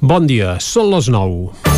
Bon dia, són les 9.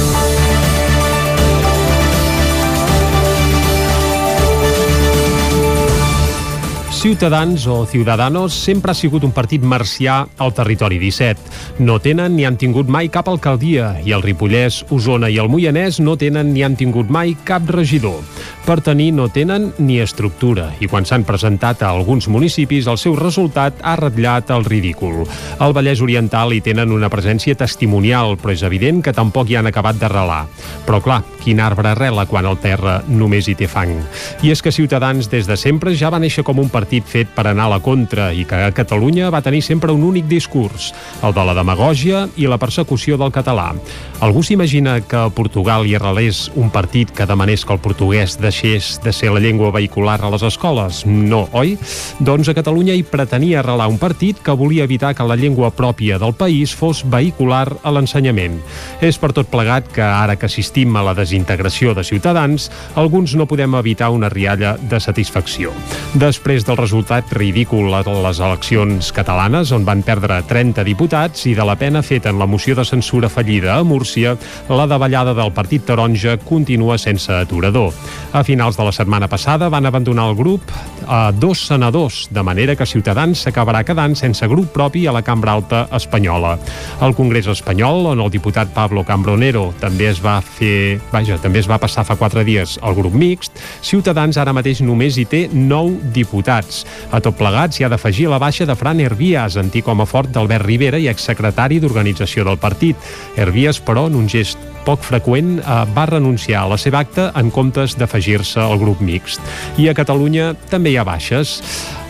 Ciutadans o Ciudadanos sempre ha sigut un partit marcià al territori 17. No tenen ni han tingut mai cap alcaldia i el Ripollès, Osona i el Moianès no tenen ni han tingut mai cap regidor. Per tenir no tenen ni estructura i quan s'han presentat a alguns municipis el seu resultat ha ratllat el ridícul. Al Vallès Oriental hi tenen una presència testimonial, però és evident que tampoc hi han acabat d'arrelar. Però clar, quin arbre arrela quan el terra només hi té fang? I és que Ciutadans des de sempre ja va néixer com un partit partit fet per anar a la contra i que a Catalunya va tenir sempre un únic discurs, el de la demagògia i la persecució del català. Algú s'imagina que a Portugal hi arrelés un partit que demanés que el portuguès deixés de ser la llengua vehicular a les escoles? No, oi? Doncs a Catalunya hi pretenia arrelar un partit que volia evitar que la llengua pròpia del país fos vehicular a l'ensenyament. És per tot plegat que ara que assistim a la desintegració de ciutadans, alguns no podem evitar una rialla de satisfacció. Després del resultat ridícul a les eleccions catalanes, on van perdre 30 diputats, i de la pena feta en la moció de censura fallida a Múrcia, la davallada del Partit Taronja continua sense aturador. A finals de la setmana passada van abandonar el grup a dos senadors, de manera que Ciutadans s'acabarà quedant sense grup propi a la Cambra Alta espanyola. Al Congrés espanyol, on el diputat Pablo Cambronero també es va fer... Vaja, també es va passar fa quatre dies al grup mixt, Ciutadans ara mateix només hi té nou diputats diputats. A tot plegat s'hi ha d'afegir la baixa de Fran Hervías, antic home fort d'Albert Rivera i exsecretari d'organització del partit. Hervías, però, en un gest poc freqüent, eh, va renunciar a la seva acta en comptes d'afegir-se al grup mixt. I a Catalunya també hi ha baixes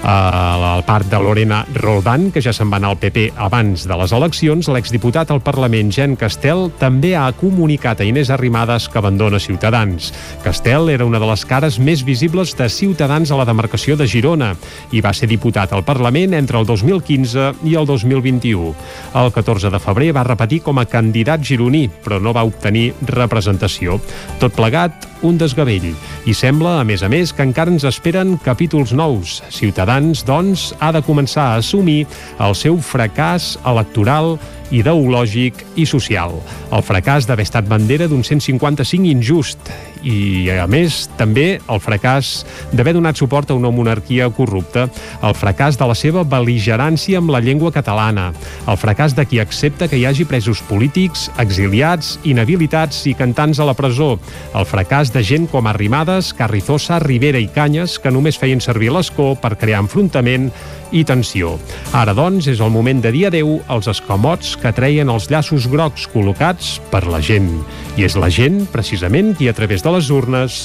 al part de Lorena Roldán, que ja se'n va anar al PP abans de les eleccions, l'exdiputat al Parlament, Jen Castel, també ha comunicat a Inés Arrimadas que abandona Ciutadans. Castel era una de les cares més visibles de Ciutadans a la demarcació de Girona i va ser diputat al Parlament entre el 2015 i el 2021. El 14 de febrer va repetir com a candidat gironí, però no va obtenir representació. Tot plegat, un desgavell. I sembla, a més a més, que encara ens esperen capítols nous. Ciutadans, doncs, ha de començar a assumir el seu fracàs electoral ideològic i social. El fracàs d'haver estat bandera d'un 155 injust i, a més, també el fracàs d'haver donat suport a una monarquia corrupta, el fracàs de la seva beligerància amb la llengua catalana, el fracàs de qui accepta que hi hagi presos polítics, exiliats, inhabilitats i cantants a la presó, el fracàs de gent com Arrimadas, Carrizosa, Rivera i Canyes, que només feien servir l'escó per crear enfrontament i tensió. Ara, doncs, és el moment de dir adeu als escamots que treien els llaços grocs col·locats per la gent. I és la gent, precisament, qui a través de les urnes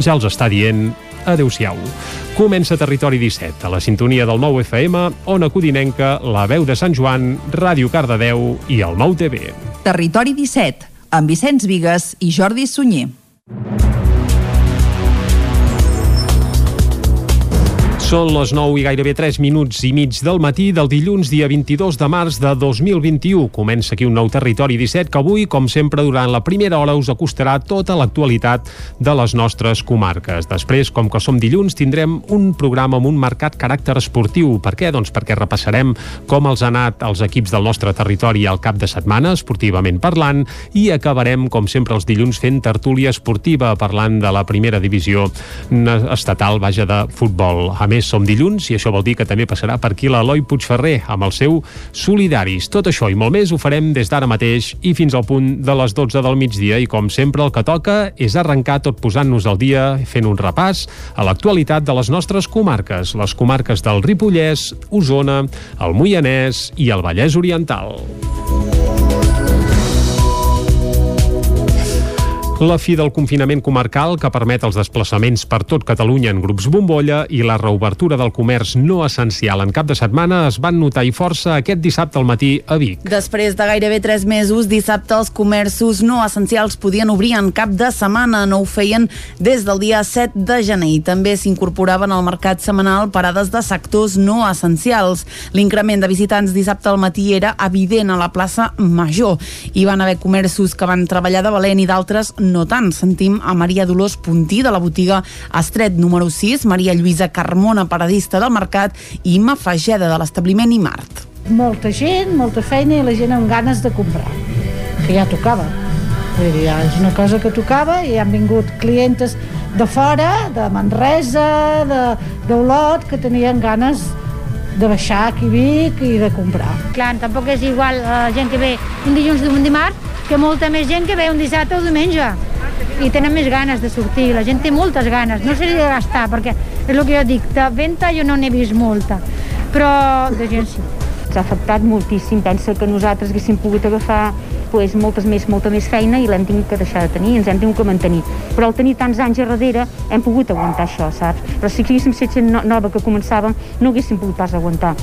ja els està dient adeu-siau. Comença Territori 17, a la sintonia del 9 FM, Ona Codinenca, la veu de Sant Joan, Ràdio Cardedeu i el 9 TV. Territori 17, amb Vicenç Vigues i Jordi Sunyer. Són les 9 i gairebé 3 minuts i mig del matí del dilluns, dia 22 de març de 2021. Comença aquí un nou Territori 17 que avui, com sempre, durant la primera hora us acostarà tota l'actualitat de les nostres comarques. Després, com que som dilluns, tindrem un programa amb un marcat caràcter esportiu. Per què? Doncs perquè repassarem com els ha anat els equips del nostre territori al cap de setmana, esportivament parlant, i acabarem, com sempre, els dilluns fent tertúlia esportiva, parlant de la primera divisió estatal, vaja, de futbol. A més, més som dilluns i això vol dir que també passarà per aquí l'Eloi Puigferrer amb el seu Solidaris. Tot això i molt més ho farem des d'ara mateix i fins al punt de les 12 del migdia i com sempre el que toca és arrencar tot posant-nos al dia fent un repàs a l'actualitat de les nostres comarques, les comarques del Ripollès, Osona, el Moianès i el Vallès Oriental. La fi del confinament comarcal que permet els desplaçaments per tot Catalunya en grups bombolla i la reobertura del comerç no essencial en cap de setmana es van notar i força aquest dissabte al matí a Vic. Després de gairebé tres mesos, dissabte els comerços no essencials podien obrir en cap de setmana. No ho feien des del dia 7 de gener i també s'incorporaven al mercat setmanal parades de sectors no essencials. L'increment de visitants dissabte al matí era evident a la plaça Major. Hi van haver comerços que van treballar de valent i d'altres tant. Sentim a Maria Dolors Puntí de la botiga Estret número 6, Maria Lluïsa Carmona, paradista del mercat i Imma Fageda de l'establiment Imart. Molta gent, molta feina i la gent amb ganes de comprar que ja tocava. Vull dir, ja és una cosa que tocava i han vingut clientes de fora, de Manresa, d'Olot, que tenien ganes de baixar aquí a Vic i de comprar. Clar, tampoc és igual la gent que ve un dilluns o un dimarts que molta més gent que ve un dissabte o diumenge i tenen més ganes de sortir, la gent té moltes ganes, no seria de gastar, perquè és el que jo dic, de venda jo no n'he vist molta, però de gent sí. S'ha afectat moltíssim, pensa que nosaltres haguéssim pogut agafar pues, moltes més, molta més feina i l'hem tingut que deixar de tenir, ens hem tingut que mantenir. Però al tenir tants anys a darrere hem pogut aguantar això, saps? Però si haguéssim set gent nova que començàvem no haguéssim pogut pas aguantar.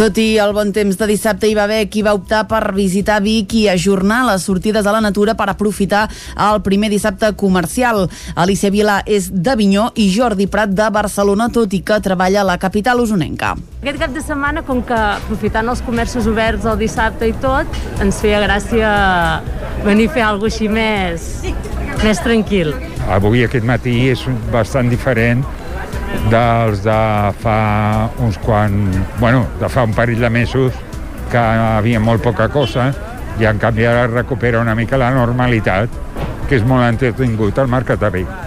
Tot i el bon temps de dissabte hi va haver qui va optar per visitar Vic i ajornar les sortides a la natura per aprofitar el primer dissabte comercial. Alicia Vila és d'Avinyó i Jordi Prat de Barcelona, tot i que treballa a la capital usonenca. Aquest cap de setmana, com que aprofitant els comerços oberts el dissabte i tot, ens feia gràcia venir a fer alguna així més, més tranquil. Avui aquest matí és bastant diferent dels de fa uns quan, bueno, de fa un parell de mesos que havia molt poca cosa i en canvi ara recupera una mica la normalitat que és molt entretingut al Mercat de Vic.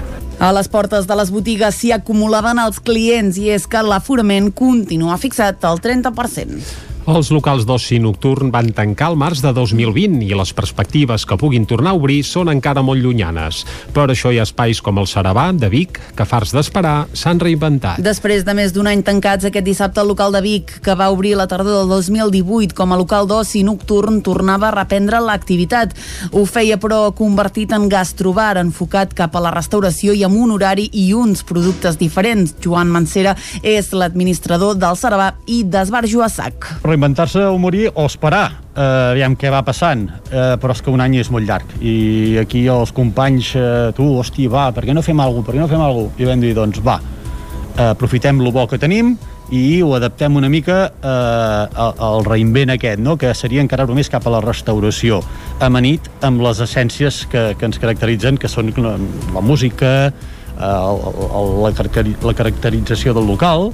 A les portes de les botigues s'hi acumulaven els clients i és que l'aforament continua fixat al 30%. Els locals d'oci nocturn van tancar el març de 2020 i les perspectives que puguin tornar a obrir són encara molt llunyanes. Per això hi ha espais com el Sarabà, de Vic, que farts d'esperar s'han reinventat. Després de més d'un any tancats, aquest dissabte el local de Vic, que va obrir la tardor del 2018 com a local d'oci nocturn, tornava a reprendre l'activitat. Ho feia, però, convertit en gastrobar, enfocat cap a la restauració i amb un horari i uns productes diferents. Joan Mancera és l'administrador del Sarabà i d'Esbarjo a Sac reinventar-se o morir o esperar eh, aviam què va passant. Eh, però és que un any és molt llarg. I aquí els companys, eh, tu, hosti, va per què no fem alguna per què no fem alguna i vam dir, doncs va, eh, aprofitem lo bo que tenim i ho adaptem una mica eh, al reinvent aquest, no? que seria encara més cap a la restauració amanit amb les essències que, que ens caracteritzen, que són la, la música, eh, el, la, la caracterització del local,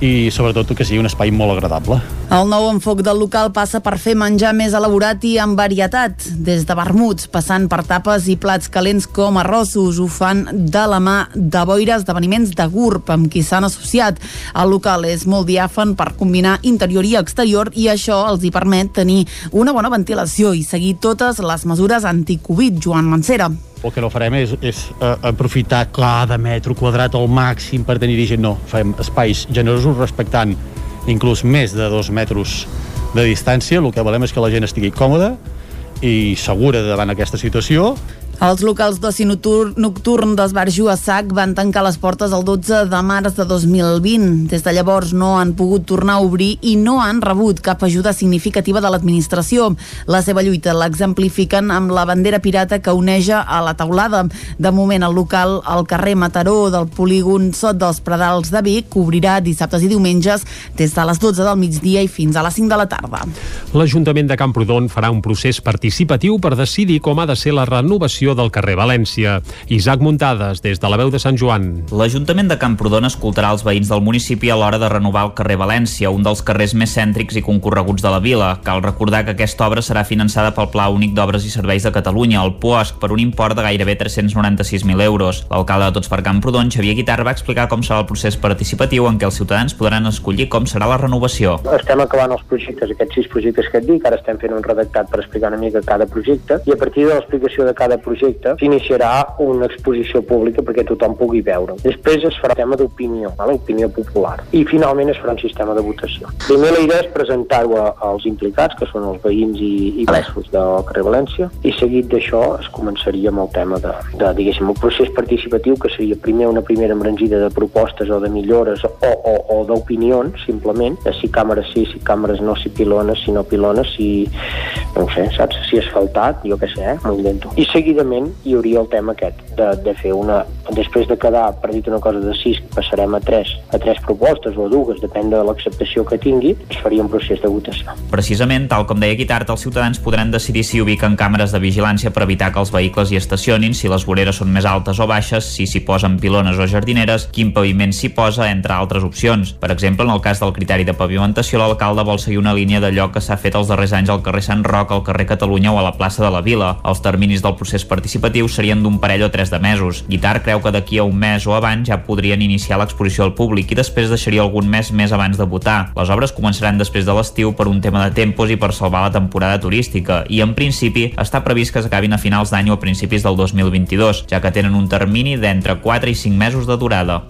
i sobretot que sigui un espai molt agradable. El nou enfoc del local passa per fer menjar més elaborat i amb varietat, des de vermuts, passant per tapes i plats calents com arrossos. Ho fan de la mà de boires esdeveniments de GURB, amb qui s'han associat. El local és molt diàfan per combinar interior i exterior i això els hi permet tenir una bona ventilació i seguir totes les mesures anticovid. Joan Mancera el que no farem és, és uh, aprofitar cada metro quadrat al màxim per tenir gent, no, fem espais generosos respectant inclús més de dos metres de distància, el que volem és que la gent estigui còmoda i segura davant aquesta situació els locals d'oci nocturn d'Esbarjo a Sac van tancar les portes el 12 de març de 2020. Des de llavors no han pogut tornar a obrir i no han rebut cap ajuda significativa de l'administració. La seva lluita l'exemplifiquen amb la bandera pirata que uneja a la taulada. De moment, el local al carrer Mataró del polígon Sot dels Pradals de Vic obrirà dissabtes i diumenges des de les 12 del migdia i fins a les 5 de la tarda. L'Ajuntament de Camprodon farà un procés participatiu per decidir com ha de ser la renovació construcció del carrer València. Isaac Muntades, des de la veu de Sant Joan. L'Ajuntament de Camprodon escoltarà els veïns del municipi a l'hora de renovar el carrer València, un dels carrers més cèntrics i concorreguts de la vila. Cal recordar que aquesta obra serà finançada pel Pla Únic d'Obres i Serveis de Catalunya, el POSC, per un import de gairebé 396.000 euros. L'alcalde de Tots per Camprodon, Xavier Guitar, va explicar com serà el procés participatiu en què els ciutadans podran escollir com serà la renovació. Estem acabant els projectes, aquests sis projectes que et dic, ara estem fent un redactat per explicar una mica cada projecte, i a partir de l'explicació de cada projecte projecte s'iniciarà una exposició pública perquè tothom pugui veure. Després es farà tema d'opinió, opinió popular. I finalment es farà un sistema de votació. Primer la idea és presentar-ho als implicats, que són els veïns i, i palesos del carrer València, i seguit d'això es començaria amb el tema de, de diguéssim, el procés participatiu, que seria primer una primera embranzida de propostes o de millores o, o, o d'opinions, simplement, de si càmeres sí, si càmeres no, si pilones, si no pilones, si, no sé, saps, si asfaltat, jo què sé, eh, m'ho invento. I seguidament hi hauria el tema aquest de, de fer una... Després de quedar, per dir una cosa, de sis, passarem a tres, a tres propostes o a dues, depèn de l'acceptació que tingui, es faria un procés de votació. Precisament, tal com deia Guitart, els ciutadans podran decidir si ubiquen càmeres de vigilància per evitar que els vehicles hi estacionin, si les voreres són més altes o baixes, si s'hi posen pilones o jardineres, quin paviment s'hi posa, entre altres opcions. Per exemple, en el cas del criteri de pavimentació, l'alcalde vol seguir una línia d'allò que s'ha fet els darrers anys al carrer Sant Roc, al carrer Catalunya o a la plaça de la Vila. Els terminis del procés participatiu serien d'un parell o tres de mesos. Guitar creu que d'aquí a un mes o abans ja podrien iniciar l'exposició al públic i després deixaria algun mes més abans de votar. Les obres començaran després de l'estiu per un tema de tempos i per salvar la temporada turística i en principi està previst que s'acabin a finals d'any o a principis del 2022, ja que tenen un termini d'entre 4 i 5 mesos de durada.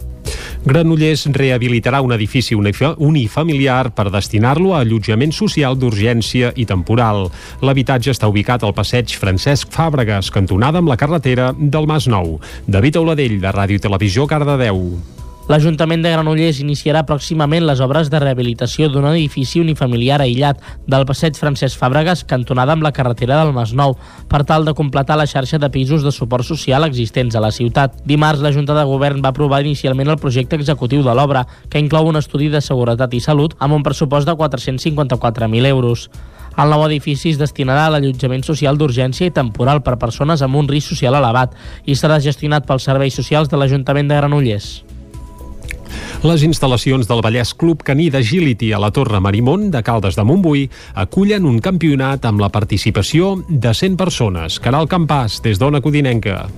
Granollers rehabilitarà un edifici unifamiliar per destinar-lo a allotjament social d'urgència i temporal. L'habitatge està ubicat al passeig Francesc Fàbregas, cantonada amb la carretera del Mas Nou. David Auladell, de Ràdio i Televisió, Cardedeu. L'Ajuntament de Granollers iniciarà pròximament les obres de rehabilitació d'un edifici unifamiliar aïllat del passeig Francesc Fàbregas, cantonada amb la carretera del Masnou, per tal de completar la xarxa de pisos de suport social existents a la ciutat. Dimarts, la Junta de Govern va aprovar inicialment el projecte executiu de l'obra, que inclou un estudi de seguretat i salut amb un pressupost de 454.000 euros. El nou edifici es destinarà a l'allotjament social d'urgència i temporal per persones amb un risc social elevat i serà gestionat pels serveis socials de l'Ajuntament de Granollers. Les instal·lacions del Vallès Club Caní d'Agility a la Torre Marimón de Caldes de Montbui acullen un campionat amb la participació de 100 persones. Caral Campàs, des d'Ona Codinenca.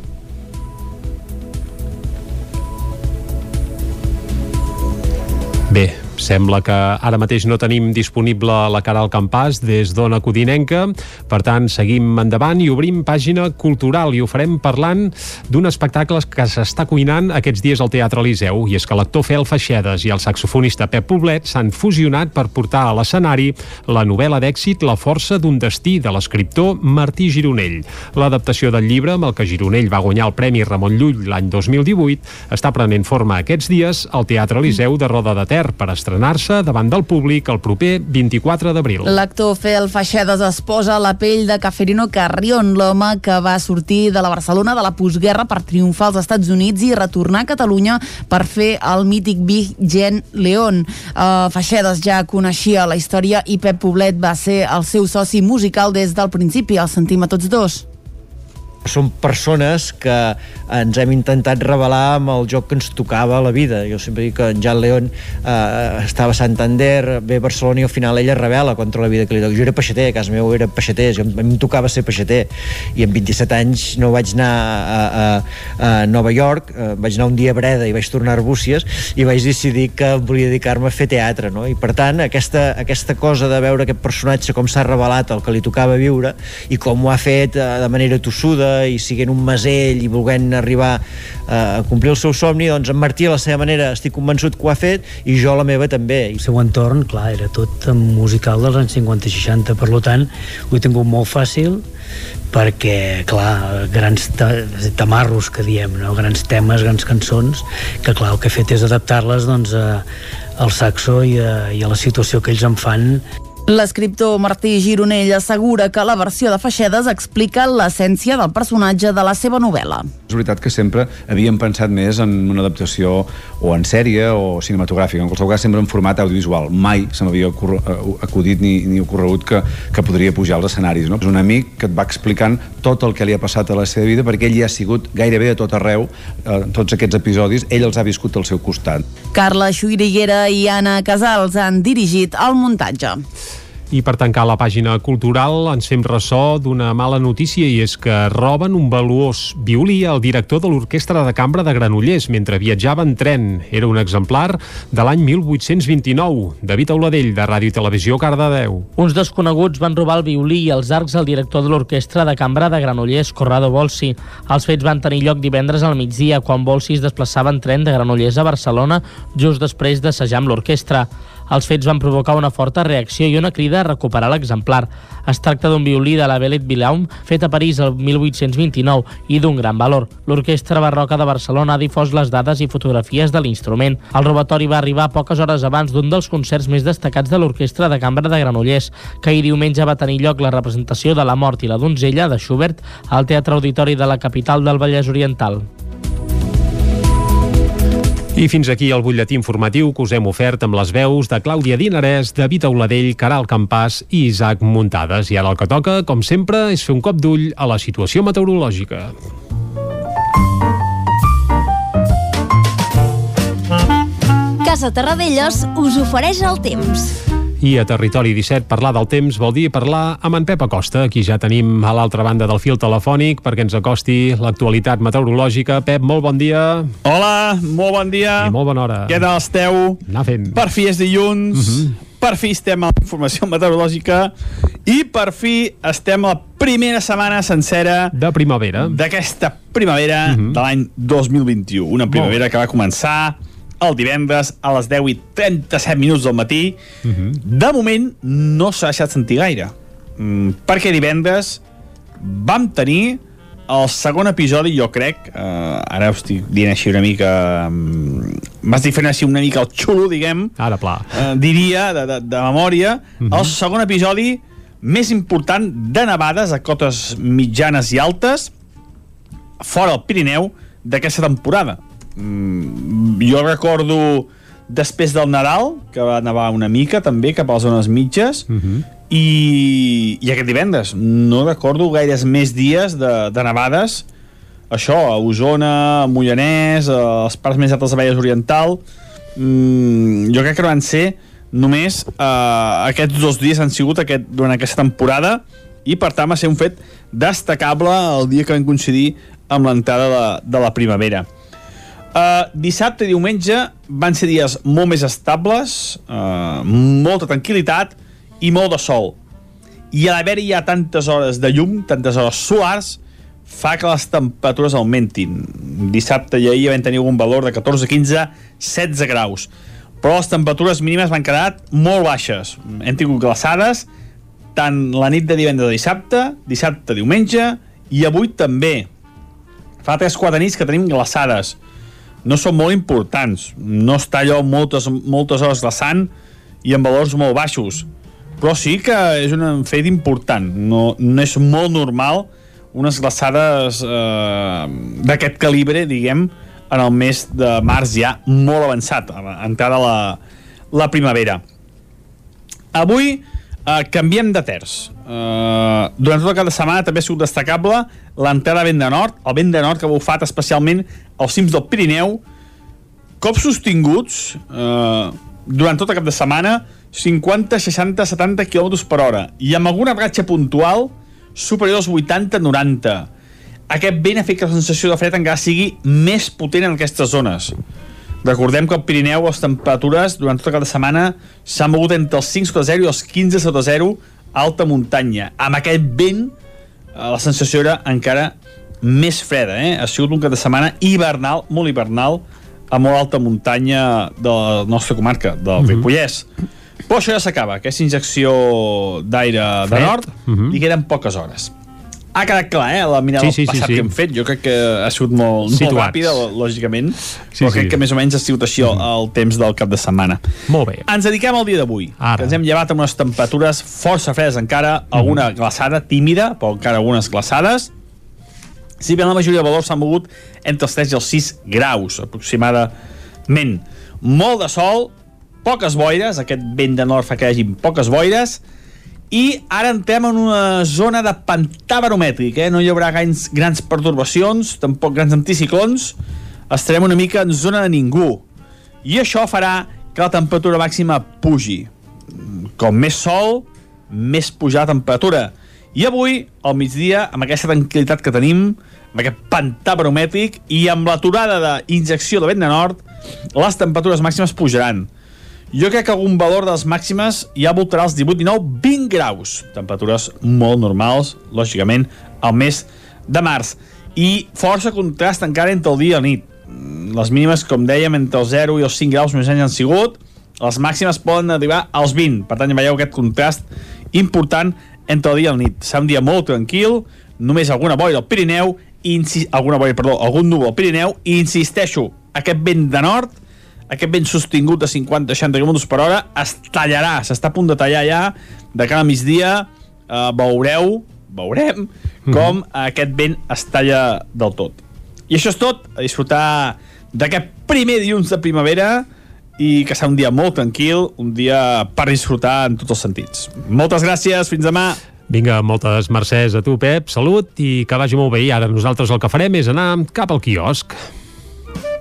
Bé, Sembla que ara mateix no tenim disponible la cara al campàs des d'Ona Codinenca, per tant seguim endavant i obrim pàgina cultural i ho farem parlant d'un espectacle que s'està cuinant aquests dies al Teatre Eliseu i és que l'actor Fel Feixedes i el saxofonista Pep Poblet s'han fusionat per portar a l'escenari la novel·la d'èxit La força d'un destí de l'escriptor Martí Gironell. L'adaptació del llibre amb el que Gironell va guanyar el Premi Ramon Llull l'any 2018 està prenent forma aquests dies al Teatre Eliseu de Roda de Ter per estrenar estrenar-se davant del públic el proper 24 d'abril. L'actor Fel Feixedes es posa a la pell de Caferino Carrion, l'home que va sortir de la Barcelona de la postguerra per triomfar als Estats Units i retornar a Catalunya per fer el mític Big Gen León. Uh, Feixedes ja coneixia la història i Pep Poblet va ser el seu soci musical des del principi, el sentim a tots dos són persones que ens hem intentat revelar amb el joc que ens tocava a la vida. Jo sempre dic que en Jan León eh, estava a Santander, ve a Barcelona i al final ella revela contra la vida que li toca. Jo era peixater, a casa meu era peixater, a mi em tocava ser peixater i amb 27 anys no vaig anar a, a, a Nova York, eh, vaig anar un dia a Breda i vaig tornar a Arbúcies i vaig decidir que volia dedicar-me a fer teatre, no? I per tant, aquesta, aquesta cosa de veure aquest personatge com s'ha revelat el que li tocava viure i com ho ha fet eh, de manera tossuda i siguent un masell i volent arribar eh, a complir el seu somni, doncs en Martí a la seva manera estic convençut que ho ha fet i jo la meva també. El seu entorn, clar, era tot musical dels anys 50-60, per tant ho he tingut molt fàcil perquè, clar, grans tamarros que diem, no? grans temes, grans cançons, que clar, el que he fet és adaptar-les doncs, a, al saxo i a, i a la situació que ells en fan L'escriptor Martí Gironell assegura que la versió de Feixedes explica l'essència del personatge de la seva novel·la. És veritat que sempre havíem pensat més en una adaptació o en sèrie o cinematogràfica, en qualsevol cas sempre en format audiovisual. Mai se m'havia eh, acudit ni, ni ocorregut que, que podria pujar als escenaris. No? És un amic que et va explicant tot el que li ha passat a la seva vida perquè ell hi ha sigut gairebé a tot arreu, eh, tots aquests episodis, ell els ha viscut al seu costat. Carla Xuiriguera i Anna Casals han dirigit el muntatge. I per tancar la pàgina cultural ens fem ressò d'una mala notícia i és que roben un valuós violí al director de l'Orquestra de Cambra de Granollers mentre viatjava en tren. Era un exemplar de l'any 1829. David Auladell, de Ràdio i Televisió, Cardedeu. Uns desconeguts van robar el violí i els arcs al director de l'Orquestra de Cambra de Granollers, Corrado Bolsi. Els fets van tenir lloc divendres al migdia, quan Bolsi es desplaçava en tren de Granollers a Barcelona just després d'assajar amb l'orquestra. Els fets van provocar una forta reacció i una crida a recuperar l'exemplar. Es tracta d'un violí de la Bellet Villaum fet a París el 1829 i d'un gran valor. L'Orquestra Barroca de Barcelona ha difós les dades i fotografies de l'instrument. El robatori va arribar poques hores abans d'un dels concerts més destacats de l'Orquestra de Cambra de Granollers, que ahir diumenge va tenir lloc la representació de La mort i la donzella de Schubert al Teatre Auditori de la capital del Vallès Oriental. I fins aquí el butlletí informatiu que us hem ofert amb les veus de Clàudia Dinarès, David Auladell, Caral Campàs i Isaac Muntades. I ara el que toca, com sempre, és fer un cop d'ull a la situació meteorològica. Casa Terradellos us ofereix el temps. I a Territori 17 parlar del temps vol dir parlar amb en Pep Acosta, aquí ja tenim a l'altra banda del fil telefònic perquè ens acosti l'actualitat meteorològica. Pep, molt bon dia. Hola, molt bon dia. I molt bona hora. Què tal esteu? Anar fent. Per fi és dilluns, uh -huh. per fi estem a la informació meteorològica i per fi estem a la primera setmana sencera de primavera d'aquesta primavera uh -huh. de l'any 2021. Una primavera que va començar el divendres a les 10 i 37 minuts del matí. Uh -huh. De moment no s'ha deixat sentir gaire. Mm, perquè divendres vam tenir el segon episodi, jo crec, eh, ara ho estic dient així una mica... Um, M'estic fent així una mica el xulo, diguem. Ara, pla. Eh, diria, de, de, de memòria, uh -huh. el segon episodi més important de nevades a cotes mitjanes i altes fora del Pirineu d'aquesta temporada mm, jo recordo després del Nadal, que va nevar una mica també cap a les zones mitges, uh -huh. i, i aquest divendres. No recordo gaires més dies de, de nevades, això, a Osona, a Mollanès, a les parts més altes de Vallès Oriental, mm, jo crec que no van ser només eh, aquests dos dies han sigut aquest, durant aquesta temporada i per tant va ser un fet destacable el dia que vam coincidir amb l'entrada de, de la primavera. Uh, dissabte i diumenge van ser dies molt més estables, uh, molta tranquil·litat i molt de sol. I a l'haver-hi ja tantes hores de llum, tantes hores solars, fa que les temperatures augmentin. Dissabte i ahir vam tenir un valor de 14, 15, 16 graus. Però les temperatures mínimes van quedar molt baixes. Hem tingut glaçades tant la nit de divendres a dissabte, dissabte, diumenge, i avui també. Fa 3-4 nits que tenim glaçades no són molt importants. No està allò moltes, moltes hores glaçant i amb valors molt baixos. Però sí que és un fet important. No, no és molt normal unes glaçades eh, d'aquest calibre, diguem, en el mes de març ja molt avançat, entrada la, la primavera. Avui eh, canviem de terç. Eh, durant tot el cap de setmana també ha sigut destacable l'entrada vent de nord, el vent de nord que ha bufat especialment als cims del Pirineu, cops sostinguts eh, durant tot el cap de setmana, 50, 60, 70 km per hora, i amb alguna ratxa puntual superior als 80, 90. Aquest vent ha fet que la sensació de fred encara sigui més potent en aquestes zones. Recordem que al Pirineu les temperatures durant tota cada setmana s'han mogut entre els 5 sota 0 i els 15 sota 0 a alta muntanya. Amb aquest vent eh, la sensació era encara més freda. Eh? Ha sigut un cap de setmana hivernal, molt hivernal, a molt alta muntanya de la nostra comarca, del uh -huh. Ripollès. Però això ja s'acaba, aquesta injecció d'aire de nord, uh -huh. i queden poques hores ha quedat clar, eh, la mirada sí, sí, passat sí, sí. que hem fet. Jo crec que ha sigut molt, molt ràpida, lògicament, sí, però crec sí. que més o menys ha sigut així el, el temps del cap de setmana. Molt bé. Ens dediquem al dia d'avui, que ens hem llevat amb unes temperatures força fredes encara, alguna mm. glaçada tímida, però encara algunes glaçades. Si bé la majoria de valors s'han mogut entre els 3 i els 6 graus, aproximadament. Molt de sol, poques boires, aquest vent de nord fa que hi hagi poques boires, i ara entrem en una zona de pantà baromètric, eh? no hi haurà grans, grans pertorbacions, tampoc grans anticiclons, estarem una mica en zona de ningú. I això farà que la temperatura màxima pugi. Com més sol, més pujar la temperatura. I avui, al migdia, amb aquesta tranquil·litat que tenim, amb aquest pantà baromètric i amb l'aturada d'injecció de vent de nord, les temperatures màximes pujaran jo crec que algun valor de les màximes ja voltarà els 18, 19, 20 graus. Temperatures molt normals, lògicament, al mes de març. I força contrast encara entre el dia i la nit. Les mínimes, com dèiem, entre els 0 i els 5 graus més anys han sigut. les màximes poden arribar als 20. Per tant, ja veieu aquest contrast important entre el dia i el nit. Serà un dia molt tranquil, només alguna boira al Pirineu, alguna boira, perdó, algun núvol al Pirineu, i insisteixo, aquest vent de nord, aquest vent sostingut de 50-60 km per hora, es tallarà, s'està a punt de tallar ja, de cara a migdia, eh, veureu, veurem, com aquest vent es talla del tot. I això és tot, a disfrutar d'aquest primer dilluns de primavera i que serà un dia molt tranquil, un dia per disfrutar en tots els sentits. Moltes gràcies, fins demà. Vinga, moltes mercès a tu, Pep, salut i que vagi molt bé. I ara nosaltres el que farem és anar cap al quiosc.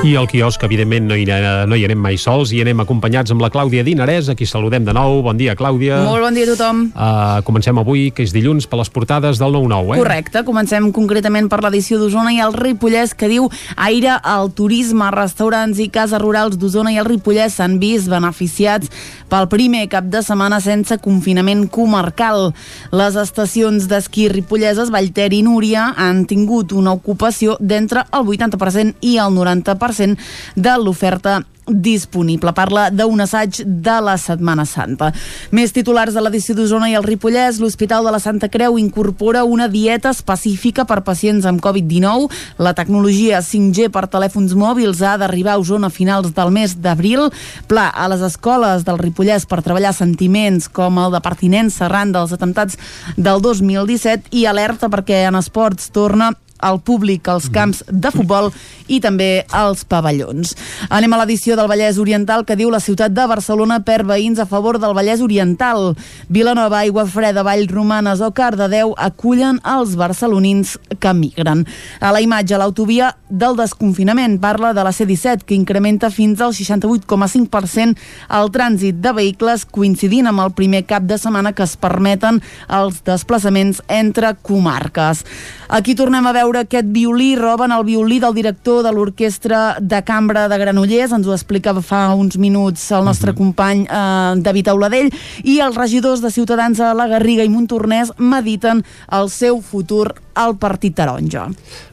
I al quiosc, evidentment, no hi, no hi anem mai sols i anem acompanyats amb la Clàudia Dinarès, a qui saludem de nou. Bon dia, Clàudia. Molt bon dia a tothom. Uh, comencem avui, que és dilluns, per les portades del 9-9, eh? Correcte, comencem concretament per l'edició d'Osona i el Ripollès que diu aire al turisme, restaurants i cases rurals d'Osona i el Ripollès s'han vist beneficiats pel primer cap de setmana sense confinament comarcal. Les estacions d'esquí ripolleses Vallter i Núria han tingut una ocupació d'entre el 80% i el 90% de l'oferta disponible. Parla d'un assaig de la Setmana Santa. Més titulars de l'edició d'Osona i el Ripollès, l'Hospital de la Santa Creu incorpora una dieta específica per pacients amb Covid-19. La tecnologia 5G per telèfons mòbils ha d'arribar a Osona a finals del mes d'abril. Pla a les escoles del Ripollès per treballar sentiments com el de pertinença arran dels atemptats del 2017 i alerta perquè en esports torna al públic als camps de futbol i també als pavellons. Anem a l'edició del Vallès Oriental que diu la ciutat de Barcelona per veïns a favor del Vallès Oriental. Vilanova, Aigua Freda, Vall Romanes o Cardedeu acullen els barcelonins que migren. A la imatge, l'autovia del desconfinament parla de la C-17 que incrementa fins al 68,5% el trànsit de vehicles coincidint amb el primer cap de setmana que es permeten els desplaçaments entre comarques. Aquí tornem a veure aquest violí, roben el violí del director de l'Orquestra de Cambra de Granollers, ens ho explicava fa uns minuts el nostre uh -huh. company eh, David Auladell, i els regidors de Ciutadans a la Garriga i Montornès mediten el seu futur al Partit Taronja.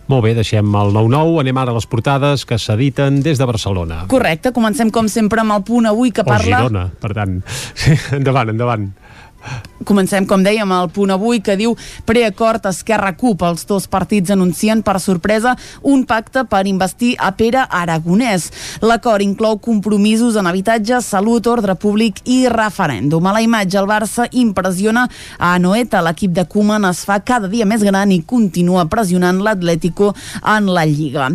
Molt bé, deixem el 9-9, anem ara a les portades que s'editen des de Barcelona. Correcte, comencem com sempre amb el punt avui que O parla... Girona, per tant. Sí, endavant, endavant. Comencem, com dèiem, al punt avui que diu preacord Esquerra-CUP. Els dos partits anuncien per sorpresa un pacte per investir a Pere Aragonès. L'acord inclou compromisos en habitatge, salut, ordre públic i referèndum. A la imatge, el Barça impressiona a Noeta. L'equip de Koeman es fa cada dia més gran i continua pressionant l'Atlético en la Lliga.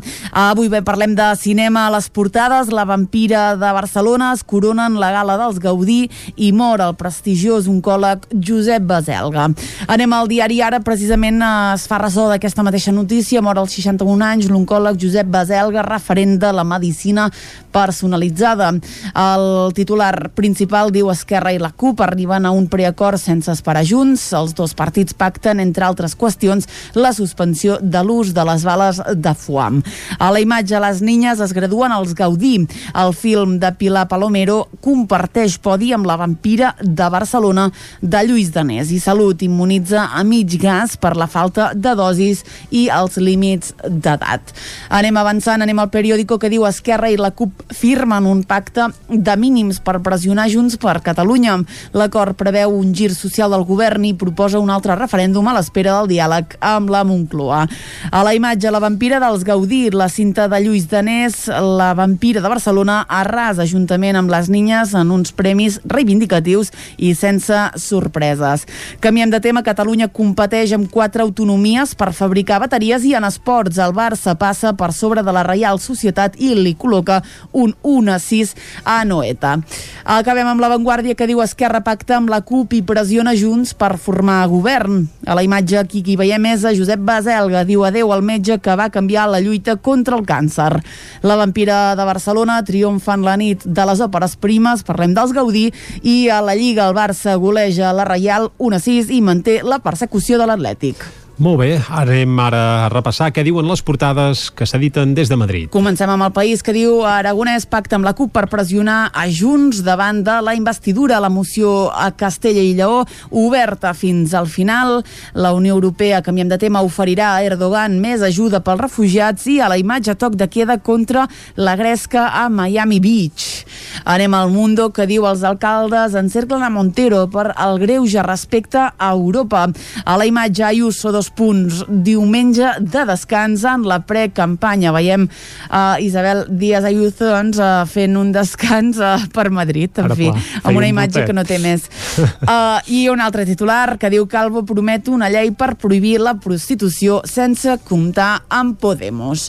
Avui bé parlem de cinema a les portades. La vampira de Barcelona es coronen la gala dels Gaudí i mor el prestigiós oncòleg Josep Baselga. Anem al diari Ara, precisament eh, es fa ressò d'aquesta mateixa notícia. Mor als 61 anys l'oncòleg Josep Baselga, referent de la medicina personalitzada. El titular principal diu Esquerra i la CUP arriben a un preacord sense esperar junts. Els dos partits pacten, entre altres qüestions, la suspensió de l'ús de les bales de foam. A la imatge, les niñes es graduen als Gaudí. El film de Pilar Palomero comparteix podi amb la vampira de Barcelona de Lluís Danés i Salut immunitza a mig gas per la falta de dosis i els límits d'edat. Anem avançant, anem al periòdico que diu Esquerra i la CUP firmen un pacte de mínims per pressionar Junts per Catalunya. L'acord preveu un gir social del govern i proposa un altre referèndum a l'espera del diàleg amb la Moncloa. A la imatge, la vampira dels Gaudí, la cinta de Lluís Danés, la vampira de Barcelona, arrasa juntament amb les niñes en uns premis reivindicatius i sense sorpreses. Canviem de tema, Catalunya competeix amb quatre autonomies per fabricar bateries i en esports el Barça passa per sobre de la Reial Societat i li col·loca un 1 a 6 a Noeta. Acabem amb l'avantguàrdia que diu Esquerra pacta amb la CUP i pressiona Junts per formar govern. A la imatge aquí qui veiem és a Josep Baselga, diu adeu al metge que va canviar la lluita contra el càncer. La vampira de Barcelona triomfa en la nit de les òperes primes, parlem dels Gaudí, i a la Lliga el Barça goleja la Reial 1 a 6 i manté la persecució de l'Atlètic. Molt bé, anem ara a repassar què diuen les portades que s'editen des de Madrid. Comencem amb el país que diu Aragonès pacta amb la CUP per pressionar a Junts davant de la investidura. La moció a Castella i Lleó oberta fins al final. La Unió Europea, canviem de tema, oferirà a Erdogan més ajuda pels refugiats i a la imatge toc de queda contra la gresca a Miami Beach. Anem al Mundo que diu els alcaldes encerclen a Montero per el greuge respecte a Europa. A la imatge Ayuso dos punts. Diumenge de descans en la precampanya. Veiem uh, Isabel Díaz Ayuso doncs, uh, fent un descans uh, per Madrid, en Ara, fi, clar, amb una imatge que no té més. Uh, I un altre titular que diu Calvo promet una llei per prohibir la prostitució sense comptar amb Podemos.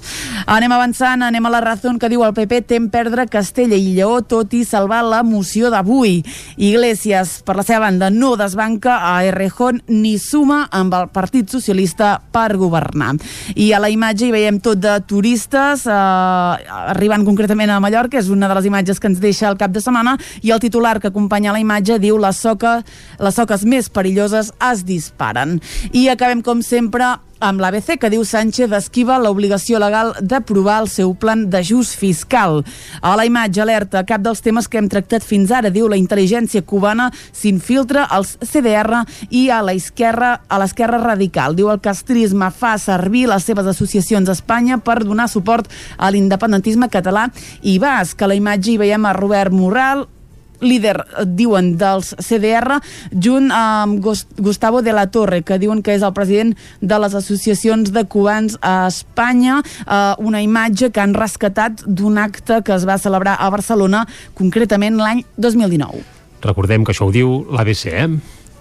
Anem avançant, anem a la raó que diu el PP tem perdre Castella i Lleó tot i salvar la moció d'avui. Iglesias, per la seva banda, no desbanca a Errejón ni suma amb el Partit Socialista per governar. I a la imatge hi veiem tot de turistes eh, arribant concretament a Mallorca, és una de les imatges que ens deixa el cap de setmana, i el titular que acompanya la imatge diu les, soca, les soques més perilloses es disparen. I acabem, com sempre, amb l'ABC, que diu Sánchez esquiva l'obligació legal d'aprovar el seu plan d'ajust fiscal. A la imatge alerta, cap dels temes que hem tractat fins ara, diu la intel·ligència cubana s'infiltra als CDR i a la esquerra a l'esquerra radical. Diu el castrisme fa servir les seves associacions a Espanya per donar suport a l'independentisme català i basc. A la imatge hi veiem a Robert Morral, líder, eh, diuen, dels CDR, junt amb Gust- Gustavo de la Torre, que diuen que és el president de les associacions de cubans a Espanya, eh, una imatge que han rescatat d'un acte que es va celebrar a Barcelona, concretament l'any 2019. Recordem que això ho diu l'ABC, eh?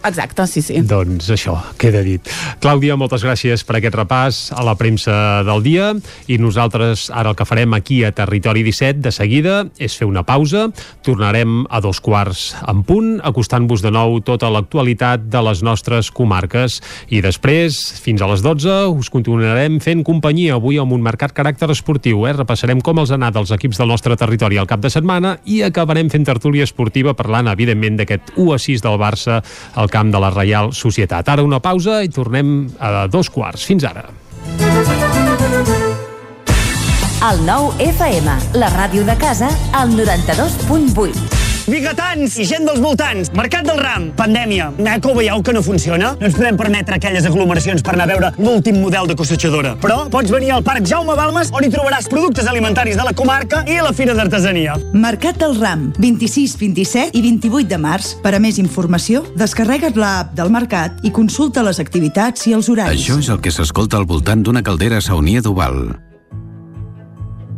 Exacte, sí, sí. Doncs això, queda dit. Clàudia, moltes gràcies per aquest repàs a la premsa del dia i nosaltres ara el que farem aquí a Territori 17 de seguida és fer una pausa. Tornarem a dos quarts en punt, acostant-vos de nou tota l'actualitat de les nostres comarques. I després, fins a les 12, us continuarem fent companyia avui amb un marcat caràcter esportiu. Eh? Repassarem com els ha anat els equips del nostre territori al cap de setmana i acabarem fent tertúlia esportiva parlant, evidentment, d'aquest 1 a 6 del Barça al camp de la Reial Societat. Ara una pausa i tornem a dos quarts. Fins ara. El nou FM, la ràdio de casa, al 92.8. Bigatans i gent dels voltants, Mercat del Ram, pandèmia. Eh, que ho veieu que no funciona? No ens podem permetre aquelles aglomeracions per anar a veure l'últim model de cossatxadora. Però pots venir al Parc Jaume Balmes on hi trobaràs productes alimentaris de la comarca i a la Fira d'Artesania. Mercat del Ram, 26, 27 i 28 de març. Per a més informació, descarrega't l'app del Mercat i consulta les activitats i els horaris. Això és el que s'escolta al voltant d'una caldera saunia d'Oval.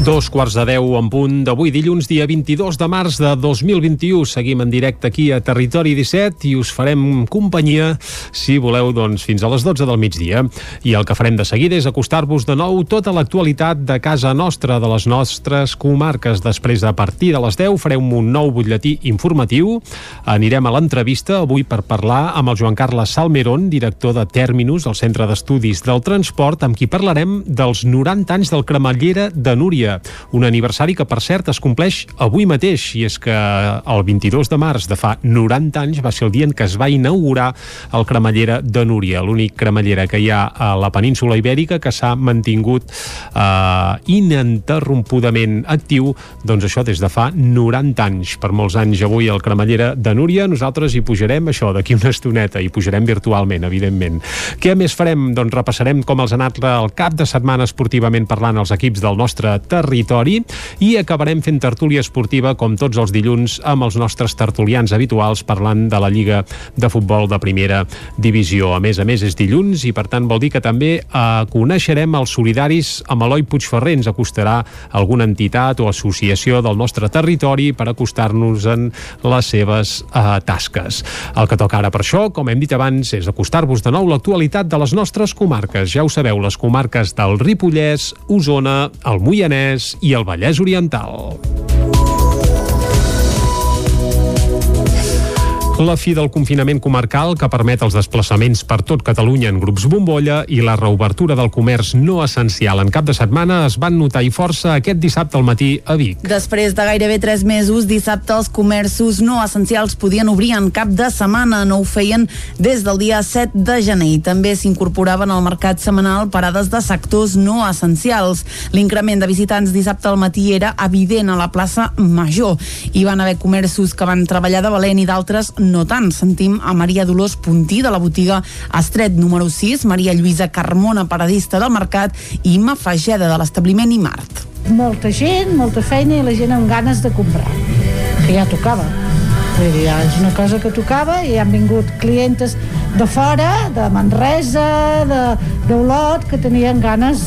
Dos quarts de deu en punt d'avui dilluns, dia 22 de març de 2021. Seguim en directe aquí a Territori 17 i us farem companyia, si voleu, doncs, fins a les 12 del migdia. I el que farem de seguida és acostar-vos de nou tota l'actualitat de casa nostra, de les nostres comarques. Després, a partir de les 10, farem un nou butlletí informatiu. Anirem a l'entrevista avui per parlar amb el Joan Carles Salmeron, director de Terminus, el Centre d'Estudis del Transport, amb qui parlarem dels 90 anys del cremallera de Núria un aniversari que, per cert, es compleix avui mateix, i és que el 22 de març de fa 90 anys va ser el dia en què es va inaugurar el cremallera de Núria, l'únic cremallera que hi ha a la península ibèrica que s'ha mantingut eh, ininterrompudament actiu, doncs això des de fa 90 anys. Per molts anys avui el cremallera de Núria, nosaltres hi pujarem això d'aquí una estoneta, i pujarem virtualment, evidentment. Què més farem? Doncs repassarem com els ha anat el cap de setmana esportivament parlant els equips del nostre territori i acabarem fent tertúlia esportiva com tots els dilluns amb els nostres tertulians habituals parlant de la Lliga de Futbol de Primera Divisió. A més a més és dilluns i per tant vol dir que també eh, coneixerem els solidaris amb Eloi Puigferrer. Ens acostarà alguna entitat o associació del nostre territori per acostar-nos en les seves eh, tasques. El que toca ara per això, com hem dit abans, és acostar-vos de nou l'actualitat de les nostres comarques. Ja ho sabeu, les comarques del Ripollès, Osona, el Moianès i el Vallès Oriental. La fi del confinament comarcal que permet els desplaçaments per tot Catalunya en grups bombolla i la reobertura del comerç no essencial en cap de setmana es van notar i força aquest dissabte al matí a Vic. Després de gairebé tres mesos, dissabte els comerços no essencials podien obrir en cap de setmana. No ho feien des del dia 7 de gener. I també s'incorporaven al mercat setmanal parades de sectors no essencials. L'increment de visitants dissabte al matí era evident a la plaça Major. Hi van haver comerços que van treballar de valent i d'altres no tant. Sentim a Maria Dolors Puntí de la botiga Estret número 6, Maria Lluïsa Carmona, paradista del mercat i Imma Fageda de l'establiment Imart. molta gent, molta feina i la gent amb ganes de comprar, que ja tocava. Vull dir, és una cosa que tocava i han vingut clientes de fora, de Manresa, d'Olot, que tenien ganes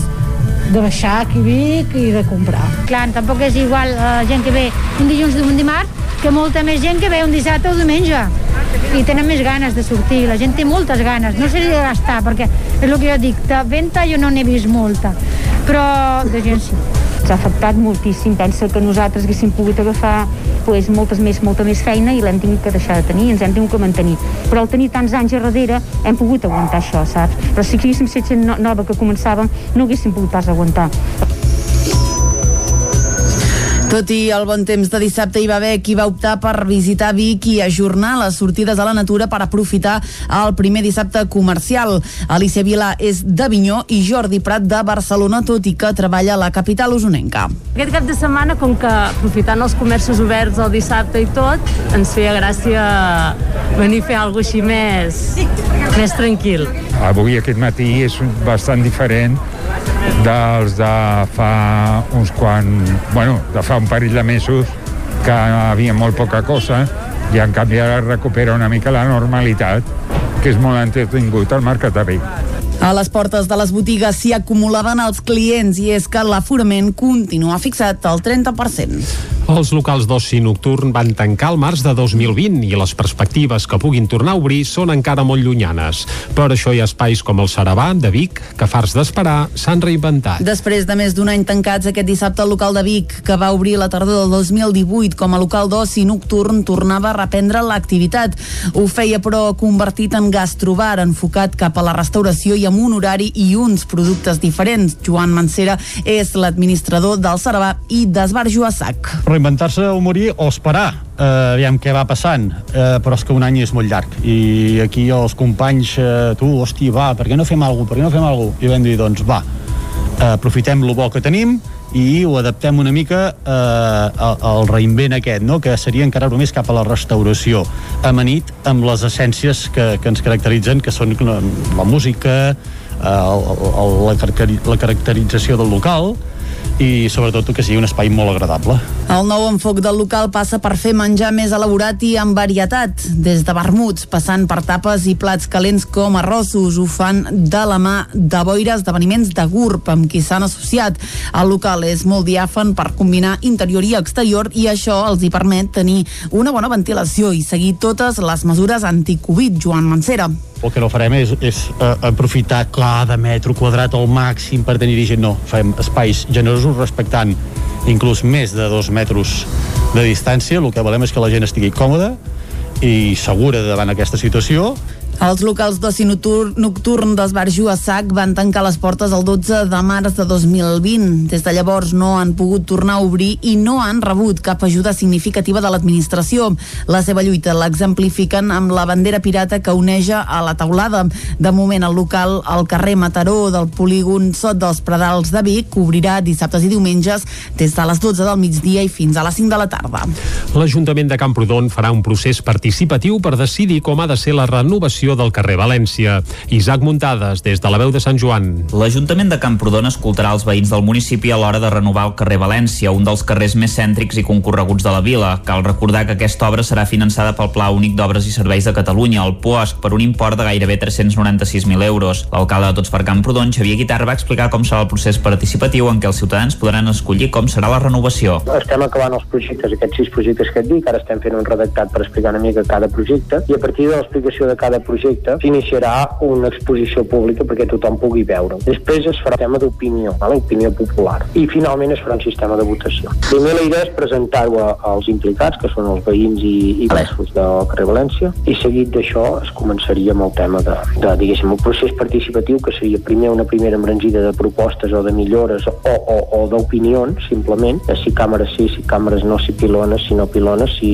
de baixar aquí a Vic i de comprar. Clar, tampoc és igual la gent que ve un dilluns o un dimarts que molta més gent que ve un dissabte o diumenge i tenen més ganes de sortir, la gent té moltes ganes, no seria de gastar, perquè és el que jo dic, de venda jo no n'he vist molta, però de gent sí. Ha afectat moltíssim. Pensa que nosaltres haguéssim pogut agafar pues, moltes més, molta més feina i l'hem tingut que deixar de tenir, ens hem tingut que mantenir. Però al tenir tants anys a darrere hem pogut aguantar això, saps? Però si haguéssim set gent no- nova que començàvem, no haguéssim pogut pas aguantar. Tot i el bon temps de dissabte hi va haver qui va optar per visitar Vic i ajornar les sortides a la natura per aprofitar el primer dissabte comercial. Alicia Vila és d'Avinyó i Jordi Prat de Barcelona, tot i que treballa a la capital usonenca. Aquest cap de setmana, com que aprofitant els comerços oberts el dissabte i tot, ens feia gràcia venir a fer alguna així més, més tranquil. Avui aquest matí és bastant diferent dels de fa uns quan, bueno, de fa un parell de mesos que havia molt poca cosa i en canvi ara recupera una mica la normalitat que és molt entretingut al Mercat de Vic. A les portes de les botigues s'hi acumulaven els clients i és que l'aforament continua fixat al 30%. Els locals d'oci nocturn van tancar el març de 2020 i les perspectives que puguin tornar a obrir són encara molt llunyanes. Per això hi ha espais com el Sarabà, de Vic, que fars d'esperar s'han reinventat. Després de més d'un any tancats aquest dissabte el local de Vic, que va obrir la tardor del 2018 com a local d'oci nocturn, tornava a reprendre l'activitat. Ho feia però convertit en gastrobar, enfocat cap a la restauració i amb un horari i uns productes diferents. Joan Mancera és l'administrador del Sarabà i d'Esbarjo a Sac reinventar-se o morir o esperar eh, aviam què va passant. Eh, però és que un any és molt llarg. I aquí els companys eh, tu, hosti, va, per què no fem alguna per què no fem alguna i vam dir, doncs va eh, aprofitem el bo que tenim i ho adaptem una mica eh, al reinvent aquest, no? que seria encara més cap a la restauració, amanit amb les essències que, que ens caracteritzen, que són la, la música, eh, el, la, la caracterització del local, i sobretot que sigui un espai molt agradable. El nou enfoc del local passa per fer menjar més elaborat i amb varietat, des de vermuts, passant per tapes i plats calents com arrossos. Ho fan de la mà de boires esdeveniments de GURB, amb qui s'han associat. El local és molt diàfan per combinar interior i exterior i això els hi permet tenir una bona ventilació i seguir totes les mesures anticovid. Joan Mancera el que no farem és, és uh, aprofitar cada metro quadrat al màxim per tenir gent, no, farem espais generosos respectant inclús més de dos metres de distància, el que volem és que la gent estigui còmoda i segura davant aquesta situació els locals d'oci nocturn d'Esbarjo a Sac van tancar les portes el 12 de març de 2020. Des de llavors no han pogut tornar a obrir i no han rebut cap ajuda significativa de l'administració. La seva lluita l'exemplifiquen amb la bandera pirata que uneja a la taulada. De moment el local al carrer Mataró del polígon Sot dels Predals de Vic obrirà dissabtes i diumenges des de les 12 del migdia i fins a les 5 de la tarda. L'Ajuntament de Camprodon farà un procés participatiu per decidir com ha de ser la renovació del carrer València. Isaac Muntades, des de la veu de Sant Joan. L'Ajuntament de Camprodon escoltarà els veïns del municipi a l'hora de renovar el carrer València, un dels carrers més cèntrics i concorreguts de la vila. Cal recordar que aquesta obra serà finançada pel Pla Únic d'Obres i Serveis de Catalunya, el POASC, per un import de gairebé 396.000 euros. L'alcalde de Tots per Camprodon, Xavier Guitar, va explicar com serà el procés participatiu en què els ciutadans podran escollir com serà la renovació. Estem acabant els projectes, aquests sis projectes que et dic, ara estem fent un redactat per explicar una mica cada projecte, i a partir de l'explicació de cada projecte projecte s'iniciarà una exposició pública perquè tothom pugui veure. Després es farà tema d'opinió, l'opinió popular. I finalment es farà un sistema de votació. Primer la idea és presentar-ho als implicats, que són els veïns i, i veïns del carrer València, i seguit d'això es començaria amb el tema de, de diguéssim, el procés participatiu, que seria primer una primera embranzida de propostes o de millores o, o, o d'opinions, simplement, de si càmeres sí, si càmeres no, si pilones, si no pilones, si,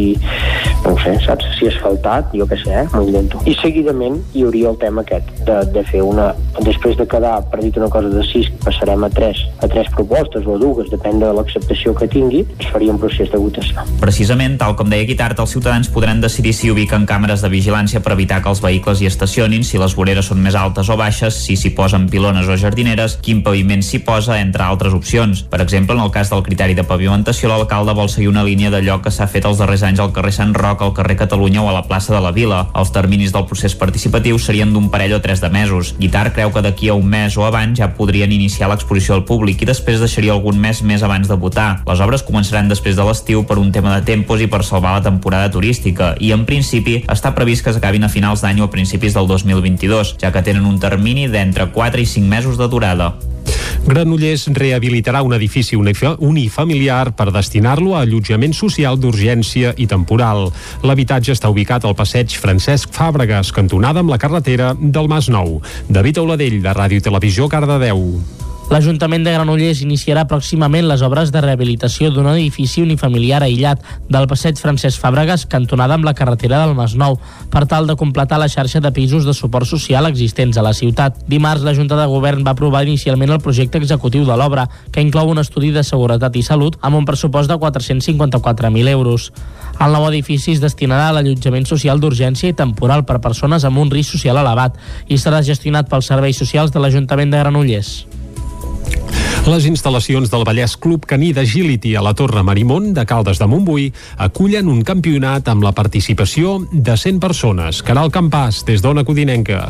no sé, saps, si asfaltat, jo què sé, eh, m'ho invento. I seguidament seguidament hi hauria el tema aquest, de, de fer una... Després de quedar, per dir una cosa de 6, passarem a 3, a 3 propostes o a dues, depèn de l'acceptació que tingui, es faria un procés de votació. Precisament, tal com deia Guitart, els ciutadans podran decidir si ubiquen càmeres de vigilància per evitar que els vehicles hi estacionin, si les voreres són més altes o baixes, si s'hi posen pilones o jardineres, quin paviment s'hi posa, entre altres opcions. Per exemple, en el cas del criteri de pavimentació, l'alcalde vol seguir una línia d'allò que s'ha fet els darrers anys al carrer Sant Roc, al carrer Catalunya o a la plaça de la Vila. Els terminis del procés participatius serien d'un parell o tres de mesos. Guitar creu que d'aquí a un mes o abans ja podrien iniciar l'exposició al públic i després deixaria algun mes més abans de votar. Les obres començaran després de l'estiu per un tema de tempos i per salvar la temporada turística i en principi està previst que s'acabin a finals d'any o a principis del 2022, ja que tenen un termini d'entre 4 i 5 mesos de durada. Granollers rehabilitarà un edifici unifamiliar per destinar-lo a allotjament social d'urgència i temporal. L'habitatge està ubicat al passeig Francesc Fàbregas, cantonada amb la carretera del Mas Nou. David Auladell, de Ràdio Televisió, Cardedeu. L'Ajuntament de Granollers iniciarà pròximament les obres de rehabilitació d'un edifici unifamiliar aïllat del passeig Francesc Fàbregas, cantonada amb la carretera del Masnou, per tal de completar la xarxa de pisos de suport social existents a la ciutat. Dimarts, la Junta de Govern va aprovar inicialment el projecte executiu de l'obra, que inclou un estudi de seguretat i salut amb un pressupost de 454.000 euros. El nou edifici es destinarà a l'allotjament social d'urgència i temporal per persones amb un risc social elevat i serà gestionat pels serveis socials de l'Ajuntament de Granollers. Les instal·lacions del Vallès Club Caní d'Agility a la Torre Marimont de Caldes de Montbui acullen un campionat amb la participació de 100 persones. Caral Campàs, des d'Ona Codinenca.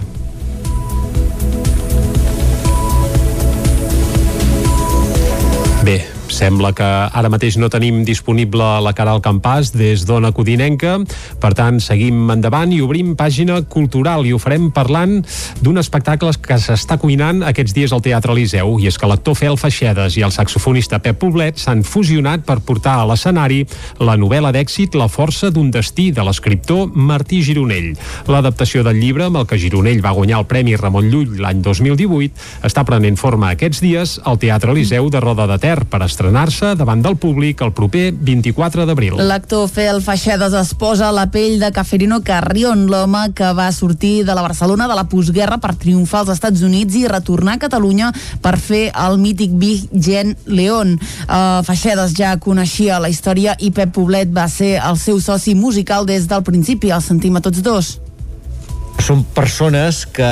Bé, sembla que ara mateix no tenim disponible la cara al campàs des d'Ona Codinenca, per tant seguim endavant i obrim pàgina cultural i ho farem parlant d'un espectacle que s'està cuinant aquests dies al Teatre Eliseu i és que l'actor Fel Feixedes i el saxofonista Pep Poblet s'han fusionat per portar a l'escenari la novel·la d'èxit La força d'un destí de l'escriptor Martí Gironell. L'adaptació del llibre amb el que Gironell va guanyar el Premi Ramon Llull l'any 2018 està prenent forma aquests dies al Teatre Eliseu de Roda de Ter per estrenar-se davant del públic el proper 24 d'abril. L'actor Fel Feixedes es posa la pell de Caferino Carrion, l'home que va sortir de la Barcelona de la postguerra per triomfar als Estats Units i retornar a Catalunya per fer el mític Big Gen León. Uh, Feixedes ja coneixia la història i Pep Poblet va ser el seu soci musical des del principi, el sentim a tots dos són persones que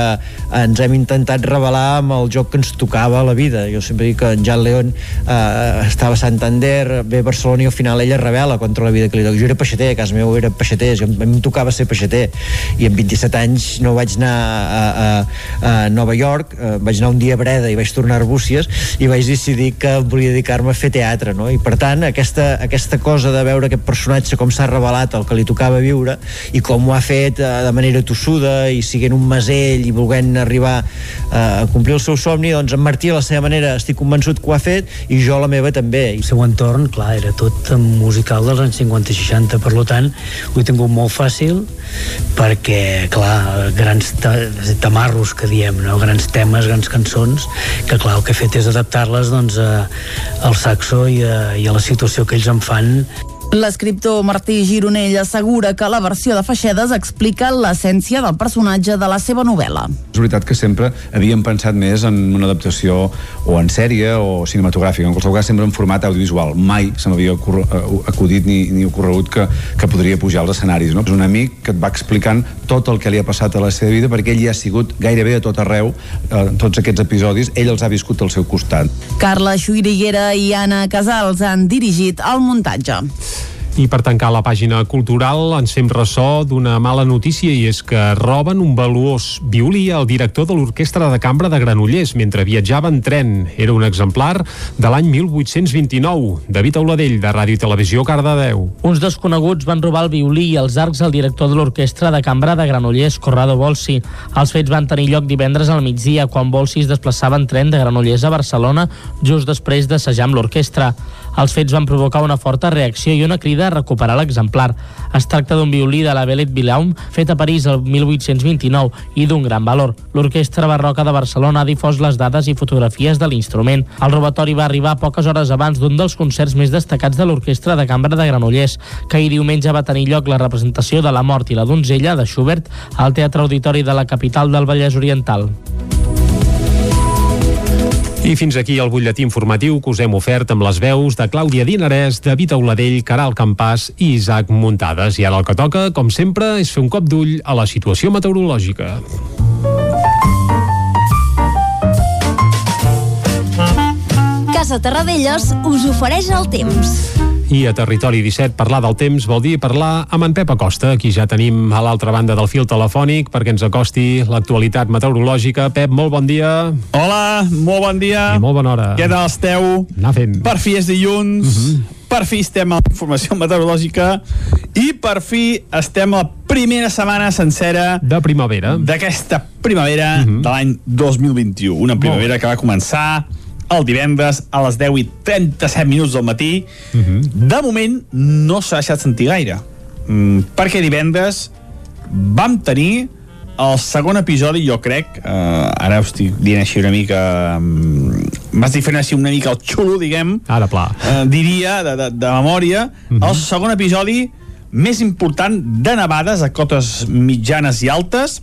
ens hem intentat revelar amb el joc que ens tocava a la vida. Jo sempre dic que en Jan León eh, estava a Santander, ve a Barcelona i al final ella revela contra la vida que li toca. Jo era peixater, a casa meu era peixater, jo, a mi em tocava ser peixater i amb 27 anys no vaig anar a, a, a Nova York, eh, vaig anar un dia a Breda i vaig tornar a Arbúcies i vaig decidir que volia dedicar-me a fer teatre, no? I per tant, aquesta, aquesta cosa de veure aquest personatge com s'ha revelat el que li tocava viure i com ho ha fet eh, de manera tossuda i siguent un masell i volent arribar eh, a complir el seu somni, doncs en Martí a la seva manera estic convençut que ho ha fet i jo la meva també. El seu entorn, clar, era tot musical dels anys 50 i 60, per tant ho he tingut molt fàcil perquè, clar, grans tamarros que diem, no? grans temes, grans cançons, que clar, el que he fet és adaptar-les doncs, a, al saxo i a, i a la situació que ells en fan L'escriptor Martí Gironell assegura que la versió de Feixedes explica l'essència del personatge de la seva novel·la. És veritat que sempre havíem pensat més en una adaptació o en sèrie o cinematogràfica, en qualsevol cas sempre en format audiovisual. Mai se m'havia eh, acudit ni, ni ocorregut que, que podria pujar als escenaris. No? És un amic que et va explicant tot el que li ha passat a la seva vida perquè ell hi ha sigut gairebé a tot arreu eh, tots aquests episodis, ell els ha viscut al seu costat. Carla Xuiriguera i Anna Casals han dirigit el muntatge. I per tancar la pàgina cultural ens fem ressò d'una mala notícia i és que roben un valuós violí al director de l'Orquestra de Cambra de Granollers mentre viatjava en tren. Era un exemplar de l'any 1829. David Auladell, de Ràdio i Televisió, Cardedeu. Uns desconeguts van robar el violí i els arcs al director de l'Orquestra de Cambra de Granollers, Corrado Bolsi. Els fets van tenir lloc divendres al migdia, quan Bolsi es desplaçava en tren de Granollers a Barcelona just després d'assajar amb l'orquestra. Els fets van provocar una forta reacció i una crida a recuperar l'exemplar. Es tracta d'un violí de la Bellet Vilaum fet a París el 1829 i d'un gran valor. L'Orquestra Barroca de Barcelona ha difós les dades i fotografies de l'instrument. El robatori va arribar poques hores abans d'un dels concerts més destacats de l'Orquestra de Cambra de Granollers, que ahir diumenge va tenir lloc la representació de La mort i la donzella de Schubert al Teatre Auditori de la capital del Vallès Oriental. I fins aquí el butlletí informatiu que us hem ofert amb les veus de Clàudia Dinarès, David Auladell, Caral Campàs i Isaac Muntades. I ara el que toca, com sempre, és fer un cop d'ull a la situació meteorològica. Casa Terradellos us ofereix el temps. I a Territori 17 parlar del temps vol dir parlar amb en Pep Acosta, aquí ja tenim a l'altra banda del fil telefònic perquè ens acosti l'actualitat meteorològica. Pep, molt bon dia. Hola, molt bon dia. I molt bona hora. Què tal esteu? Anar fent. Per fi és dilluns, uh -huh. per fi estem a la informació meteorològica i per fi estem a la primera setmana sencera de primavera d'aquesta primavera uh -huh. de l'any 2021. Una primavera que va començar el divendres a les 10 i 37 minuts del matí. Uh -huh. De moment no s'ha deixat sentir gaire, mm, perquè divendres vam tenir el segon episodi, jo crec, eh, ara ho estic dient així una mica... M'estic fent així una mica el xulo, diguem. Ara, pla. Eh, diria, de, de, de memòria, uh -huh. el segon episodi més important de nevades a cotes mitjanes i altes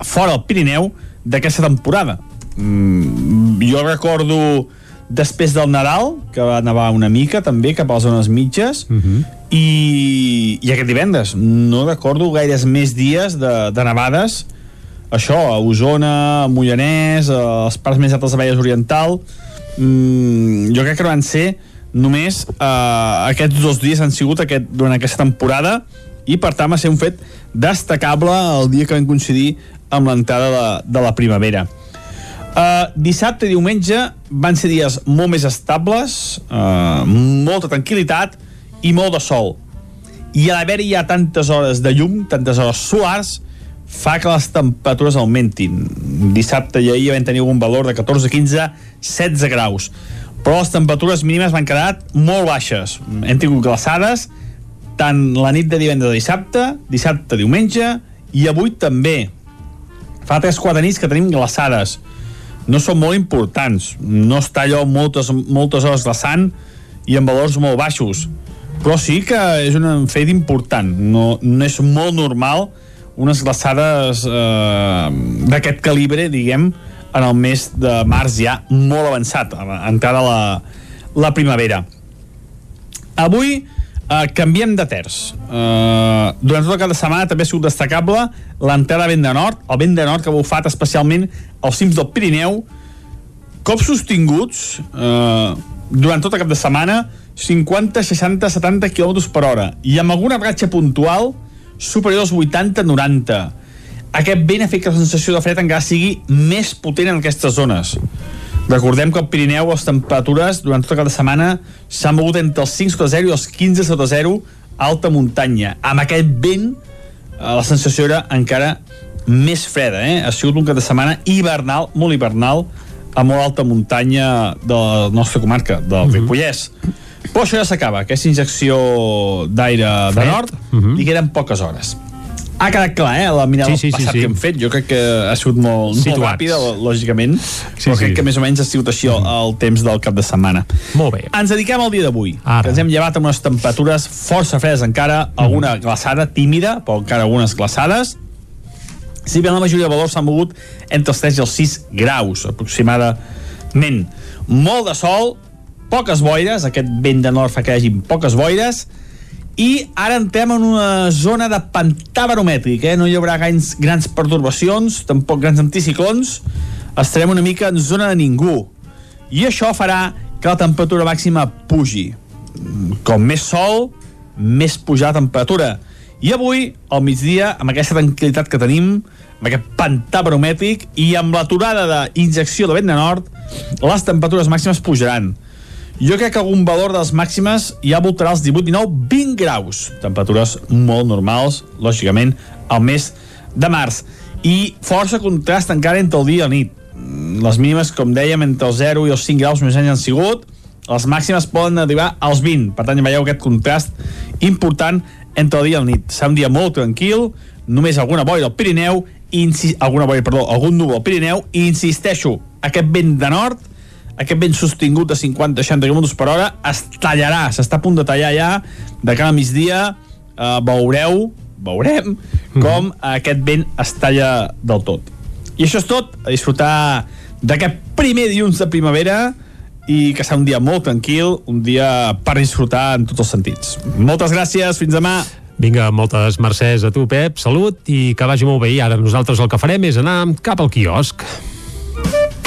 fora del Pirineu d'aquesta temporada mm, jo recordo després del Nadal, que va nevar una mica també cap a les zones mitges uh -huh. i, i aquest divendres. No recordo gaires més dies de, de nevades. Això, a Osona, a Mollanès a les parts més altes de Vallès Oriental. Mm, jo crec que van ser només eh, aquests dos dies han sigut aquest, durant aquesta temporada i per tant va ser un fet destacable el dia que vam coincidir amb l'entrada de, de la primavera Uh, dissabte i diumenge van ser dies molt més estables, uh, molta tranquil·litat i molt de sol. I a l'haver-hi ja tantes hores de llum, tantes hores solars, fa que les temperatures augmentin. Dissabte i ahir vam tenir un valor de 14, 15, 16 graus. Però les temperatures mínimes van quedar molt baixes. Hem tingut glaçades tant la nit de divendres a dissabte, dissabte, diumenge, i avui també. Fa 3-4 nits que tenim glaçades no són molt importants. No està allò moltes, moltes hores glaçant i amb valors molt baixos. Però sí que és un fet important. No, no és molt normal unes glaçades eh, d'aquest calibre, diguem, en el mes de març ja molt avançat, entrada la, la primavera. Avui eh, canviem de terç. Eh, durant tot el cap de setmana també ha sigut destacable l'entrada vent de nord, el vent de nord que ha bufat especialment als cims del Pirineu, cops sostinguts eh, durant tot el cap de setmana 50, 60, 70 km per hora i amb alguna ratxa puntual superior als 80, 90 aquest vent ha fet que la sensació de fred encara sigui més potent en aquestes zones recordem que al Pirineu les temperatures durant tot el cap de setmana s'han mogut entre els 5 sota 0 i els 15 sota 0 a alta muntanya amb aquest vent eh, la sensació era encara més freda eh? ha sigut un cap de setmana hivernal, molt hivernal a molt alta muntanya de la nostra comarca, del mhm. Ripollès. Però això ja s'acaba, aquesta injecció d'aire de nord, Mhm. -huh. i queden poques hores. Ha quedat clar, eh, la mirada Sí, sí, sí, passat sí. que hem fet. Jo crec que ha sigut molt, molt ràpida, lògicament, Sí, però sí. crec que més o menys ha sigut això el temps del cap de setmana. Molt bé. Ens dediquem al dia d'avui, que ens hem llevat amb unes temperatures força fredes encara, alguna glaçada tímida, però encara algunes glaçades, si bé la majoria de valors s'han mogut entre els 3 i els 6 graus, aproximadament. Molt de sol, poques boires, aquest vent de nord fa que hi hagi poques boires, i ara entrem en una zona de pantà baromètric, eh? no hi haurà grans, grans pertorbacions, tampoc grans anticiclons, estarem una mica en zona de ningú. I això farà que la temperatura màxima pugi. Com més sol, més pujar la temperatura. I avui, al migdia, amb aquesta tranquil·litat que tenim, amb aquest pantà baromètric i amb l'aturada d'injecció de vent de nord, les temperatures màximes pujaran. Jo crec que algun valor de les màximes ja voltarà els 18, 19, 20 graus. Temperatures molt normals, lògicament, al mes de març. I força contrast encara entre el dia i la nit. Mm, Les mínimes, com dèiem, entre els 0 i els 5 graus més o menys han sigut. Les màximes poden arribar als 20. Per tant, ja veieu aquest contrast important entre el dia i la nit. Serà un dia molt tranquil, només alguna boira al Pirineu, alguna boira, perdó, algun núvol al Pirineu, i insisteixo, aquest vent de nord aquest vent sostingut de 50-60 km per hora es tallarà, s'està a punt de tallar ja de cara a migdia. Eh, veureu, veurem com aquest vent es talla del tot. I això és tot, a disfrutar d'aquest primer dilluns de primavera i que serà un dia molt tranquil un dia per disfrutar en tots els sentits. Moltes gràcies, fins demà. Vinga, moltes mercès a tu, Pep, salut i que vagi molt bé. I ara nosaltres el que farem és anar cap al quiosc.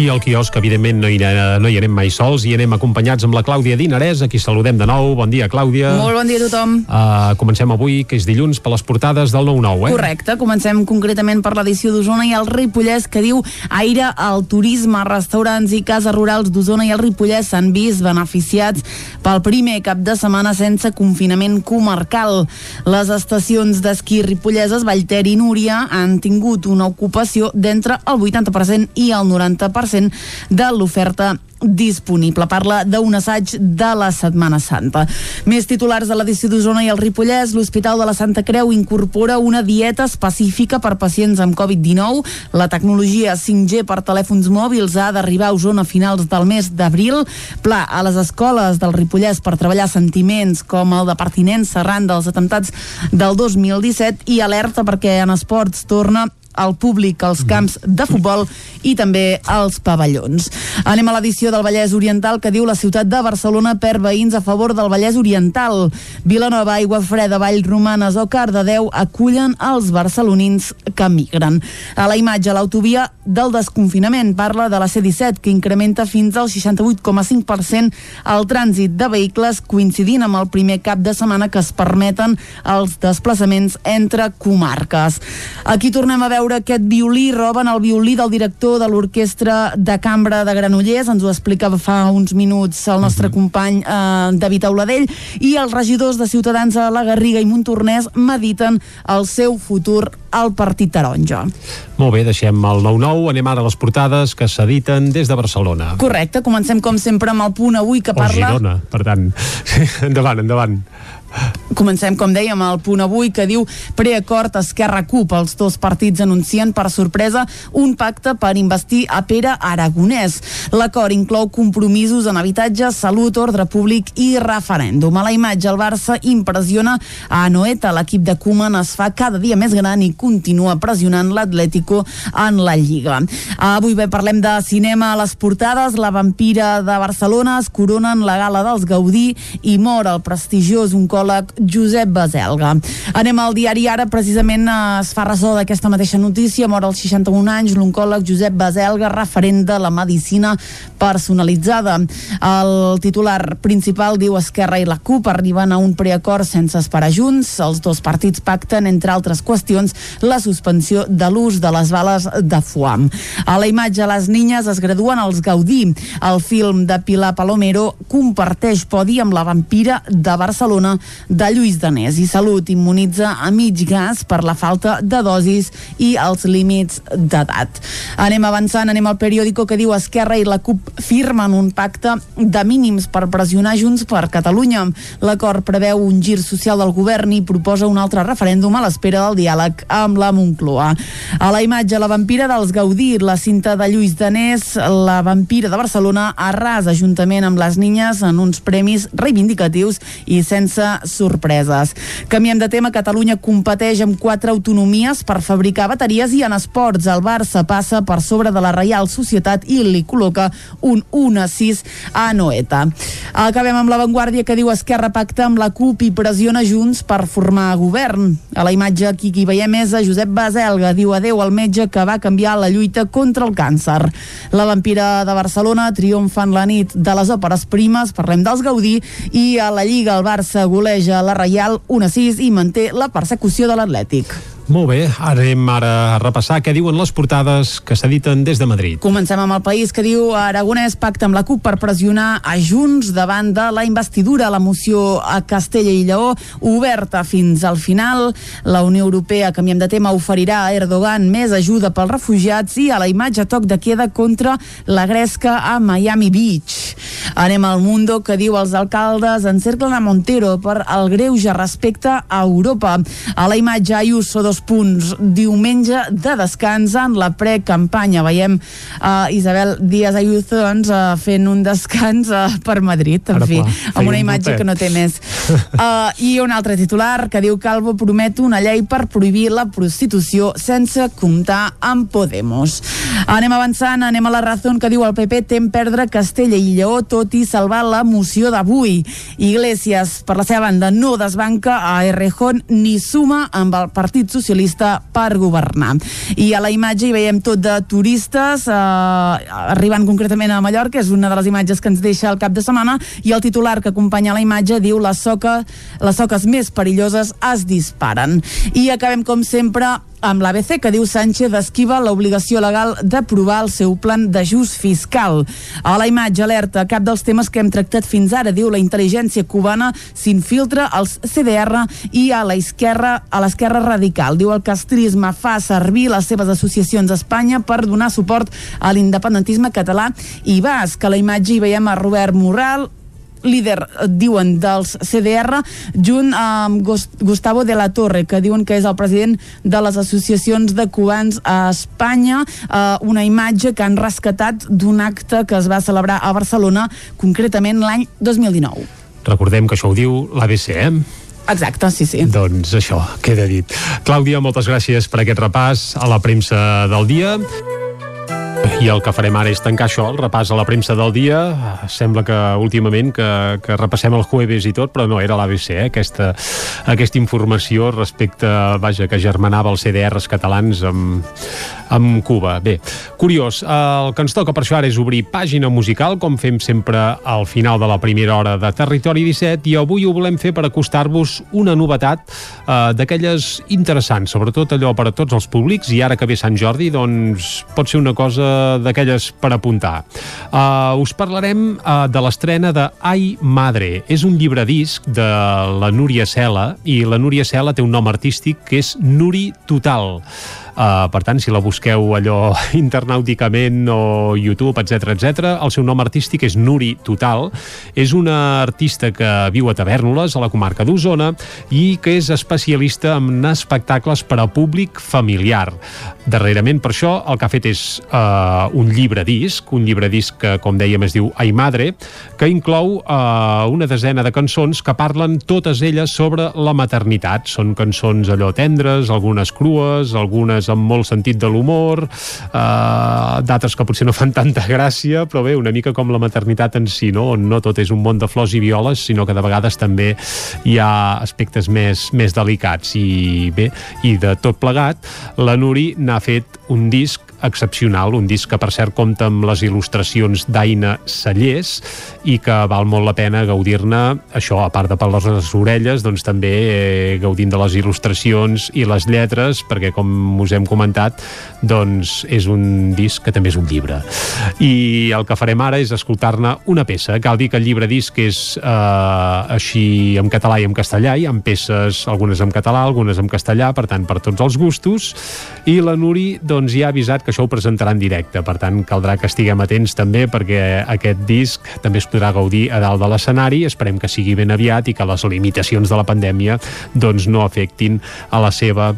I al quiosc, evidentment, no hi, no hi anem mai sols i anem acompanyats amb la Clàudia Dinarès, a qui saludem de nou. Bon dia, Clàudia. Molt bon dia a tothom. Uh, comencem avui, que és dilluns, per les portades del 9-9, eh? Correcte, comencem concretament per l'edició d'Osona i el Ripollès que diu aire al turisme, restaurants i cases rurals d'Osona i el Ripollès s'han vist beneficiats pel primer cap de setmana sense confinament comarcal. Les estacions d'esquí ripolleses Vallter i Núria han tingut una ocupació d'entre el 80% i el 90% 50% de l'oferta disponible. Parla d'un assaig de la Setmana Santa. Més titulars de l'edició d'Osona i el Ripollès, l'Hospital de la Santa Creu incorpora una dieta específica per pacients amb Covid-19. La tecnologia 5G per telèfons mòbils ha d'arribar a Osona a finals del mes d'abril. Pla a les escoles del Ripollès per treballar sentiments com el de pertinença arran dels atemptats del 2017 i alerta perquè en esports torna al públic als camps de futbol i també als pavellons. Anem a l'edició del Vallès Oriental que diu la ciutat de Barcelona per veïns a favor del Vallès Oriental. Vilanova, Aigua Freda, Vall Romanes o Cardedeu acullen els barcelonins que migren. A la imatge, l'autovia del desconfinament parla de la C-17 que incrementa fins al 68,5% el trànsit de vehicles coincidint amb el primer cap de setmana que es permeten els desplaçaments entre comarques. Aquí tornem a veure veure aquest violí, roben el violí del director de l'Orquestra de Cambra de Granollers, ens ho explicava fa uns minuts el nostre uh -huh. company eh, David Auladell, i els regidors de Ciutadans a la Garriga i Montornès mediten el seu futur al Partit Taronja. Molt bé, deixem el 9-9, anem ara a les portades que s'editen des de Barcelona. Correcte, comencem com sempre amb el punt avui que o parla... Girona, per tant. Endavant, endavant. Comencem, com dèiem, al punt avui que diu preacord Esquerra CUP. Els dos partits anuncien per sorpresa un pacte per investir a Pere Aragonès. L'acord inclou compromisos en habitatge, salut, ordre públic i referèndum. A la imatge, el Barça impressiona a Anoeta. L'equip de Koeman es fa cada dia més gran i continua pressionant l'Atlético en la Lliga. Avui bé parlem de cinema a les portades. La vampira de Barcelona es coronen la gala dels Gaudí i mor el prestigiós oncòleg Josep Baselga. Anem al diari Ara, precisament eh, es fa ressò d'aquesta mateixa notícia, mor als 61 anys l'oncòleg Josep Baselga, referent de la medicina personalitzada. El titular principal diu Esquerra i la CUP arriben a un preacord sense esperar junts. Els dos partits pacten, entre altres qüestions, la suspensió de l'ús de les bales de foam. A la imatge, les niñes es graduen als Gaudí. El film de Pilar Palomero comparteix podi amb la vampira de Barcelona de Lluís Danés i Salut immunitza a mig gas per la falta de dosis i els límits d'edat. Anem avançant, anem al periòdico que diu Esquerra i la CUP firmen un pacte de mínims per pressionar Junts per Catalunya. L'acord preveu un gir social del govern i proposa un altre referèndum a l'espera del diàleg amb la Moncloa. A la imatge, la vampira dels Gaudí, la cinta de Lluís Danés, la vampira de Barcelona, arrasa juntament amb les niñes en uns premis reivindicatius i sense sorpreses. Canviem de tema, Catalunya competeix amb quatre autonomies per fabricar bateries i en esports el Barça passa per sobre de la Reial Societat i li col·loca un 1 a 6 a Noeta. Acabem amb l'avantguàrdia que diu Esquerra pacta amb la CUP i pressiona Junts per formar govern. A la imatge aquí qui veiem és a Josep Baselga, diu adeu al metge que va canviar la lluita contra el càncer. La vampira de Barcelona triomfa en la nit de les òperes primes, parlem dels Gaudí, i a la Lliga el Barça goleja la Reial 1 a 6 i manté la persecució de l'Atlètic. Molt bé, anem ara a repassar què diuen les portades que s'editen des de Madrid. Comencem amb el país que diu Aragonès pacta amb la CUP per pressionar a Junts davant de la investidura. La moció a Castella i Lleó oberta fins al final. La Unió Europea, canviem de tema, oferirà a Erdogan més ajuda pels refugiats i a la imatge toc de queda contra la gresca a Miami Beach. Anem al Mundo que diu els alcaldes encerclen a Montero per el greuge respecte a Europa. A la imatge Ayuso dos punts diumenge de descans en la precampanya. Veiem uh, Isabel Díaz Ayuso doncs, uh, fent un descans uh, per Madrid, en Ara, fi, clar, amb una imatge que no té més. Uh, I un altre titular que diu Calvo promet una llei per prohibir la prostitució sense comptar amb Podemos. Anem avançant, anem a la raó que diu el PP tem perdre Castella i Lleó tot i salvar la moció d'avui. Iglesias, per la seva banda, no desbanca a Errejón ni suma amb el Partit Socialista per governar. I a la imatge hi veiem tot de turistes eh, arribant concretament a Mallorca, és una de les imatges que ens deixa el cap de setmana, i el titular que acompanya la imatge diu les, soca, les soques més perilloses es disparen. I acabem, com sempre, amb l'ABC, que diu Sánchez esquiva l'obligació legal d'aprovar el seu plan d'ajust fiscal. A la imatge alerta, cap dels temes que hem tractat fins ara, diu la intel·ligència cubana s'infiltra als CDR i a la esquerra a l'esquerra radical. Diu el castrisme fa servir les seves associacions a Espanya per donar suport a l'independentisme català i basc. A la imatge hi veiem a Robert Morral, líder, eh, diuen, dels CDR, junt amb Gustavo de la Torre, que diuen que és el president de les associacions de cubans a Espanya, eh, una imatge que han rescatat d'un acte que es va celebrar a Barcelona, concretament l'any 2019. Recordem que això ho diu l'ABC, eh? Exacte, sí, sí. Doncs això, queda dit. Clàudia, moltes gràcies per aquest repàs a la premsa del dia. I el que farem ara és tancar això, el repàs a la premsa del dia. Sembla que últimament que, que repassem el jueves i tot, però no, era l'ABC, eh? aquesta, aquesta informació respecte, vaja, que germanava els CDRs catalans amb, amb Cuba. Bé, curiós, el que ens toca per això ara és obrir pàgina musical, com fem sempre al final de la primera hora de Territori 17, i avui ho volem fer per acostar-vos una novetat eh, d'aquelles interessants, sobretot allò per a tots els públics, i ara que ve Sant Jordi, doncs pot ser una cosa d'aquelles per apuntar. Uh, us parlarem uh, de l'estrena de Ai Madre. És un llibre disc de la Núria Cela i la Núria Cela té un nom artístic que és Nuri Total. Uh, per tant, si la busqueu allò internàuticament o YouTube, etc etc, el seu nom artístic és Nuri Total. És una artista que viu a Tavernoles, a la comarca d'Osona, i que és especialista en espectacles per a públic familiar. Darrerament, per això, el que ha fet és uh, un llibre disc, un llibre disc que, com dèiem, es diu Ai Madre, que inclou uh, una desena de cançons que parlen totes elles sobre la maternitat. Són cançons allò tendres, algunes crues, algunes amb molt sentit de l'humor, eh, d'altres que potser no fan tanta gràcia, però bé, una mica com la maternitat en si, no? on no tot és un món de flors i violes, sinó que de vegades també hi ha aspectes més, més delicats. I bé, i de tot plegat, la Nuri n'ha fet un disc excepcional, un disc que per cert compta amb les il·lustracions d'Aina Sallés i que val molt la pena gaudir-ne, això a part de per les orelles, doncs també eh, gaudint de les il·lustracions i les lletres, perquè com us hem comentat, doncs és un disc que també és un llibre. I el que farem ara és escoltar-ne una peça. Cal dir que el llibre disc és eh, així en català i en castellà, i amb peces, algunes en català, algunes en castellà, per tant, per tots els gustos, i la Nuri doncs, ja ha avisat que que això ho presentarà en directe, per tant caldrà que estiguem atents també perquè aquest disc també es podrà gaudir a dalt de l'escenari, esperem que sigui ben aviat i que les limitacions de la pandèmia doncs no afectin a la seva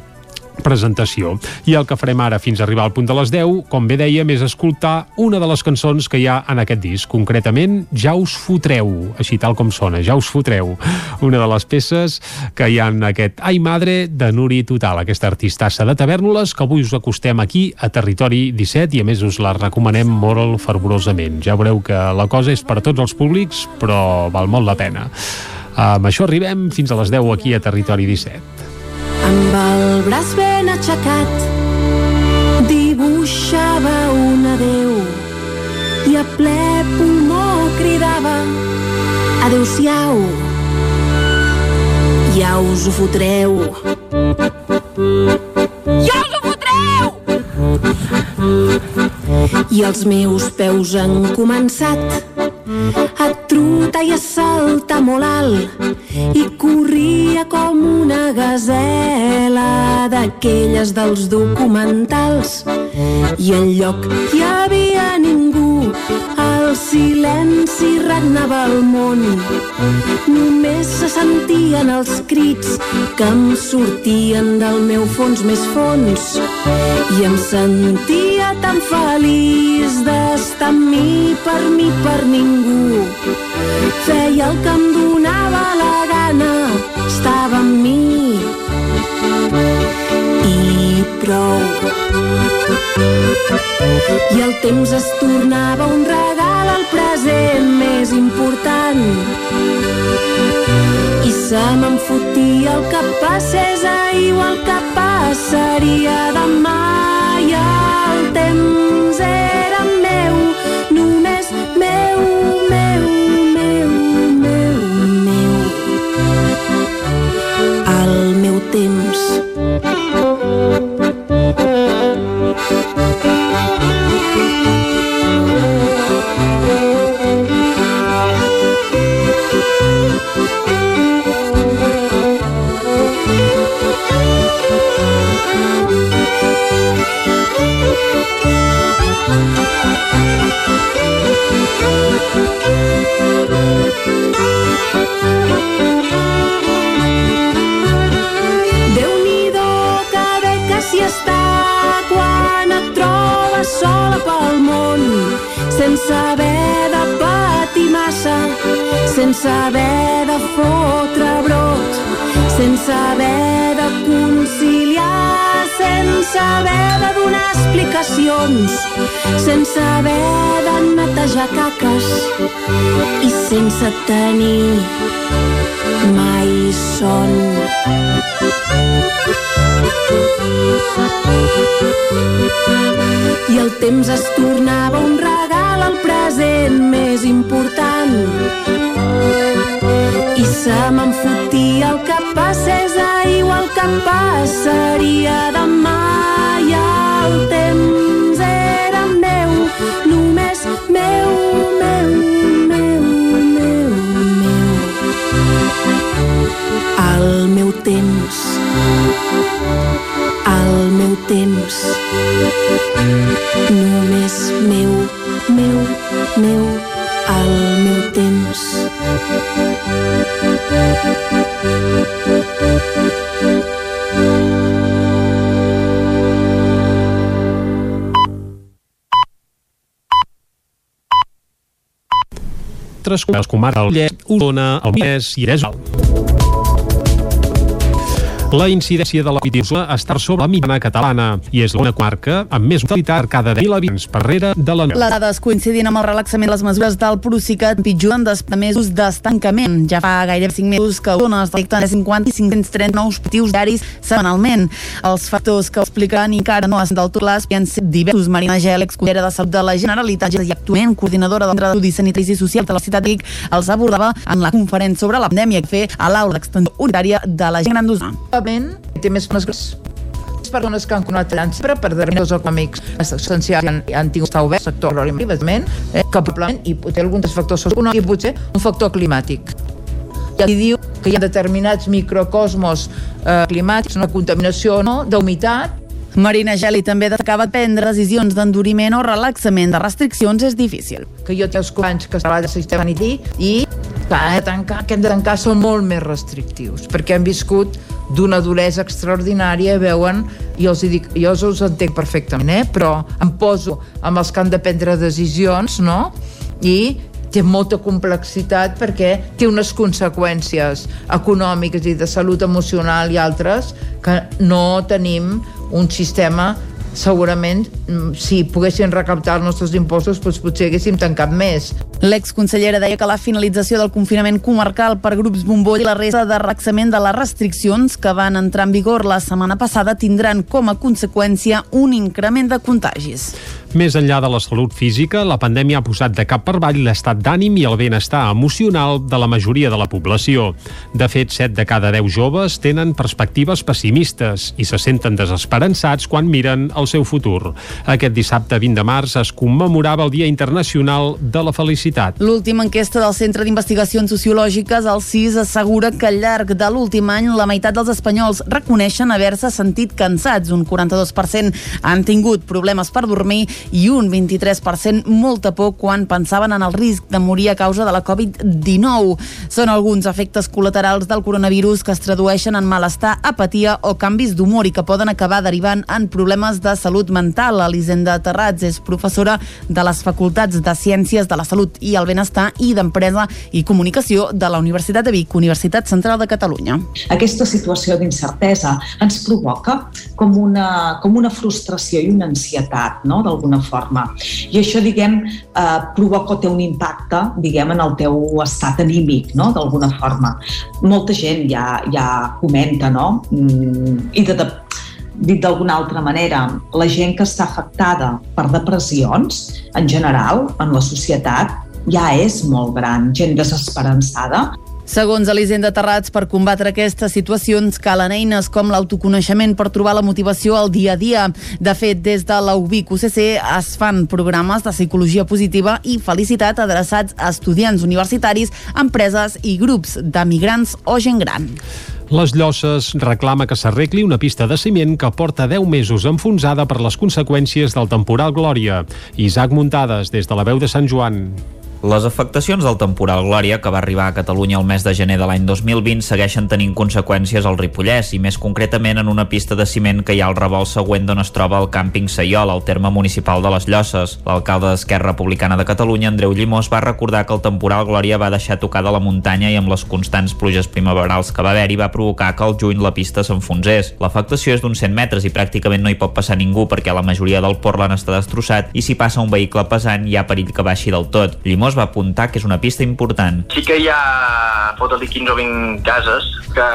presentació. I el que farem ara fins a arribar al punt de les 10, com bé dèiem, és escoltar una de les cançons que hi ha en aquest disc, concretament Ja us fotreu, així tal com sona, Ja us fotreu, una de les peces que hi ha en aquest Ai Madre de Nuri Total, aquesta artistassa de Tavernoles que avui us acostem aquí a Territori 17 i a més us la recomanem molt fervorosament. Ja veureu que la cosa és per a tots els públics, però val molt la pena. Amb això arribem fins a les 10 aquí a Territori 17 amb el braç ben aixecat dibuixava un adeu i a ple pulmó cridava adeu-siau ja us ho fotreu. Ja us ho fotreu! I els meus peus han començat a trotar i a saltar molt alt i corria com una gasela d'aquelles dels documentals. I en lloc hi havia ningú el silenci regnava al món. Només se sentien els crits que em sortien del meu fons més fons. I em sentia tan feliç d'estar amb mi per mi per ningú. Feia el que em donava la gana estava amb mi prou. I el temps es tornava un regal al present més important. I se me'n fotia el que passés ahir o el que passaria demà. I el temps era meu, només meu, De unido Cabecas y está pel món sense haver de patir massa, sense haver de fotre brot, sense haver de conciliar, sense haver de donar explicacions, sense haver de netejar caques i sense tenir mai son. I el temps es tornava un regal al present més important. I se me'n fotia el que passés ahir o el que passaria demà. I el temps era meu, només El meu temps, el meu temps, només meu, meu, meu, el meu temps. Tres comarques, Llet, Osona, el Vallès i Eresal. La incidència de la covid està sobre la mitjana catalana i és una comarca amb més mortalitat per cada 10.000 habitants per rere de la Les dades coincidint amb el relaxament de les mesures del Procicat pitjoren després de mesos d'estancament. Ja fa gairebé 5 mesos que Osona es detecten 50 i 530 nous positius diaris setmanalment. Els factors que ho explicaran encara no estan del tot clars i han set diversos. Marina Gel, exconsellera de Salut de la Generalitat i actualment coordinadora del Centre d'Estudis Sanitaris i Socials de la ciutat de els abordava en la conferència sobre la pandèmia que fer a l'aula d'extensió unitària de la gent gran d'Osona. Probablement té més les persones que han continuat treballant sempre per determinats econòmics essencials han, han tingut estar oberts, sector evidentment, eh, que probablement i té alguns factors socioeconòmics i potser un factor climàtic. I aquí diu que hi ha determinats microcosmos eh, climàtics, una contaminació no, d'humitat, Marina Geli també destacava prendre decisions d'enduriment o relaxament de restriccions és difícil. que jo tinc els companys que treballen al sistema sanitari i que hem de tancar, que hem de tancar són molt més restrictius, perquè han viscut d'una duresa extraordinària veuen, i els dic, jo els entenc perfectament, eh? però em poso amb els que han de prendre decisions, no? I té molta complexitat perquè té unes conseqüències econòmiques i de salut emocional i altres que no tenim un sistema segurament mm, si poguessin recaptar els nostres impostos doncs potser haguéssim tancat més. L'exconsellera deia que la finalització del confinament comarcal per grups bomboll i la resta de relaxament de les restriccions que van entrar en vigor la setmana passada tindran com a conseqüència un increment de contagis. Més enllà de la salut física, la pandèmia ha posat de cap per avall l'estat d'ànim i el benestar emocional de la majoria de la població. De fet, 7 de cada 10 joves tenen perspectives pessimistes i se senten desesperançats quan miren el seu futur. Aquest dissabte 20 de març es commemorava el Dia Internacional de la Felicitat. L'última enquesta del Centre d'Investigacions Sociològiques, el CIS, assegura que al llarg de l'últim any la meitat dels espanyols reconeixen haver-se sentit cansats. Un 42% han tingut problemes per dormir i un 23% molta por quan pensaven en el risc de morir a causa de la Covid-19. Són alguns efectes col·laterals del coronavirus que es tradueixen en malestar, apatia o canvis d'humor i que poden acabar derivant en problemes de salut mental. Elisenda Terrats és professora de les Facultats de Ciències de la Salut i el Benestar i d'Empresa i Comunicació de la Universitat de Vic, Universitat Central de Catalunya. Aquesta situació d'incertesa ens provoca com una, com una frustració i una ansietat, no?, d'alguna forma. I això, diguem, eh, provoca o té un impacte, diguem, en el teu estat anímic, no?, d'alguna forma. Molta gent ja, ja comenta, no?, mm, i de, de dit d'alguna altra manera, la gent que està afectada per depressions, en general, en la societat, ja és molt gran, gent desesperançada, Segons Elisenda Terrats, per combatre aquestes situacions calen eines com l'autoconeixement per trobar la motivació al dia a dia. De fet, des de la UBIC UCC es fan programes de psicologia positiva i felicitat adreçats a estudiants universitaris, empreses i grups de migrants o gent gran. Les Llosses reclama que s'arregli una pista de ciment que porta 10 mesos enfonsada per les conseqüències del temporal Glòria. Isaac Muntades, des de la veu de Sant Joan. Les afectacions del temporal Glòria, que va arribar a Catalunya el mes de gener de l'any 2020, segueixen tenint conseqüències al Ripollès i més concretament en una pista de ciment que hi ha al revolt següent d'on es troba el càmping Saiol, al terme municipal de les Llosses. L'alcalde d'Esquerra Republicana de Catalunya, Andreu Llimós, va recordar que el temporal Glòria va deixar tocada la muntanya i amb les constants pluges primaverals que va haver-hi va provocar que al juny la pista s'enfonsés. L'afectació és d'uns 100 metres i pràcticament no hi pot passar ningú perquè la majoria del portland està destrossat i si passa un vehicle pesant hi ha perill que baixi del tot. Llimós es va apuntar que és una pista important. Sí que hi ha, fota-li 15 o 20 cases, que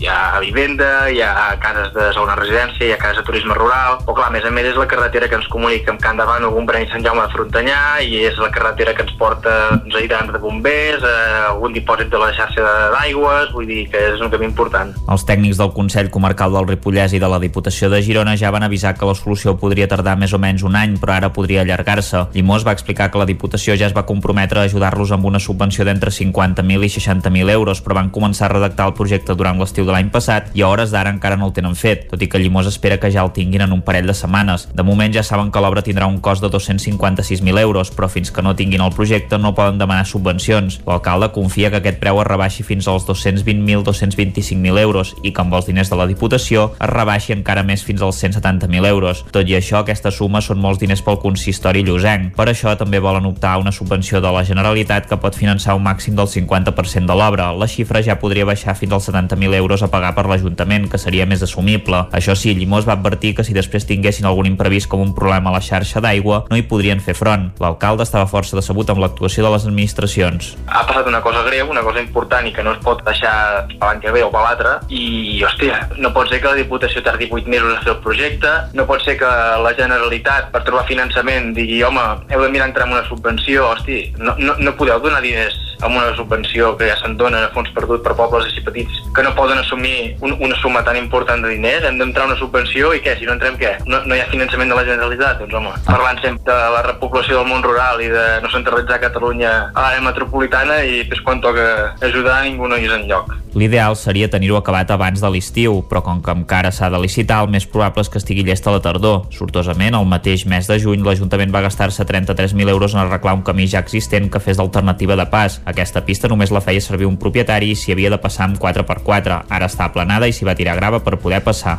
hi ha vivenda, hi ha cases de segona residència, hi ha cases de turisme rural, o clar, a més a més és la carretera que ens comunica amb Can Davant Gombrany i Sant Jaume de Frontanyà, i és la carretera que ens porta doncs, a hidrants de bombers, a algun dipòsit de la xarxa d'aigües, vull dir que és un camí important. Els tècnics del Consell Comarcal del Ripollès i de la Diputació de Girona ja van avisar que la solució podria tardar més o menys un any, però ara podria allargar-se. Llimós va explicar que la Diputació ja es va comprometre a ajudar-los amb una subvenció d'entre 50.000 i 60.000 euros, però van començar a redactar el projecte durant l'estiu de l'any passat i a hores d'ara encara no el tenen fet, tot i que Llimós espera que ja el tinguin en un parell de setmanes. De moment ja saben que l'obra tindrà un cost de 256.000 euros, però fins que no tinguin el projecte no poden demanar subvencions. L'alcalde confia que aquest preu es rebaixi fins als 220.225.000 euros i que amb els diners de la Diputació es rebaixi encara més fins als 170.000 euros. Tot i això, aquesta suma són molts diners pel consistori llosenc. Per això també volen optar a una subvenció de la Generalitat que pot finançar un màxim del 50% de l'obra. La xifra ja podria baixar fins als 70.000 euros a pagar per l'Ajuntament, que seria més assumible. Això sí, Llimós va advertir que si després tinguessin algun imprevist com un problema a la xarxa d'aigua, no hi podrien fer front. L'alcalde estava força decebut amb l'actuació de les administracions. Ha passat una cosa greu, una cosa important i que no es pot deixar per l'any que ve o per l'altre i, hòstia, no pot ser que la Diputació tardi 8 mesos a fer el projecte, no pot ser que la Generalitat per trobar finançament digui, home, heu de mirar entrar en una subvenció, hosti, no, no, no podeu donar diners amb una subvenció que ja se'n dona a fons perdut per pobles així petits que no poden assumir un, una suma tan important de diners, hem d'entrar una subvenció i què, si no entrem què? No, no hi ha finançament de la Generalitat? Doncs home, parlant sempre de la repoblació del món rural i de no centralitzar Catalunya a l'àrea metropolitana i després quan toca ajudar ningú no hi és enlloc. L'ideal seria tenir-ho acabat abans de l'estiu, però com que encara s'ha de licitar, el més probable és que estigui llest a la tardor. Sortosament, el mateix mes de juny, l'Ajuntament va gastar-se 33.000 euros en arreglar un camí ja existent que fes d'alternativa de pas. Aquesta pista només la feia servir un propietari i s'hi havia de passar amb 4x4. Ara està aplanada i s'hi va tirar grava per poder passar.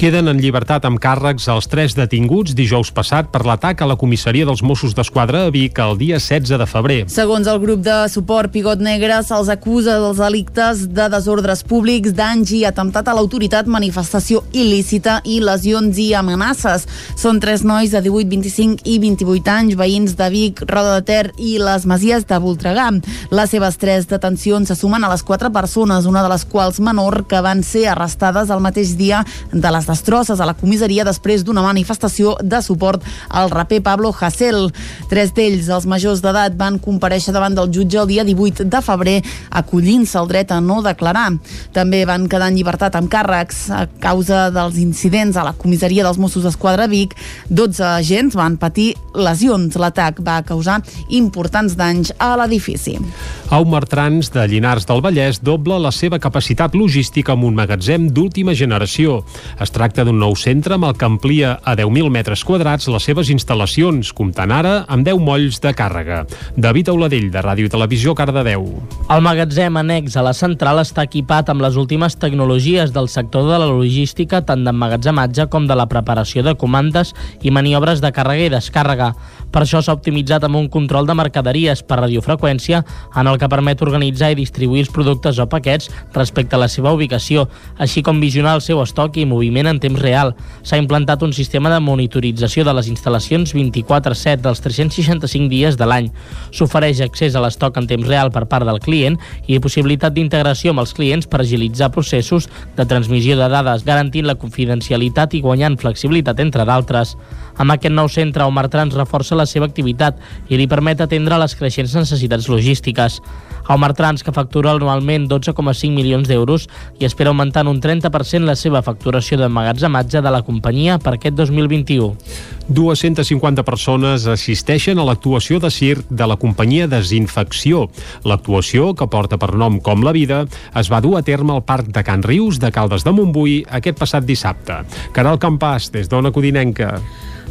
Queden en llibertat amb càrrecs els tres detinguts dijous passat per l'atac a la comissaria dels Mossos d'Esquadra a Vic el dia 16 de febrer. Segons el grup de suport Pigot Negre, se'ls acusa dels delictes de desordres públics, danys i atemptat a l'autoritat, manifestació il·lícita i lesions i amenaces. Són tres nois de 18, 25 i 28 anys, veïns de Vic, Roda de Ter i les Masies de Voltregà. Les seves tres detencions se sumen a les quatre persones, una de les quals menor, que van ser arrestades el mateix dia de les destrosses a la comissaria després d'una manifestació de suport al raper Pablo Hasél. Tres d'ells, els majors d'edat, van compareixer davant del jutge el dia 18 de febrer acollint-se el dret a no declarar. També van quedar en llibertat amb càrrecs a causa dels incidents a la comissaria dels Mossos d'Esquadra Vic. 12 agents van patir lesions. L'atac va causar importants danys a l'edifici. Aumertrans de Llinars del Vallès dobla la seva capacitat logística amb un magatzem d'última generació. Es tracta d'un nou centre amb el que amplia a 10.000 metres quadrats les seves instal·lacions, comptant ara amb 10 molls de càrrega. David Auladell, de Ràdio i Televisió, Cardedeu. El magatzem annex a la central està equipat amb les últimes tecnologies del sector de la logística, tant d'emmagatzematge com de la preparació de comandes i maniobres de càrrega i descàrrega. Per això s'ha optimitzat amb un control de mercaderies per radiofreqüència en el que permet organitzar i distribuir els productes o paquets respecte a la seva ubicació, així com visionar el seu estoc i moviment en temps real. S'ha implantat un sistema de monitorització de les instal·lacions 24-7 dels 365 dies de l'any. S'ofereix accés a l'estoc en temps real per part del client i possibilitat d'integració amb els clients per agilitzar processos de transmissió de dades, garantint la confidencialitat i guanyant flexibilitat, entre d'altres. Amb aquest nou centre, Omar Trans reforça la seva activitat i li permet atendre les creixents necessitats logístiques. Omar Trans, que factura anualment 12,5 milions d'euros i espera augmentar en un 30% la seva facturació d'emmagatzematge de la companyia per aquest 2021. 250 persones assisteixen a l'actuació de circ de la companyia Desinfecció. L'actuació, que porta per nom Com la vida, es va dur a terme al Parc de Can Rius de Caldes de Montbui aquest passat dissabte. Caral Campàs, des d'Ona Codinenca.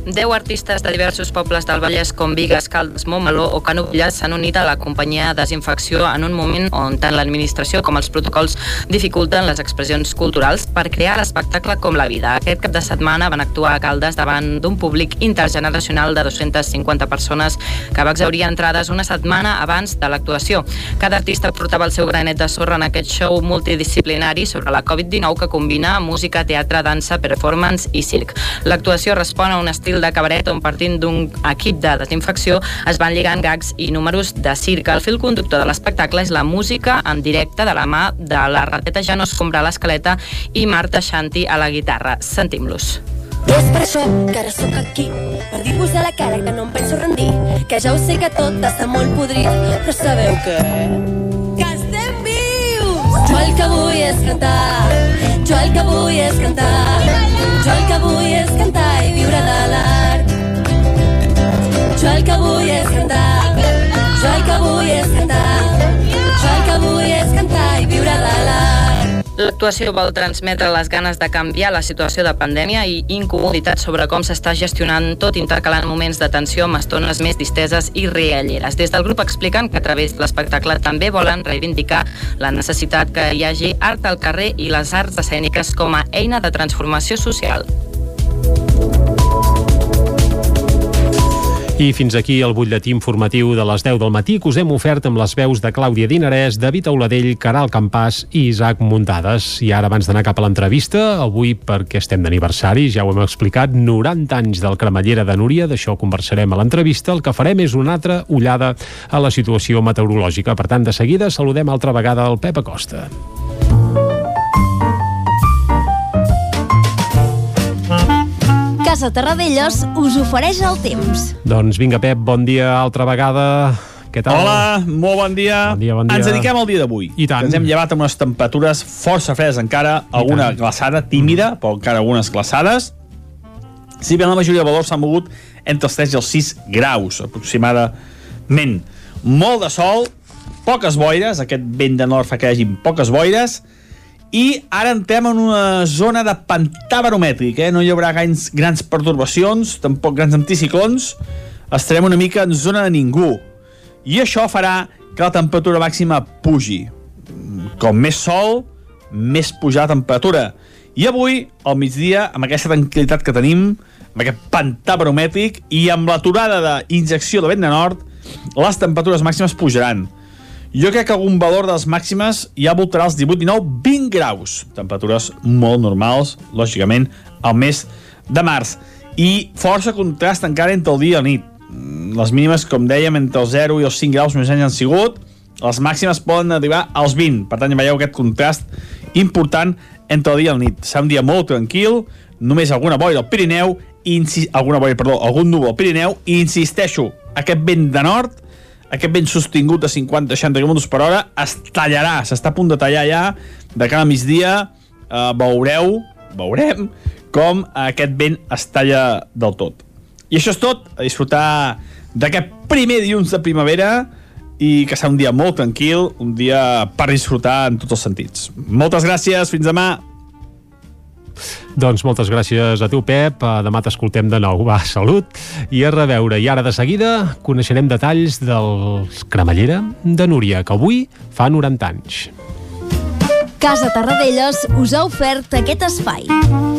10 artistes de diversos pobles del Vallès com Vigues, Caldes, Montmeló o Canovelles s'han unit a la companyia Desinfecció en un moment on tant l'administració com els protocols dificulten les expressions culturals per crear l'espectacle com la vida. Aquest cap de setmana van actuar a Caldes davant d'un públic intergeneracional de 250 persones que va exaurir entrades una setmana abans de l'actuació. Cada artista portava el seu granet de sorra en aquest show multidisciplinari sobre la Covid-19 que combina música, teatre, dansa, performance i circ. L'actuació respon a un estil de cabaret on partint d'un equip de desinfecció es van lligant gags i números de circ. El fil conductor de l'espectacle és la música en directe de la mà de la rateta ja no escombra l'escaleta i Marta Shanti a la guitarra. Sentim-los. I és per això que ara sóc aquí, per dir-vos a la cara que no em penso rendir, que ja ho sé que tot està molt podrit, però sabeu què? Que estem vius! Jo el que vull és cantar, jo el que vull és cantar, jo el que vull és cantar viure de l'art. Jo el que vull és cantar, jo el que vull és cantar, jo el que vull és cantar i viure de l'art. L'actuació vol transmetre les ganes de canviar la situació de pandèmia i incomoditat sobre com s'està gestionant tot intercalant moments de tensió amb estones més disteses i rialleres. Des del grup expliquen que a través de l'espectacle també volen reivindicar la necessitat que hi hagi art al carrer i les arts escèniques com a eina de transformació social. I fins aquí el butlletí informatiu de les 10 del matí que us hem ofert amb les veus de Clàudia Dinarès, David Auladell, Caral Campàs i Isaac Muntades. I ara, abans d'anar cap a l'entrevista, avui perquè estem d'aniversari, ja ho hem explicat, 90 anys del cremallera de Núria, d'això conversarem a l'entrevista. El que farem és una altra ullada a la situació meteorològica. Per tant, de seguida saludem altra vegada el Pep Acosta. Casa Terradellos us ofereix el temps. Doncs vinga, Pep, bon dia altra vegada. Què tal? Hola, molt bon dia. Bon dia, bon dia. Ens dediquem al dia d'avui. I tant. Ens hem llevat amb unes temperatures força fredes encara, alguna glaçada tímida, però encara algunes glaçades. Si bé la majoria de valors s'han mogut entre els 3 i els 6 graus, aproximadament. Molt de sol, poques boires, aquest vent de nord fa que hi hagi poques boires, i ara entrem en una zona de pantà baromètric, eh? no hi haurà grans, grans pertorbacions, tampoc grans anticiclons, estarem una mica en zona de ningú. I això farà que la temperatura màxima pugi. Com més sol, més pujar la temperatura. I avui, al migdia, amb aquesta tranquil·litat que tenim, amb aquest pantà baromètric i amb l'aturada d'injecció de vent de nord, les temperatures màximes pujaran. Jo crec que algun valor de màximes ja voltarà els 18, 19, 20 graus. Temperatures molt normals, lògicament, al mes de març. I força contrast encara entre el dia i la nit. Les mínimes, com dèiem, entre els 0 i els 5 graus més anys han sigut. Les màximes poden arribar als 20. Per tant, veieu aquest contrast important entre el dia i la nit. Serà un dia molt tranquil, només alguna boira al Pirineu, alguna boira, perdó, algun núvol al Pirineu, i insisteixo, aquest vent de nord aquest vent sostingut de 50-60 km per hora es tallarà, s'està a punt de tallar ja de cara a migdia eh, veureu, veurem com aquest vent es talla del tot i això és tot, a disfrutar d'aquest primer dilluns de primavera i que serà un dia molt tranquil, un dia per disfrutar en tots els sentits. Moltes gràcies, fins demà! Doncs moltes gràcies a tu, Pep. Eh, Demà t'escoltem de nou. Va, salut i a reveure. I ara de seguida coneixerem detalls del cremallera de Núria, que avui fa 90 anys. Casa Tarradellas us ha ofert aquest espai.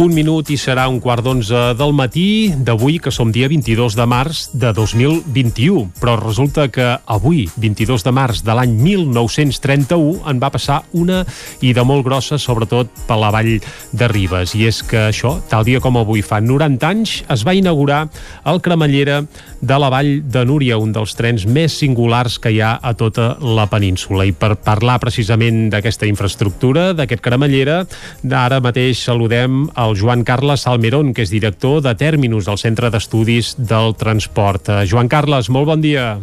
Un minut i serà un quart d'onze del matí d'avui, que som dia 22 de març de 2021. Però resulta que avui, 22 de març de l'any 1931, en va passar una i de molt grossa, sobretot per la vall de Ribes. I és que això, tal dia com avui fa 90 anys, es va inaugurar el cremallera de la Vall de Núria, un dels trens més singulars que hi ha a tota la península. I per parlar precisament d'aquesta infraestructura, d'aquest cremallera, d'ara mateix saludem el Joan Carles Salmerón, que és director de Terminus, al Centre d'Estudis del Transport. Uh, Joan Carles, molt bon dia.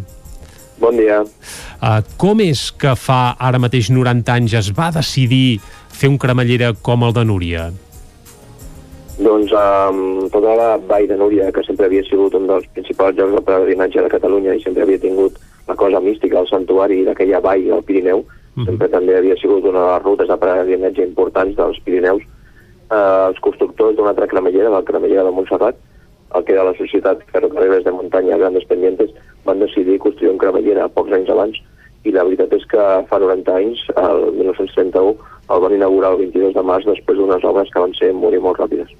Bon dia. Uh, com és que fa ara mateix 90 anys es va decidir fer un cremallera com el de Núria? Doncs um, tota la Vall de Núria, que sempre havia sigut un dels principals llocs de peregrinatge de Catalunya i sempre havia tingut la cosa mística, el santuari d'aquella vall del Pirineu, mm -hmm. sempre també havia sigut una de les rutes de peregrinatge importants dels Pirineus. Uh, els constructors d'una altra cremallera, la cremallera de Montserrat, el que era la societat Ferrocarriles de Muntanya Grandes Pendientes, van decidir construir un cremallera pocs anys abans i la veritat és que fa 90 anys, el 1931, el van inaugurar el 22 de març després d'unes obres que van ser molt i molt ràpides.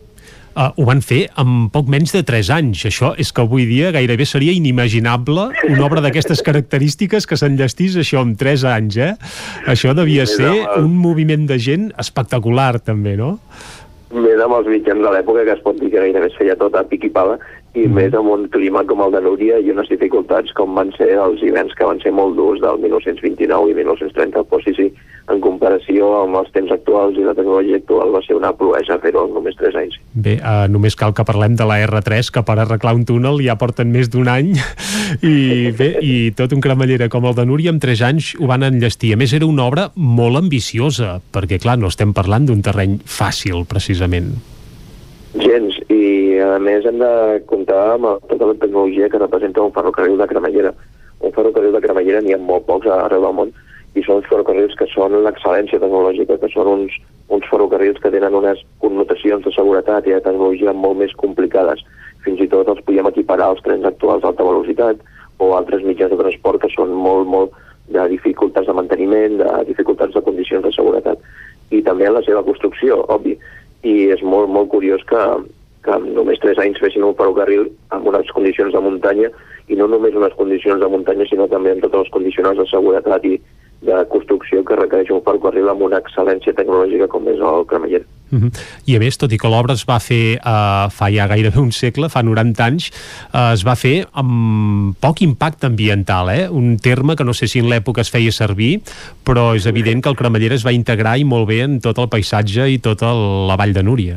Uh, ho van fer en poc menys de 3 anys. Això és que avui dia gairebé seria inimaginable una obra d'aquestes característiques que s'enllestís això en 3 anys, eh? Això devia ser un moviment de gent espectacular, també, no? Més amb els mitjans de l'època, que es pot dir que gairebé es feia tot a pic i pala, i mm. més amb un clima com el de Núria i unes dificultats com van ser els hiverns que van ser molt durs del 1929 i 1930. Però sí, sí, en comparació amb els temps actuals i la tecnologia actual va ser una proesa fer-ho en només 3 anys. Bé, uh, només cal que parlem de la R3, que per arreglar un túnel ja porten més d'un any i bé, i tot un cremallera com el de Núria en 3 anys ho van enllestir. A més, era una obra molt ambiciosa, perquè clar, no estem parlant d'un terreny fàcil, precisament. Gens, i a més hem de comptar amb tota la tecnologia que representa un ferrocarril de cremallera. Un ferrocarril de cremallera n'hi ha molt pocs arreu del món, i són uns ferrocarrils que són l'excel·lència tecnològica, que són uns, uns ferrocarrils que tenen unes connotacions de seguretat i de tecnologia molt més complicades. Fins i tot els podíem equiparar als trens actuals d'alta velocitat o altres mitjans de transport que són molt, molt de dificultats de manteniment, de dificultats de condicions de seguretat. I també en la seva construcció, obvi. I és molt, molt curiós que, que en només 3 anys fessin un ferrocarril amb unes condicions de muntanya i no només unes condicions de muntanya, sinó també amb tots els condicionals de seguretat i, de construcció que requereix un ferrocarril amb una excel·lència tecnològica com és el cremeller. Uh -huh. I a més, tot i que l'obra es va fer uh, fa ja gairebé un segle, fa 90 anys, uh, es va fer amb poc impacte ambiental, eh? un terme que no sé si en l'època es feia servir, però és evident que el cremallera es va integrar i molt bé en tot el paisatge i tota la vall de Núria.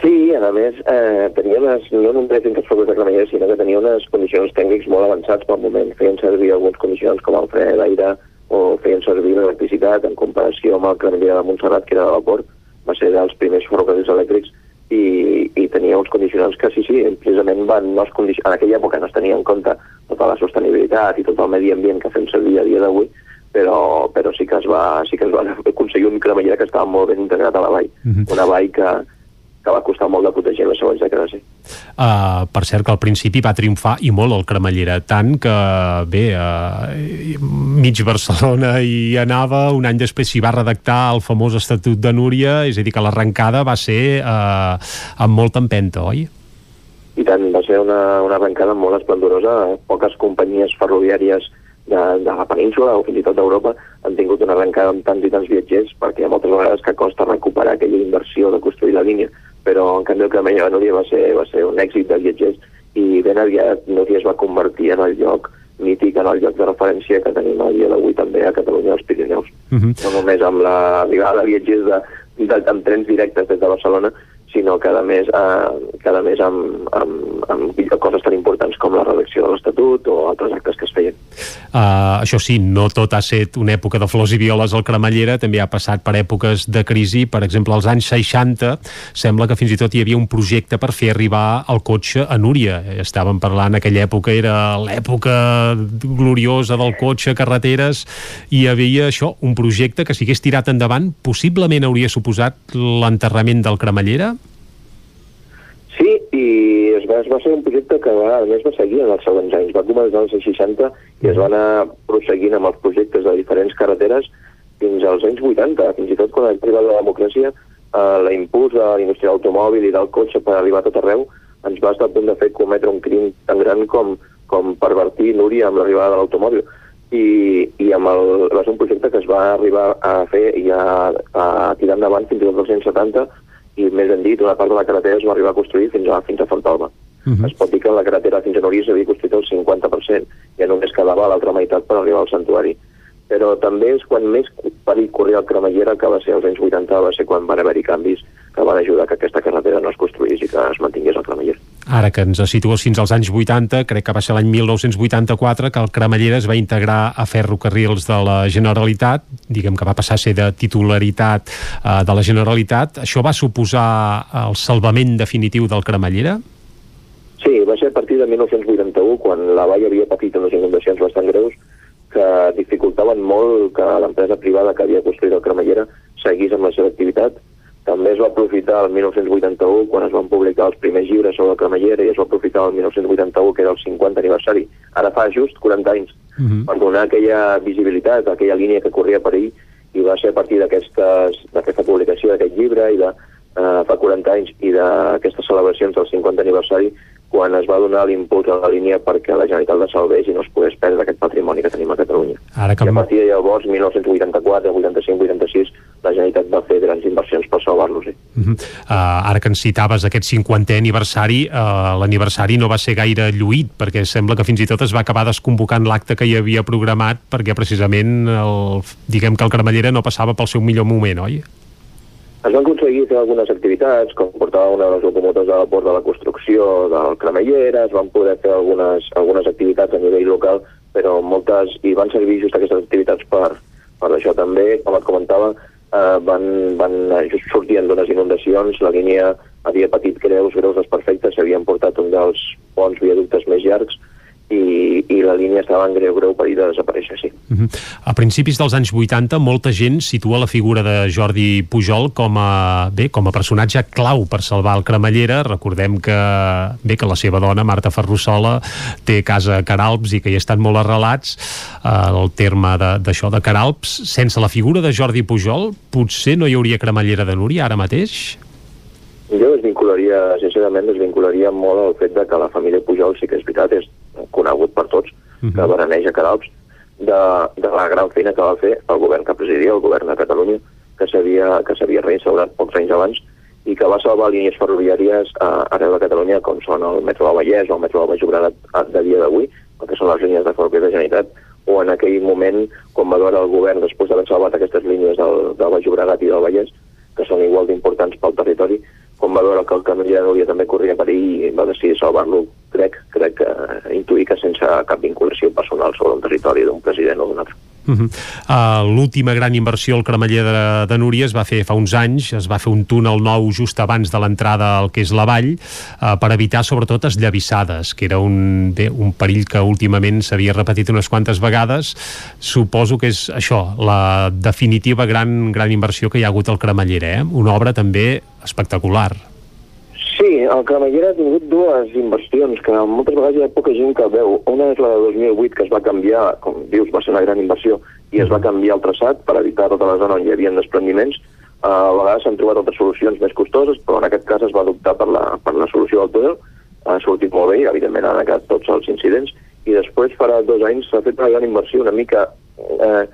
Sí, a més, eh, tenia unes, no només entre els focus de cremallera, sinó que tenia unes condicions tècnics molt avançats pel moment. Feien servir algunes condicions com el fre d'aire, o feien servir l'electricitat en comparació amb el cremallera de Montserrat, que era de vapor, va ser dels primers ferrocarrils elèctrics i, i tenia uns condicionants que sí, sí, precisament van, no es condici... en aquella època no es tenia en compte tota la sostenibilitat i tot el medi ambient que fem servir a dia d'avui, però, però sí que es va, sí que es va aconseguir un cremallera que estava molt ben integrat a la vall. Uh -huh. Una vall que, que va costar molt de protegir en les següents dècades, sí. Uh, per cert que al principi va triomfar i molt el cremallera, tant que bé, uh, mig Barcelona hi anava, un any després s'hi va redactar el famós Estatut de Núria, és a dir que l'arrencada va ser uh, amb molta empenta, oi? I tant, va ser una, una arrencada molt esplendorosa, poques companyies ferroviàries de, de la península o fins i tot d'Europa han tingut una arrencada amb tants i tants viatgers perquè hi ha moltes vegades que costa recuperar aquella inversió de construir la línia però en canvi el Cremella de Núria va ser, va ser un èxit de viatgers i ben aviat Núria es va convertir en el lloc mític, en el lloc de referència que tenim a dia d'avui també a Catalunya als Pirineus. Uh -huh. No només amb l'arribada de viatgers de, de, amb trens directes des de Barcelona, sinó cada mes, eh, cada mes amb, amb, amb coses tan importants com la redacció de l'Estatut o altres actes que es feien. Uh, això sí, no tot ha estat una època de flors i violes al Cremallera, també ha passat per èpoques de crisi, per exemple, als anys 60 sembla que fins i tot hi havia un projecte per fer arribar el cotxe a Núria. Estàvem parlant, aquella època era l'època gloriosa del cotxe, carreteres, i hi havia això, un projecte que si hagués tirat endavant possiblement hauria suposat l'enterrament del Cremallera? Sí, i es va, es va ser un projecte que a més va seguir en els següents anys. Va començar als anys 60 i es va anar prosseguint amb els projectes de diferents carreteres fins als anys 80. Fins i tot quan ha arribat la democràcia, eh, la impuls de la indústria de i del cotxe per arribar a tot arreu ens va estar a punt de fer cometre un crim tan gran com, com pervertir Núria amb l'arribada de l'automòbil. I, i amb el, va ser un projecte que es va arribar a fer i a, a tirar endavant fins anys 70 i més ben dit, una part de la carretera es va arribar a construir fins a, fins a Fontalba. Es pot dir que la carretera fins a Núria s'havia construït el 50%, ja només quedava l'altra meitat per arribar al santuari. Però també és quan més perill corria el cremallera, que va ser als anys 80, va ser quan van haver-hi canvis que van ajudar que aquesta carretera no es construís i que es mantingués el cremallera. Ara que ens situes fins als anys 80, crec que va ser l'any 1984 que el Cremallera es va integrar a ferrocarrils de la Generalitat, diguem que va passar a ser de titularitat eh, de la Generalitat. Això va suposar el salvament definitiu del Cremallera? Sí, va ser a partir de 1981, quan la vall havia patit unes inundacions bastant greus que dificultaven molt que l'empresa privada que havia construït el cremallera seguís amb la seva activitat. També es va aprofitar el 1981, quan es van publicar els primers llibres sobre el cremallera, i es va aprofitar el 1981, que era el 50 aniversari, ara fa just 40 anys, uh -huh. per donar aquella visibilitat, aquella línia que corria per ahir, i va ser a partir d'aquesta publicació d'aquest llibre i de eh, fa 40 anys i d'aquestes celebracions del 50 aniversari quan es va donar l'impuls a la línia perquè la Generalitat la salvés i no es pogués perdre aquest patrimoni que tenim a Catalunya. Ara que... I a partir de llavors, 1984, 85, 86, la Generalitat va fer grans inversions per salvar-los. Uh -huh. uh, ara que ens citaves aquest 50è aniversari, uh, l'aniversari no va ser gaire lluït, perquè sembla que fins i tot es va acabar desconvocant l'acte que hi havia programat perquè precisament el, diguem que el Cremallera no passava pel seu millor moment, oi? Es van aconseguir fer algunes activitats, com portar una de les locomotores de la port de la construcció del Cremallera, es van poder fer algunes, algunes activitats a nivell local, però moltes, i van servir just aquestes activitats per, per això també, com et comentava, eh, van, van just sortien d'unes inundacions, la línia havia patit greus, greus desperfectes, s'havien portat un dels ponts viaductes més llargs, i, i la línia estava en greu, greu perill de desaparèixer, sí. Uh -huh. A principis dels anys 80, molta gent situa la figura de Jordi Pujol com a, bé, com a personatge clau per salvar el Cremallera. Recordem que, bé, que la seva dona, Marta Ferrusola, té casa a Caralps i que hi estan molt arrelats eh, el terme d'això de, de Caralps. Sense la figura de Jordi Pujol, potser no hi hauria Cremallera de Núria ara mateix? Jo desvincularia, sincerament, desvincularia molt el fet de que la família Pujol sí que és veritat, és conegut per tots, uh -huh. que bereneja Caralps, de, de la gran feina que va fer el govern que presidia, el govern de Catalunya, que s'havia que reinstaurat pocs anys abans i que va salvar línies ferroviàries a, arreu de Catalunya, com són el metro del Vallès o el metro del Baix Llobregat de dia d'avui, que són les línies de ferroviària de Generalitat, o en aquell moment, quan va veure el govern, després d'haver salvat aquestes línies del, del Baix Llobregat i del Vallès, que són igual d'importants pel territori, quan va veure que el camí de Núria també corria per ell i va decidir salvar-lo, crec, crec que eh, intuir que sense cap vinculació personal sobre un territori d'un president o d'un altre. Uh -huh. uh, L'última gran inversió al Cremeller de, de Núria es va fer fa uns anys, es va fer un túnel nou just abans de l'entrada al que és la vall uh, per evitar sobretot esllavissades, que era un, bé, un perill que últimament s'havia repetit unes quantes vegades. Suposo que és això, la definitiva gran, gran inversió que hi ha hagut al Cremallera, eh? una obra també espectacular. Sí, el Cremallera ha tingut dues inversions que moltes vegades hi ha poca gent que veu. Una és la de 2008, que es va canviar, com dius, va ser una gran inversió, i es va canviar el traçat per evitar tota la zona on hi havia desprendiments. Uh, a vegades s'han trobat altres solucions més costoses, però en aquest cas es va adoptar per la, per la solució del túnel. Ha sortit molt bé i, evidentment, han negat tots els incidents. I després, farà dos anys, s'ha fet una gran inversió, una mica eh,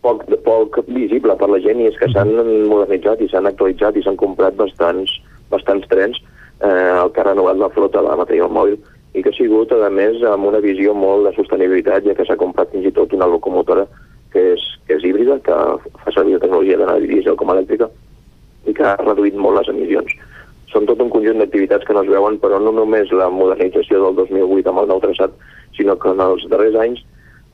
poc, poc visible per la gent, i és que s'han modernitzat i s'han actualitzat i s'han comprat bastants, bastants trens eh, el que ha renovat la flota de material mòbil i que ha sigut, a més, amb una visió molt de sostenibilitat, ja que s'ha comprat fins i tot una locomotora que és, que és híbrida, que fa servir la tecnologia d'anar diesel com elèctrica i que ha reduït molt les emissions. Són tot un conjunt d'activitats que no es veuen, però no només la modernització del 2008 amb el nou traçat, sinó que en els darrers anys,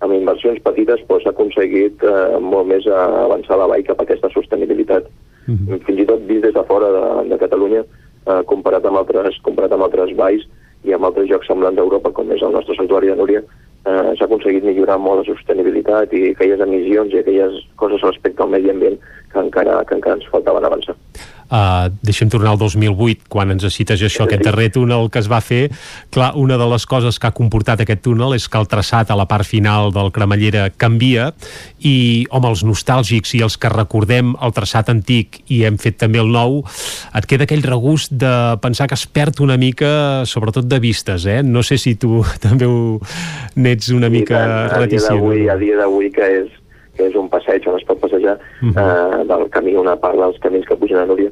amb inversions petites, s'ha doncs, aconseguit eh, molt més avançar la vall cap a aquesta sostenibilitat. Mm -hmm. Fins i tot vist des de fora de, de Catalunya, eh, comparat, amb altres, comparat amb altres valls i amb altres jocs semblants d'Europa, com és el nostre santuari de Núria, eh, s'ha aconseguit millorar molt la sostenibilitat i aquelles emissions i aquelles coses respecte al medi ambient que encara, que encara ens faltaven avançar. Uh, deixem tornar al 2008, quan ens cites això, aquest darrer túnel que es va fer. Clar, una de les coses que ha comportat aquest túnel és que el traçat a la part final del Cremallera canvia i, home, els nostàlgics i els que recordem el traçat antic i hem fet també el nou, et queda aquell regust de pensar que es perd una mica, sobretot de vistes, eh? No sé si tu també ho n'ets una mica reticent. A dia d'avui que és que és un passeig on es pot passejar uh -huh. eh, del camí, una part dels camins que pugen a Núria.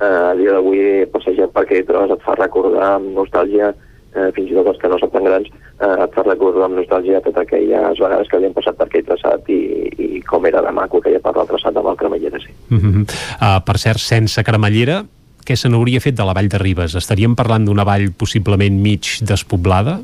Eh, a dia d'avui passejar perquè trobes et fa recordar amb nostàlgia eh, fins i tot els que no són tan grans, eh, et fa recordar amb nostàlgia totes aquelles vegades que havien passat per aquell traçat i, i com era de maco aquella part del traçat amb el cremallera, sí. Uh -huh. uh, per cert, sense cremallera, què se n'hauria fet de la vall de Ribes? Estaríem parlant d'una vall possiblement mig despoblada?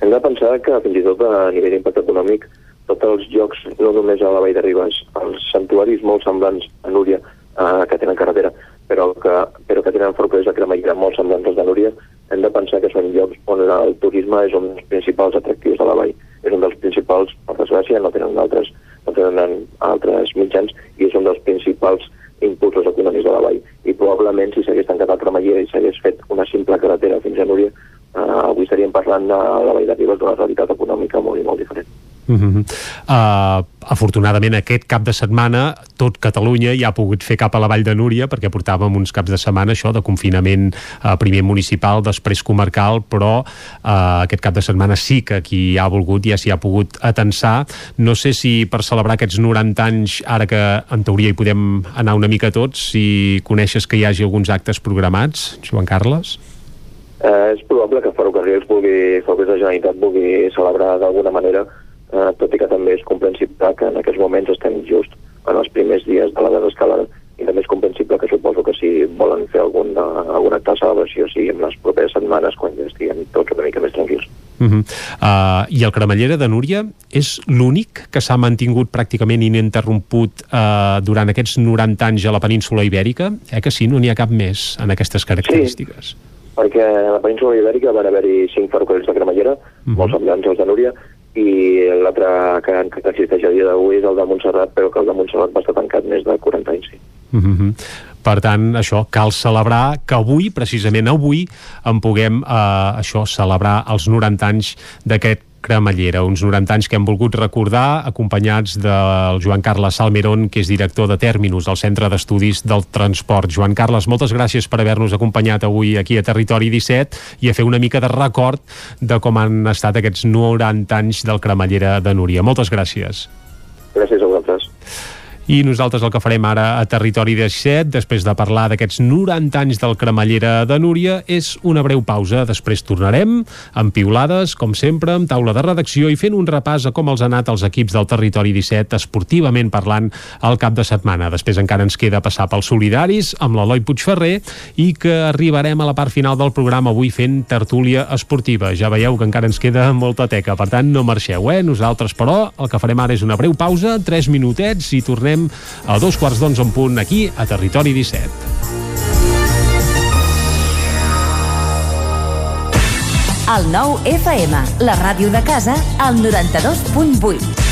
Hem de pensar que fins i tot a nivell d'impacte econòmic tots els llocs, no només a la Vall de Ribes, els santuaris molt semblants a Núria, eh, que tenen carretera, però que, però que tenen ferrocarrils de cremallera molt semblants als de Núria, hem de pensar que són llocs on el turisme és un dels principals atractius de la vall. És un dels principals, per desgràcia, no tenen altres, no tenen altres mitjans, i és un dels principals impulsos econòmics de la vall. I probablement, si s'hagués tancat el cremallera i s'hagués fet una simple carretera fins a Núria, eh, avui estaríem parlant de la vall de Ribes d'una realitat econòmica molt i molt diferent. Uh -huh. uh, afortunadament aquest cap de setmana tot Catalunya ja ha pogut fer cap a la Vall de Núria perquè portàvem uns caps de setmana això de confinament uh, primer municipal, després comarcal però uh, aquest cap de setmana sí que qui ha volgut ja s'hi ha pogut atensar no sé si per celebrar aquests 90 anys ara que en teoria hi podem anar una mica tots si coneixes que hi hagi alguns actes programats, Joan Carles? Eh, és probable que Ferrocarrils vulgui, Ferrocarrils de Generalitat vulgui celebrar d'alguna manera eh, tot i que també és comprensible que en aquests moments estem just en els primers dies de la desescalada i també és comprensible que suposo que si volen fer algun, algun acte de celebració sigui en les properes setmanes quan ja estiguem tots una mica més tranquils. Uh -huh. uh, I el cremallera de Núria és l'únic que s'ha mantingut pràcticament ininterromput uh, durant aquests 90 anys a la península ibèrica? Eh que sí, no n'hi ha cap més en aquestes característiques? Sí, perquè a la península ibèrica van haver-hi cinc ferrocarrils de cremallera, uh -huh. molt semblants als de Núria, i l'altre que, que existeix a dia d'avui és el de Montserrat, però que el de Montserrat va estar tancat més de 40 anys, sí. Uh -huh. Per tant, això, cal celebrar que avui, precisament avui, en puguem eh, això celebrar els 90 anys d'aquest Cremallera, uns 90 anys que hem volgut recordar, acompanyats del Joan Carles Salmerón, que és director de Terminus, al Centre d'Estudis del Transport. Joan Carles, moltes gràcies per haver-nos acompanyat avui aquí a Territori 17 i a fer una mica de record de com han estat aquests 90 anys del Cremallera de Núria. Moltes gràcies. Gràcies a vosaltres. I nosaltres el que farem ara a Territori 17, després de parlar d'aquests 90 anys del cremallera de Núria, és una breu pausa. Després tornarem amb piulades, com sempre, amb taula de redacció i fent un repàs a com els ha anat els equips del Territori 17 esportivament parlant al cap de setmana. Després encara ens queda passar pels solidaris amb l'Eloi Puigferrer i que arribarem a la part final del programa avui fent tertúlia esportiva. Ja veieu que encara ens queda molta teca, per tant no marxeu, eh? Nosaltres, però, el que farem ara és una breu pausa, 3 minutets i tornem a dos quarts d'onze en punt aquí a Territori 17. El nou FM, la ràdio de casa, al 92.8.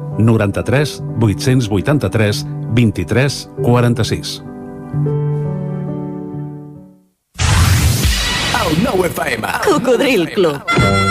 93 883 23 46. El nou FM. Cocodril Club.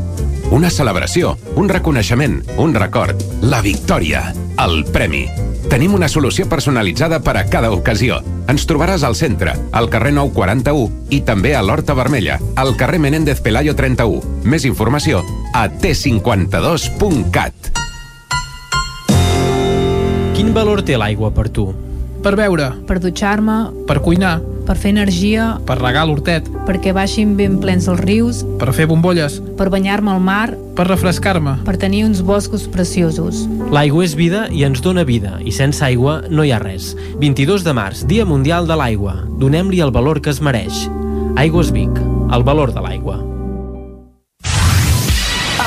Una celebració, un reconeixement, un record, la victòria, el premi. Tenim una solució personalitzada per a cada ocasió. Ens trobaràs al centre, al carrer 941 i també a l'Horta Vermella, al carrer Menéndez Pelayo 31. Més informació a t52.cat. Quin valor té l'aigua per tu? Per beure, per dutxar-me, per cuinar, per fer energia, per regar l'hortet, perquè baixin ben plens els rius, per fer bombolles, per banyar-me al mar, per refrescar-me, per tenir uns boscos preciosos. L'aigua és vida i ens dona vida, i sense aigua no hi ha res. 22 de març, Dia Mundial de l'Aigua. Donem-li el valor que es mereix. Aigües Vic, el valor de l'aigua.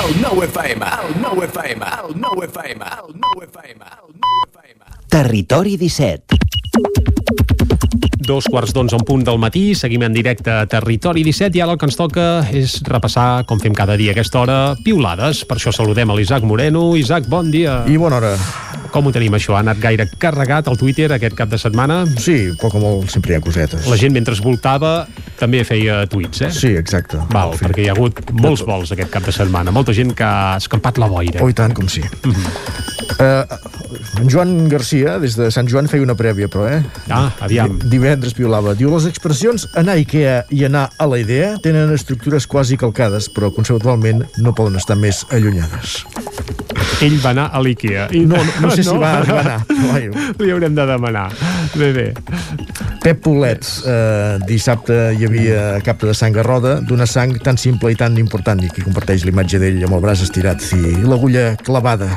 El nou FM, el nou FM, el nou FM, el nou FM, el nou FM. Territori 17. Dos quarts d'onze en punt del matí, seguim en directe a Territori 17 i ara el que ens toca és repassar, com fem cada dia a aquesta hora, piulades. Per això saludem a l'Isaac Moreno. Isaac, bon dia. I bona hora. Com ho tenim això? Ha anat gaire carregat al Twitter aquest cap de setmana? Sí, poc o molt sempre hi ha cosetes. La gent mentre voltava també feia tuits, eh? Sí, exacte. Val, perquè hi ha hagut molts vols aquest cap de setmana. Molta gent que ha escampat la boira. Oh, i tant, com sí. Mm -hmm. uh, en Joan Garcia, des de Sant Joan, feia una prèvia, però, eh? Ah, aviam. Divendres piolava. Diu, les expressions anar a Ikea i anar a la idea tenen estructures quasi calcades, però conceptualment no poden estar més allunyades. Ell va anar a l'IKEA. I... No, no, no sé si va, va anar. Vai. Li haurem de demanar. Bé, bé. Pep Polets, eh, dissabte hi havia capta de sang a roda d'una sang tan simple i tan important i que comparteix l'imatge d'ell amb el braç estirat i l'agulla clavada.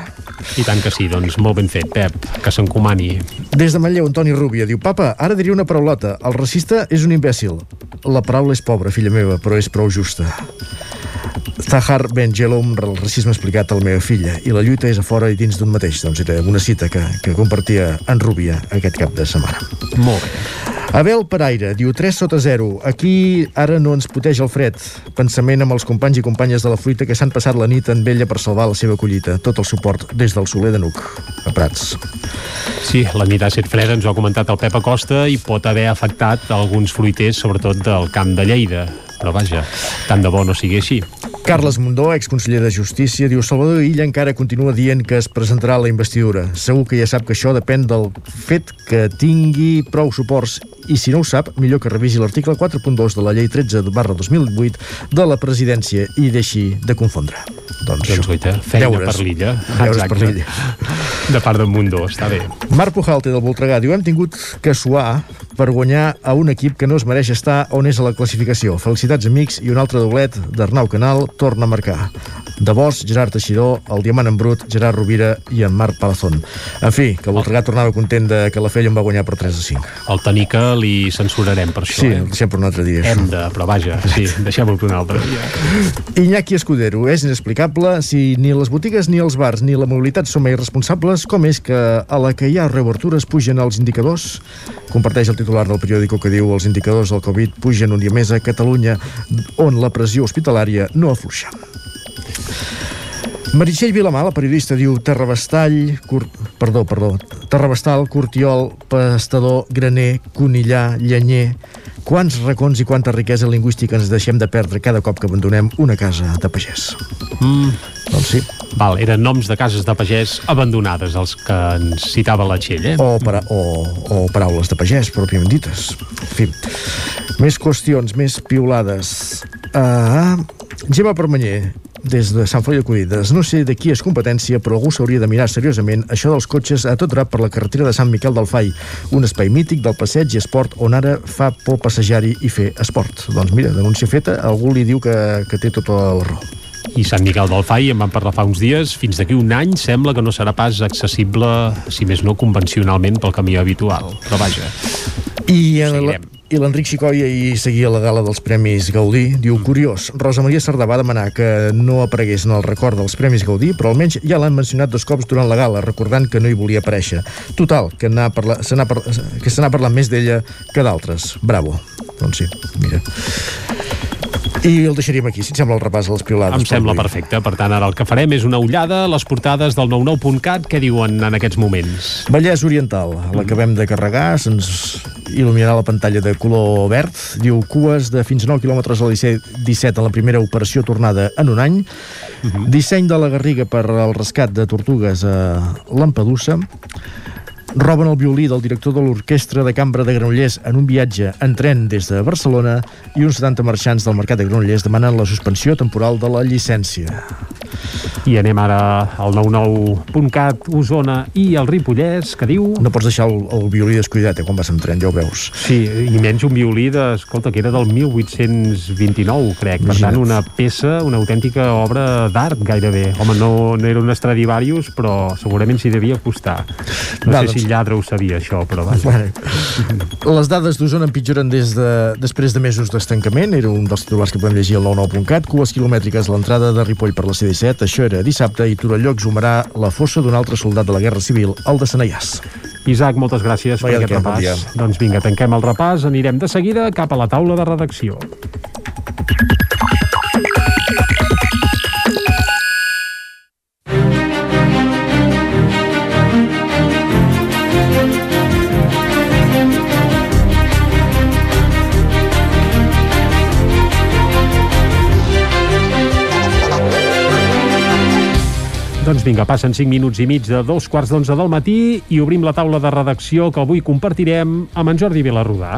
I tant que sí, doncs molt ben fet, Pep, que s'encomani. Des de Manlleu, Antoni Rubia diu Papa, ara diria una paraulota. El racista és un imbècil. La paraula és pobra, filla meva, però és prou justa. Zahar Ben Jelom, el racisme explicat a la meva filla, i la lluita és a fora i dins d'un mateix. Doncs era una cita que, que compartia en Rubia aquest cap de setmana. Molt bé. Abel Paraire diu 3 sota 0. Aquí ara no ens poteix el fred. Pensament amb els companys i companyes de la fruita que s'han passat la nit en vella per salvar la seva collita. Tot el suport des del Soler de Nuc, a Prats. Sí, la nit ha estat freda, ens ho ha comentat el Pep Acosta, i pot haver afectat alguns fruiters, sobretot del camp de Lleida. Però vaja, tant de bo no sigui així. Carles Mundó, exconseller de Justícia, diu Salvador Illa encara continua dient que es presentarà a la investidura. Segur que ja sap que això depèn del fet que tingui prou suports i si no ho sap, millor que revisi l'article 4.2 de la llei 13 barra 2008 de la presidència i deixi de confondre. Doncs, doncs guaita, feina Deures. per l'illa. Deures per l'illa. De part del Mundó, està bé. Marc Pujalte del Voltregà diu hem tingut que suar per guanyar a un equip que no es mereix estar on és a la classificació. Felicitats amics i un altre doblet d'Arnau Canal torna a marcar. De Bosch, Gerard Teixidor, el Diamant en Brut, Gerard Rovira i en Marc Palazón. En fi, que Voltregà tornava content de que la Fella en va guanyar per 3 a 5. El Tanica li censurarem per això. Sí, eh? deixem per un altre dia. Hem de, però vaja, sí, deixem-ho per un altre dia. Iñaki Escudero, és inexplicable si ni les botigues ni els bars ni la mobilitat són més responsables, com és que a la que hi ha reobertures pugen els indicadors? Comparteix el titular del periòdico que diu els indicadors del Covid pugen un dia més a Catalunya, on la pressió hospitalària no afluixa. Meritxell Vilamà, la periodista, diu Terrabastall, Cur... perdó, perdó, Terrabastal, Cortiol, Pastador, Graner, Conillà, Llenyer... Quants racons i quanta riquesa lingüística ens deixem de perdre cada cop que abandonem una casa de pagès? Mm. Doncs sí. Val, eren noms de cases de pagès abandonades, els que ens citava la Txell, eh? O, para, o, o paraules de pagès, pròpiament dites. En fi, més qüestions, més piulades. Uh, Gemma Permanyer, des de Sant Feliu de Codines. No sé de qui és competència, però algú s'hauria de mirar seriosament això dels cotxes a tot drap per la carretera de Sant Miquel del Fai, un espai mític del passeig i esport on ara fa por passejar-hi i fer esport. Doncs mira, denúncia feta, algú li diu que, que té tota la raó. I Sant Miquel del Fai, en vam parlar fa uns dies, fins d'aquí un any sembla que no serà pas accessible, si més no convencionalment, pel camí habitual. Però vaja, I, el, i l'Enric Xicoia i seguia la gala dels Premis Gaudí. Diu, curiós, Rosa Maria Sardà va demanar que no aparegués en el record dels Premis Gaudí però almenys ja l'han mencionat dos cops durant la gala recordant que no hi volia aparèixer. Total, que parla, se n'ha parla, que se n'ha parlat més d'ella que d'altres. Bravo, doncs sí, mira i el deixaríem aquí, si et sembla el repàs a les piolades Em sembla avui. perfecte. Per tant, ara el que farem és una ullada a les portades del 99.cat. Què diuen en aquests moments? Vallès Oriental, l'acabem de carregar, se'ns il·luminarà la pantalla de color verd. Diu cues de fins 9 km a la 17 en la primera operació tornada en un any. Disseny de la Garriga per al rescat de tortugues a Lampedusa. Roben el violí del director de l'Orquestra de Cambra de Granollers en un viatge en tren des de Barcelona i uns 70 marxants del Mercat de Granollers demanen la suspensió temporal de la llicència. I anem ara al 99.cat, Osona i el Ripollès, que diu... No pots deixar el, el violí descuidat, eh, quan vas en tren, ja ho veus. Sí, i menys un violí de, escolta, que era del 1829, crec. Per tant, una peça, una autèntica obra d'art gairebé. Home, no, no era un Stradivarius, però segurament s'hi devia costar. No Va, sé doncs- si el lladre ho sabia, això, però vaja. Bueno, les dades d'Osona empitjoren des de, després de mesos d'estancament. Era un dels titulars que podem llegir al 99.cat. Cues quilomètriques l'entrada de Ripoll per la C-17. Això era dissabte i Torelló exhumarà la fossa d'un altre soldat de la Guerra Civil, el de Seneiàs. Isaac, moltes gràcies per Vaja, aquest repàs. dia. doncs vinga, tanquem el repàs, anirem de seguida cap a la taula de redacció. Doncs vinga, passen 5 minuts i mig de dos quarts d'onze del matí i obrim la taula de redacció que avui compartirem amb en Jordi Vilarrudà.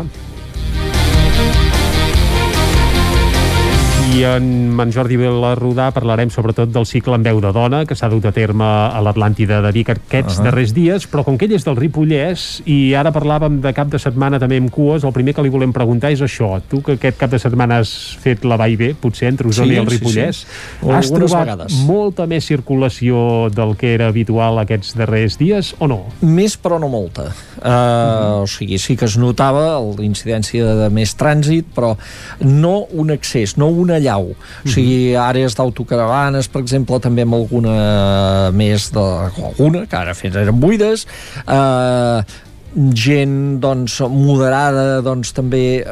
I en en Jordi Vilarrudà parlarem sobretot del cicle en veu de dona que s'ha dut a terme a l'Atlàntida de Vic aquests Ahà. darrers dies, però com que ell és del Ripollès i ara parlàvem de cap de setmana també amb cues, el primer que li volem preguntar és això. Tu que aquest cap de setmana has fet la va i ve, potser entre Osona Sí, i el sí, Ripollès, sí. has Algunes trobat vegades. molta més circulació del que era habitual aquests darrers dies o no? Més però no molta. Uh, O sigui, sí que es notava l'incidència de més trànsit, però no un accés, no una allau. O sigui, àrees d'autocaravanes, per exemple, també amb alguna més de... alguna, que ara fins eren buides. Uh, gent, doncs, moderada, doncs, també...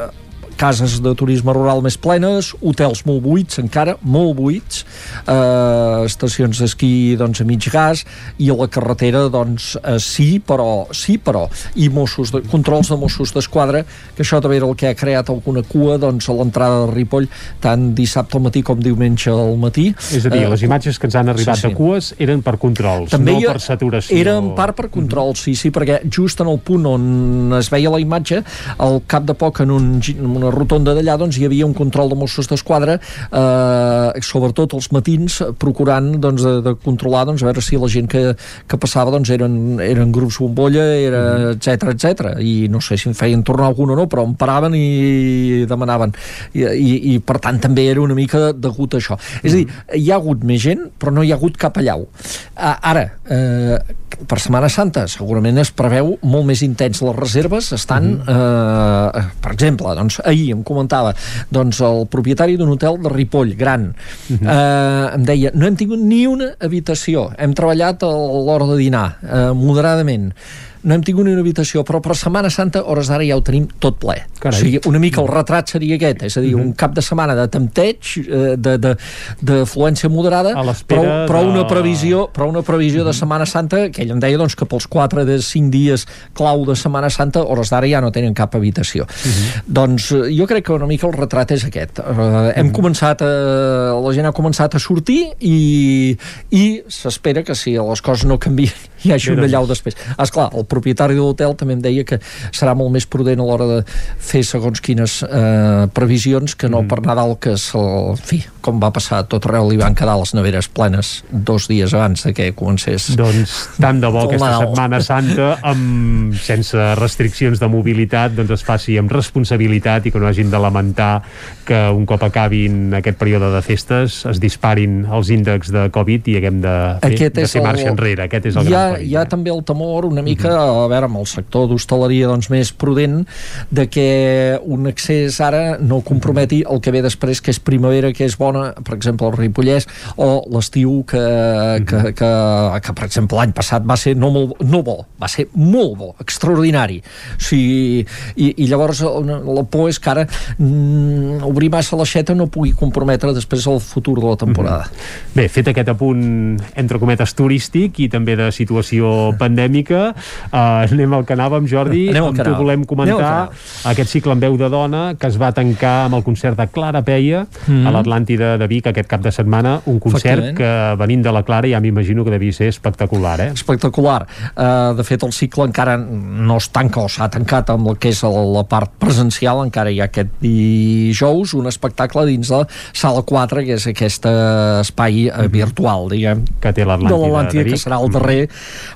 cases de turisme rural més plenes, hotels molt buits, encara, molt buits, eh, estacions d'esquí doncs, a mig gas, i a la carretera doncs, eh, sí, però, sí, però, i Mossos de, controls de Mossos d'Esquadra, que això també era el que ha creat alguna cua doncs, a l'entrada de Ripoll, tant dissabte al matí com diumenge al matí. És a dir, Eh, les imatges que ens han arribat sí, sí. de cues eren per controls, també no per saturació. Era en part per control, sí, sí, perquè just en el punt on es veia la imatge, al cap de poc en, un, en una rotonda d'allà doncs, hi havia un control de Mossos d'Esquadra, eh, sobretot els matins, procurant doncs, de, de controlar doncs, a veure si la gent que, que passava doncs, eren, eren grups bombolla, era, etc etc. I no sé si en feien tornar algun o no, però em paraven i demanaven. I, i, i per tant també era una mica degut a això. És a dir, hi ha hagut més gent, però no hi ha hagut cap allau. Ah, Ara, eh, per Setmana Santa. Segurament es preveu molt més intens les reserves estan, eh, per exemple doncs, ahir em comentava doncs, el propietari d'un hotel de Ripoll gran. Eh, em deia, no hem tingut ni una habitació. Hem treballat a l'hora de dinar eh, moderadament no hem tingut ni una habitació, però per Setmana Santa, hores d'ara ja ho tenim tot ple. Carai. O sigui, una mica el retrat seria aquest, és a dir, un cap de setmana de tempteig, eh, de, de, de fluència moderada, però, però de- una previsió, però una previsió de Setmana Santa, que ell em deia doncs, que pels 4 de 5 dies clau de Setmana Santa, hores d'ara ja no tenen cap habitació. Doncs eh, jo crec que una mica el retrat és aquest. Uh, hem començat a, la gent ha començat a sortir i, i s'espera que si les coses no canvien hi hagi un Mira. allau després. Esclar, el propietari de l'hotel també em deia que serà molt més prudent a l'hora de fer segons quines eh, previsions que no per Nadal que se, en fi, com va passar tot arreu li van quedar les neveres plenes dos dies abans de que comencés Doncs tant de bo el aquesta Nadal. Setmana Santa amb, sense restriccions de mobilitat doncs es faci amb responsabilitat i que no hagin de lamentar que un cop acabin aquest període de festes es disparin els índexs de Covid i haguem de fer, Aquest de fer el- marxa enrere. Aquest és el hi ha, gran perill hi ha també el temor una mica a veure, amb el sector d'hostaleria doncs, més prudent, de que un accés ara no comprometi el que ve després, que és primavera, que és bona, per exemple, el Ripollès, o l'estiu que, que, que, que, per exemple, l'any passat va ser no, molt, no bo, va ser molt bo, extraordinari. O sigui, i, i llavors la por és que ara mm, obrir massa l'aixeta no pugui comprometre després el futur de la temporada. Mm -hmm. Bé, fet aquest apunt entre cometes turístic i també de situació pandèmica, uh, anem al que anàvem, Jordi, anem on tu volem comentar aquest cicle en veu de dona que es va tancar amb el concert de Clara Peia mm -hmm. a l'Atlàntida de Vic aquest cap de setmana, un concert que venint de la Clara ja m'imagino que devia ser espectacular, eh? Espectacular. Uh, de fet, el cicle encara no es tanca o s'ha tancat amb el que és la part presencial, encara hi ha aquest dijous un espectacle dins de Sala 4, que és aquest espai uh, virtual, diguem, que té l'Atlàntida, que serà el darrer,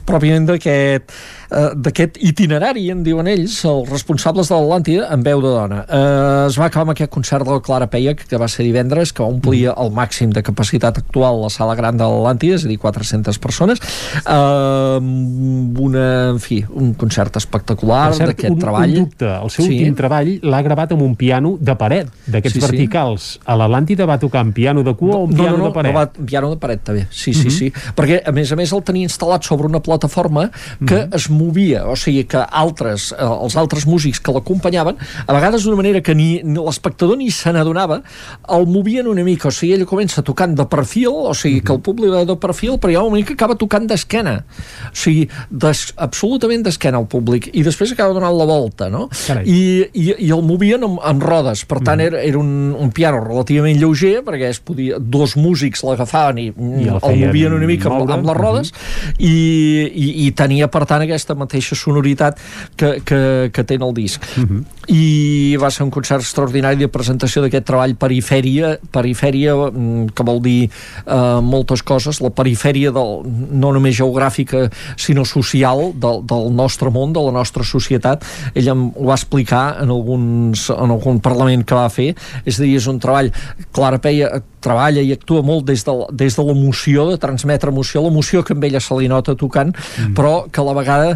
pròpiament d'aquest eh, d'aquest itinerari, en diuen ells, els responsables de l'Atlàntida, en veu de dona. Eh, es va acabar amb aquest concert de la Clara Peia, que va ser divendres, que omplia el màxim de capacitat actual la sala gran de l'Atlàntida, és a dir, 400 persones, eh, una, en fi, un concert espectacular d'aquest treball. Un dubte, el seu sí. últim treball l'ha gravat amb un piano de paret, d'aquests sí, verticals. Sí. A l'Atlàntida va tocar amb piano de cua o amb no, piano no, no, de paret? No, va, piano de paret també, sí, sí, uh -huh. sí. Perquè, a més a més, el tenia instal·lat sobre una plataforma que uh -huh. es movia, o sigui que altres, eh, els altres músics que l'acompanyaven, a vegades d'una manera que ni, ni l'espectador ni se n'adonava, el movien una mica, o sigui, ell comença tocant de perfil, o sigui, que el públic va de perfil, però hi ha un moment que acaba tocant d'esquena, o sigui, des, absolutament d'esquena al públic, i després acaba donant la volta, no? I, i, i el movien amb, amb rodes, per tant, era, era un, un piano relativament lleuger, perquè es podia, dos músics l'agafaven i, I el, el movien una mica amb, amb les rodes, uh -huh. i, i, i tenia, per tant, aquesta mateixa sonoritat que, que, que té en el disc. Uh -huh. I va ser un concert extraordinari de presentació d'aquest treball perifèria, perifèria mm, que vol dir eh, moltes coses, la perifèria del, no només geogràfica sinó social del, del nostre món, de la nostra societat. Ell em ho va explicar en, alguns, en algun parlament que va fer, és a dir, és un treball Clara Peia treballa i actua molt des de, des de l'emoció, de transmetre emoció, l'emoció que amb ella se li nota tocant, mm. però que a la vegada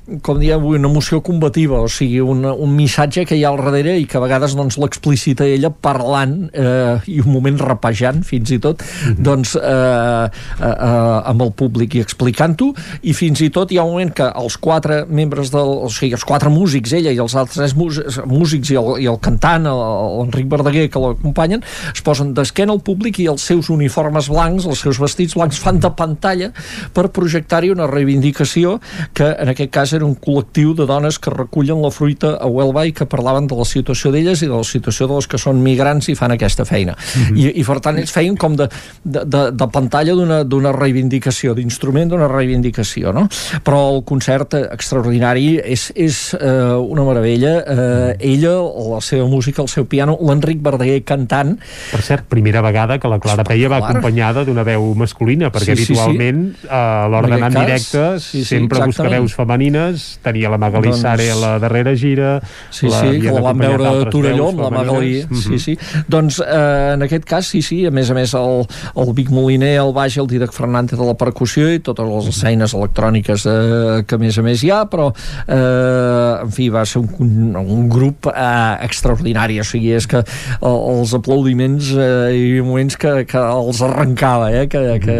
com diem avui, una emoció combativa, o sigui, un, un missatge que hi ha al darrere i que a vegades doncs, l'explicita ella parlant eh, i un moment rapejant, fins i tot, mm -hmm. doncs, eh, eh, eh, amb el públic i explicant-ho, i fins i tot hi ha un moment que els quatre membres del... o sigui, els quatre músics, ella i els altres músics i el, i el cantant, l'Enric Verdaguer, que l'acompanyen, es posen d'esquena al públic i els seus uniformes blancs, els seus vestits blancs, fan de pantalla per projectar-hi una reivindicació que, en aquest cas, era un col·lectiu de dones que recullen la fruita a Huelva i que parlaven de la situació d'elles i de la situació de les que són migrants i fan aquesta feina. Mm -hmm. I, I, per tant, ells feien com de, de, de, de pantalla d'una reivindicació, d'instrument d'una reivindicació, no? Però el concert extraordinari és, és eh, una meravella. Eh, ella, la seva música, el seu piano, l'Enric Verdaguer cantant. Per cert, primera vegada que la Clara Peia va acompanyada d'una veu masculina, perquè sí, habitualment sí, sí. a l'hora d'anar en directe sí, sí, sempre exactament. busca veus femenines tenia la Magali doncs... Sare a la darrera gira sí, sí, que la vam veure a Torelló amb la Magali mm -hmm. sí, sí. doncs eh, en aquest cas sí, sí, a més a més el, el Vic Moliner, el baix el Didac Fernández de la percussió i totes les eines electròniques eh, que a més a més hi ha però eh, en fi va ser un, un grup eh, extraordinari o sigui, és que eh, els aplaudiments eh, hi havia moments que, que els arrencava eh, que, que,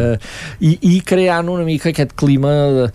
i, i creant una mica aquest clima de,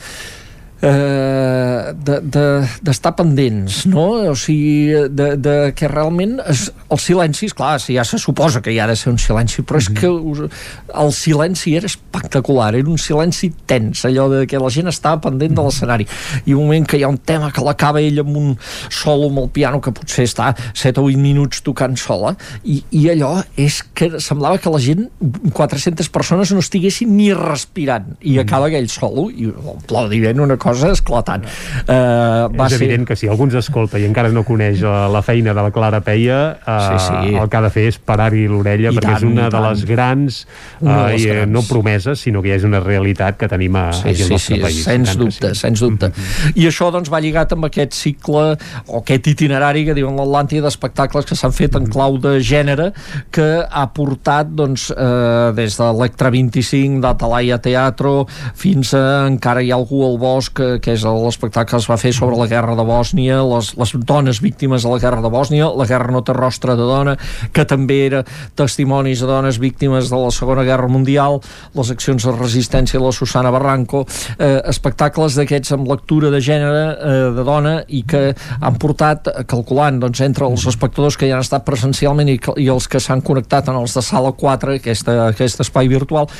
eh, d'estar de, de, pendents no? o sigui, de, de que realment es, el silenci, clar, si ja se suposa que hi ha de ser un silenci però és mm -hmm. que el silenci era espectacular era un silenci tens, allò de que la gent estava pendent de l'escenari i un moment que hi ha un tema que l'acaba ell amb un solo amb el piano que potser està 7 o 8 minuts tocant sola i, i allò és que semblava que la gent 400 persones no estiguessin ni respirant i acaba aquell solo i l'aplaudiment una cosa cosa esclatant. Uh, va és ser... evident que si algú ens escolta i encara no coneix uh, la feina de la Clara Peia, uh, sí, sí. el que ha de fer és parar-hi l'orella, perquè tant, és una de les grans, uh, les i, grans. no promeses, sinó que ja és una realitat que tenim a, sí, aquí al nostre sí, país. Sens dubte, sí. sens dubte. -hmm. I això doncs va lligat amb aquest cicle o aquest itinerari que diuen l'Atlàntida d'espectacles que s'han fet en clau de gènere que ha portat doncs, eh, des de l'Electra 25 d'Atalaia Teatro fins a encara hi ha algú al bosc que, que és l'espectacle que es va fer sobre la guerra de Bòsnia, les, les dones víctimes de la guerra de Bòsnia, la guerra no té rostre de dona, que també era testimonis de dones víctimes de la Segona Guerra Mundial, les accions de resistència de la Susana Barranco, eh, espectacles d'aquests amb lectura de gènere eh, de dona i que han portat, eh, calculant doncs, entre els espectadors que hi han estat presencialment i, i els que s'han connectat en els de sala 4, aquesta, aquest espai virtual,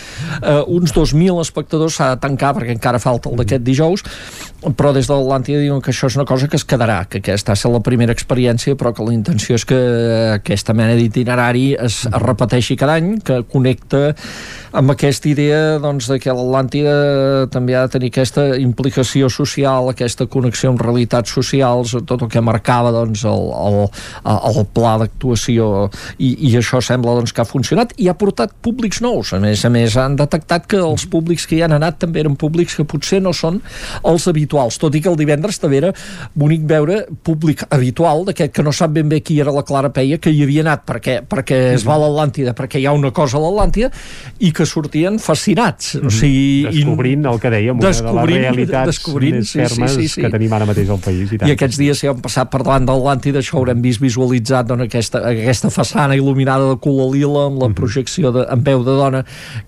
eh, uns 2.000 espectadors s'ha de tancar perquè encara falta el d'aquest dijous, però des de l'Atlàntida diuen que això és una cosa que es quedarà, que aquesta ha la primera experiència, però que la intenció és que aquesta mena d'itinerari es, es repeteixi cada any, que connecta amb aquesta idea doncs, de que l'Atlàntida també ha de tenir aquesta implicació social, aquesta connexió amb realitats socials, tot el que marcava doncs, el, el, el pla d'actuació i, i això sembla doncs, que ha funcionat i ha portat públics nous. A més a més, han detectat que els públics que hi han anat també eren públics que potser no són els habituals, tot i que el divendres també era bonic veure públic habitual d'aquest que no sap ben bé qui era la Clara Peia que hi havia anat perquè, perquè es va a l'Atlàntida, perquè hi ha una cosa a l'Atlàntida i que sortien fascinats. O sigui, descobrint el que dèiem, una de les realitats més fermes sí, sí, sí, que tenim ara mateix al país. I, tant. I aquests dies, si han passat per davant d'Atlàntida, això haurem vist visualitzat doncs, aquesta, aquesta façana il·luminada de color lila amb la projecció de, en veu de dona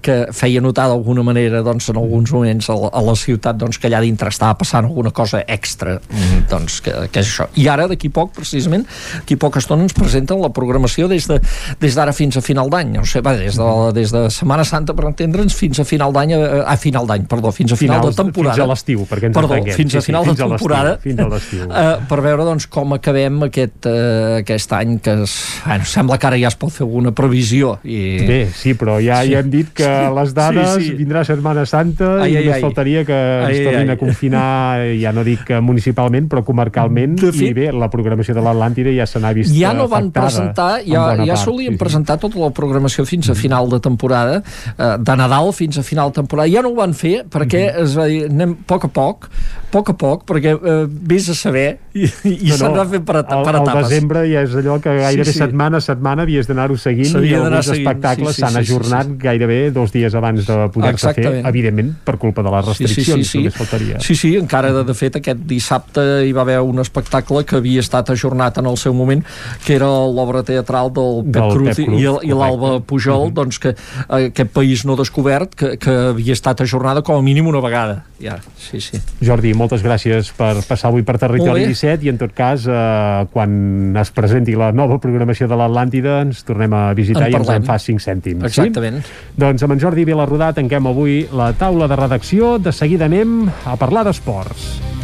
que feia notar d'alguna manera doncs, en alguns moments a la, a la ciutat doncs, que allà dintre estava passant alguna cosa extra mm. doncs, que, que és això. I ara, d'aquí poc, precisament, d'aquí poca estona ens presenten la programació des d'ara de, des fins a final d'any. No sé, va, des de, des de Setmana Santa, per entendre'ns, fins a final d'any, a, a final d'any, perdó, fins a final Finals, de temporada. Fins a l'estiu, perquè ens Perdó, entenguem. fins a Sí, sí, final fins de temporada. Fins a l'estiu. Uh, per veure doncs, com acabem aquest, uh, aquest any que es, bueno, sembla que ara ja es pot fer alguna previsió i... Bé, sí, però ja, Sí. ja hem dit que Sí, les dades sí, sí. vindrà Setmana Santa Ai, i ai, només ai. faltaria que ens Ai, ai, tornin ai. a confinar, ja no dic que municipalment, però comarcalment, De fet- i bé, la programació de l'Atlàntida ja se n'ha vist ja no van afectada presentar, en ja, ja part, solien sí, sí. presentar tota la programació fins a final de temporada, eh, de Nadal fins a final de temporada. Ja no ho van fer perquè es va dir, anem a poc a poc, a poc a poc, perquè eh, vés a saber i, i No, s'han no, de fer per, al, per etapes. desembre ja és allò que gairebé Sí, sí. setmana a setmana havies d'anar-ho seguint i alguns seguint, espectacles sí, sí, s'han sí, sí, ajornat sí. gairebé dos dies abans de poder-se fer, evidentment per culpa de les restriccions, només faltaria. Sí, sí, encara de, de fet aquest dissabte hi va haver un espectacle que havia estat ajornat en el seu moment, que era l'obra teatral del Pep Del Cruz Pep Cruz, i, i l'Alba. Pujol, doncs que eh, aquest país no descobert, que, que havia estat ajornada com a mínim una vegada. Ja, sí, sí. Jordi, moltes gràcies per passar avui per Territori bé. 17 i en tot cas, eh, quan es presenti la nova programació de l'Atlàntida ens tornem a visitar En i ens en fa 5 cèntims. Exactament. Sí? Doncs amb en Jordi Vilarrodà tanquem avui la taula de redacció. De seguida anem a parlar d'esports.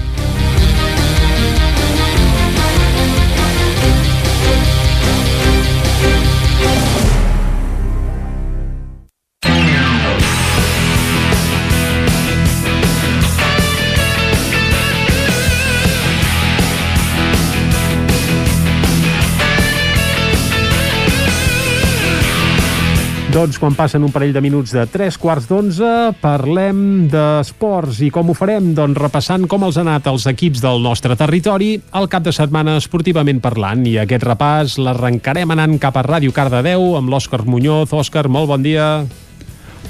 Doncs quan passen un parell de minuts de 3 quarts d'onze, parlem d'esports. I com ho farem? Doncs repassant com els han anat els equips del nostre territori al cap de setmana esportivament parlant. I aquest repàs l'arrencarem anant cap a Ràdio Cardedeu amb l'Òscar Muñoz. Òscar, molt bon dia.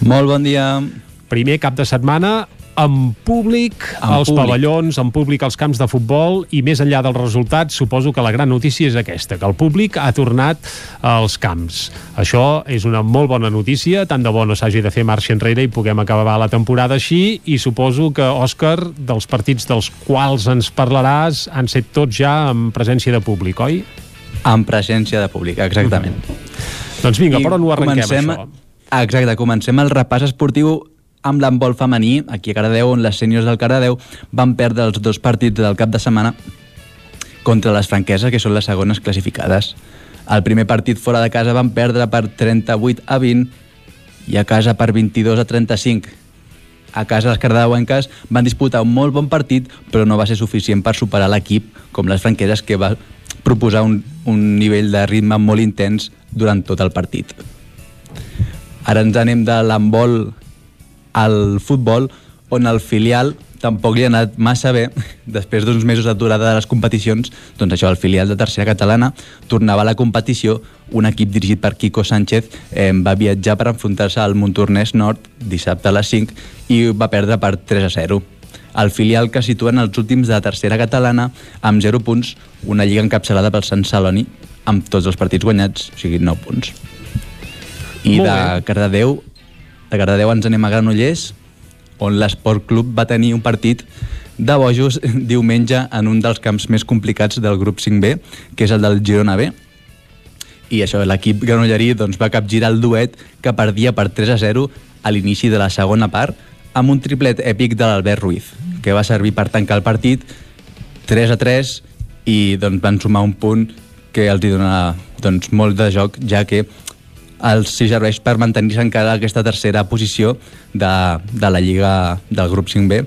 Molt bon dia. Primer cap de setmana amb públic Amb als públic. pavellons, amb públic als camps de futbol i més enllà dels resultats, suposo que la gran notícia és aquesta, que el públic ha tornat als camps. Això és una molt bona notícia, tant de bo no s'hagi de fer marxa enrere i puguem acabar la temporada així i suposo que, Òscar, dels partits dels quals ens parlaràs han set tots ja amb presència de públic, oi? En presència de públic, exactament. Doncs vinga, I per on ho arrenquem, comencem, això? Exacte, comencem el repàs esportiu amb l'handbol femení, aquí a Cardedeu, on les sèniors del Cardedeu van perdre els dos partits del cap de setmana contra les franqueses, que són les segones classificades. El primer partit fora de casa van perdre per 38 a 20 i a casa per 22 a 35. A casa les cardedeuenques van disputar un molt bon partit, però no va ser suficient per superar l'equip, com les franqueses, que va proposar un, un nivell de ritme molt intens durant tot el partit. Ara ens anem de l'handbol al futbol, on el filial tampoc li ha anat massa bé. Després d'uns mesos d'aturada de les competicions, doncs això, el filial de tercera catalana tornava a la competició. Un equip dirigit per Kiko Sánchez eh, va viatjar per enfrontar-se al Montornès Nord dissabte a les 5 i va perdre per 3 a 0. el filial que situen els últims de la tercera catalana amb 0 punts, una lliga encapçalada pel Sant Celoni amb tots els partits guanyats, o sigui, 9 punts. I de. Cardedeu, de Cardedeu ens anem a Granollers, on l'Esport Club va tenir un partit de bojos diumenge en un dels camps més complicats del grup 5B, que és el del Girona B. I això, l'equip granollerí doncs, va capgirar el duet que perdia per 3 a 0 a l'inici de la segona part amb un triplet èpic de l'Albert Ruiz, que va servir per tancar el partit 3 a 3 i doncs, van sumar un punt que els hi doncs, molt de joc, ja que els serveix per mantenir-se encara aquesta tercera posició de, de la Lliga del grup 5B.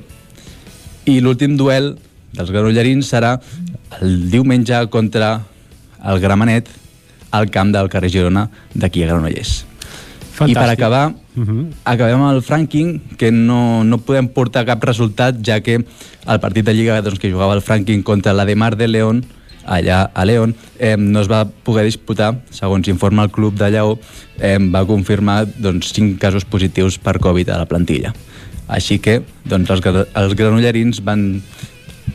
I l'últim duel dels granollerins serà el diumenge contra el Gramenet al camp del carrer Girona d'aquí a Granollers. I per Fantàstic. acabar, Uh -huh. acabem amb el ranking, que no, no podem portar cap resultat, ja que el partit de Lliga doncs, que jugava el Franking contra la de Mar de León, allà a León, eh, no es va poder disputar, segons informa el club de Lleó, eh, va confirmar doncs, 5 casos positius per Covid a la plantilla. Així que doncs, els, els granollerins van,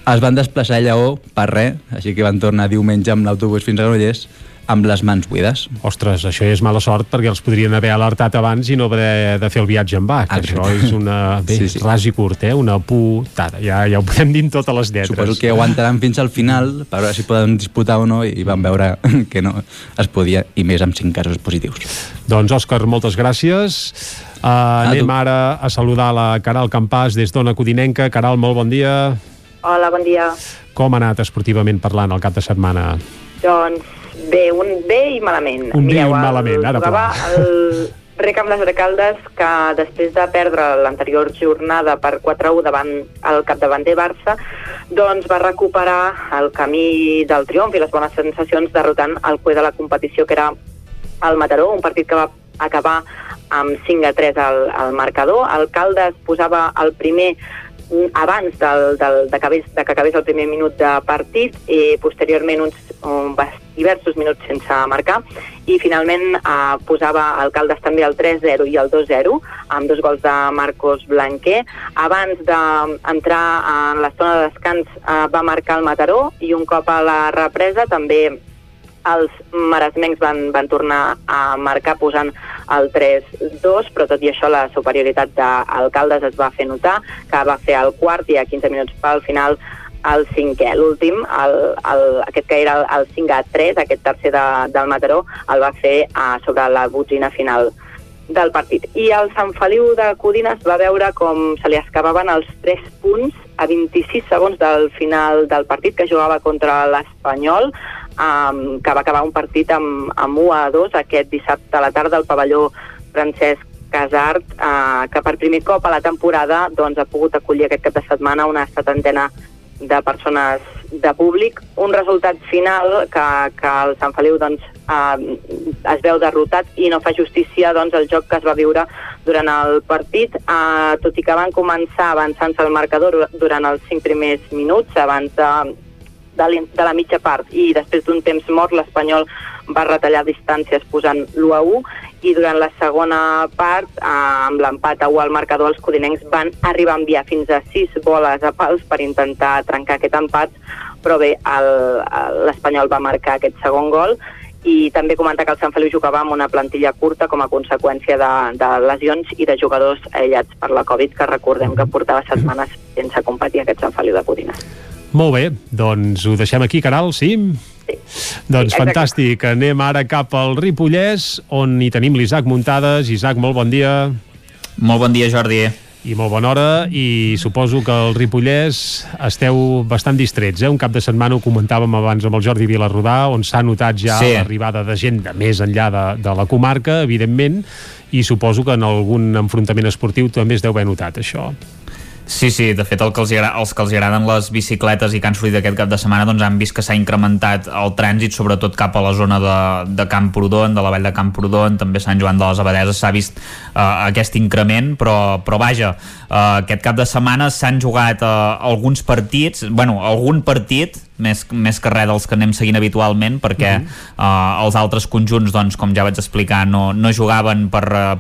es van desplaçar a Lleó per res, així que van tornar diumenge amb l'autobús fins a Granollers amb les mans buides. Ostres, això és mala sort perquè els podrien haver alertat abans i no haver de fer el viatge en va. Que això és una... Bé, sí, sí. ras i curt, eh? Una putada. Ja, ja ho podem dir en totes les lletres. Suposo que aguantaran fins al final per veure si poden disputar o no i van veure que no es podia i més amb 5 casos positius. Doncs, Òscar, moltes gràcies. Uh, anem ara a saludar la Caral Campàs des d'Ona Codinenca. Caral, molt bon dia. Hola, bon dia. Com ha anat esportivament parlant el cap de setmana? Doncs bé, un bé i malament. Un bé i Mireu, un el- malament, ara pla. el Rec amb les Arcaldes que després de perdre l'anterior jornada per 4-1 davant el capdavanter Barça, doncs va recuperar el camí del triomf i les bones sensacions derrotant el cue de la competició que era el Mataró, un partit que va acabar amb 5 a 3 al, al marcador. El Caldes posava el primer abans del, del, de, que acabés, de que acabés el primer minut de partit i posteriorment uns, un, bas- diversos minuts sense marcar i finalment eh, posava el Caldes també el 3-0 i el 2-0 amb dos gols de Marcos Blanquer. Abans d'entrar en l'estona de descans eh, va marcar el Mataró i un cop a la represa també els maresmencs van, van tornar a marcar posant el 3-2, però tot i això la superioritat d'Alcaldes es va fer notar, que va fer el quart i a 15 minuts pel final el cinquè. L'últim, aquest que era el, el 5 a 3, aquest tercer de, del Mataró, el va fer uh, sobre la botzina final del partit. I el Sant Feliu de Codines va veure com se li escapaven els 3 punts a 26 segons del final del partit que jugava contra l'Espanyol, um, que va acabar un partit amb, amb 1 a 2 aquest dissabte a la tarda al pavelló Francesc Casart, uh, que per primer cop a la temporada doncs, ha pogut acollir aquest cap de setmana una setantena de persones de públic. Un resultat final que, que el Sant Feliu doncs, eh, es veu derrotat i no fa justícia doncs, el joc que es va viure durant el partit, eh, tot i que van començar avançant-se al marcador durant els cinc primers minuts, abans de, de la mitja part i després d'un temps mort l'Espanyol va retallar distàncies posant l'1 a 1 i durant la segona part, eh, amb l'empat a 1 al marcador, els codinencs van arribar a enviar fins a 6 boles a pals per intentar trencar aquest empat, però bé, l'Espanyol va marcar aquest segon gol i també comentar que el Sant Feliu jugava amb una plantilla curta com a conseqüència de, de lesions i de jugadors aïllats per la Covid, que recordem que portava setmanes sense competir aquest Sant Feliu de Codines. Molt bé, doncs ho deixem aquí, Caral, sí? Sí. Doncs Sí, exacte. fantàstic. Anem ara cap al Ripollès, on hi tenim l'Isaac Muntades. Isaac, molt bon dia. Molt bon dia, Jordi. I molt bona hora, i suposo que al Ripollès esteu bastant distrets, eh? Un cap de setmana ho comentàvem abans amb el Jordi Vilarrodà, on s'ha notat ja Sí. l'arribada de gent de més enllà de, de la comarca, evidentment, i suposo que en algun enfrontament esportiu també es deu haver notat, això. Sí, sí, de fet el que els, agra- els que els agraden les bicicletes i que han sortit aquest cap de setmana doncs han vist que s'ha incrementat el trànsit sobretot cap a la zona de, de Camprodon, de la vall de Camprodon, també Sant Joan de les Abadeses s'ha vist eh, aquest increment, però, però vaja, eh, aquest cap de setmana s'han jugat eh, alguns partits, bueno, algun partit més, més que res dels que anem seguint habitualment perquè uh -huh. uh, els altres conjunts doncs, com ja vaig explicar no, no jugaven per uh,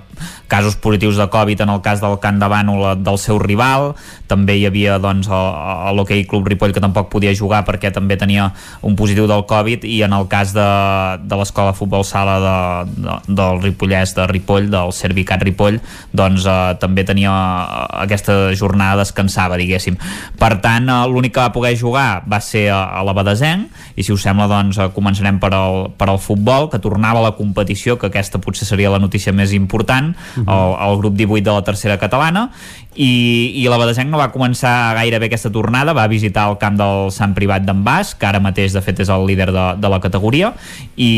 casos positius de Covid en el cas del Can de Bànol del seu rival també hi havia doncs, l'Hockey Club Ripoll que tampoc podia jugar perquè també tenia un positiu del Covid i en el cas de, de l'escola futbol sala de, de, del Ripollès de Ripoll, del Servicat Ripoll doncs eh, també tenia eh, aquesta jornada descansava diguéssim per tant eh, l'únic que va poder jugar va ser a, a la Badesenc i si us sembla doncs eh, començarem per al, per al futbol que tornava a la competició que aquesta potser seria la notícia més important uh -huh. el, el grup 18 de la tercera catalana i, i la Badesenc no va començar gairebé aquesta tornada, va visitar el camp del Sant Privat d'en Bas, que ara mateix de fet és el líder de, de la categoria i,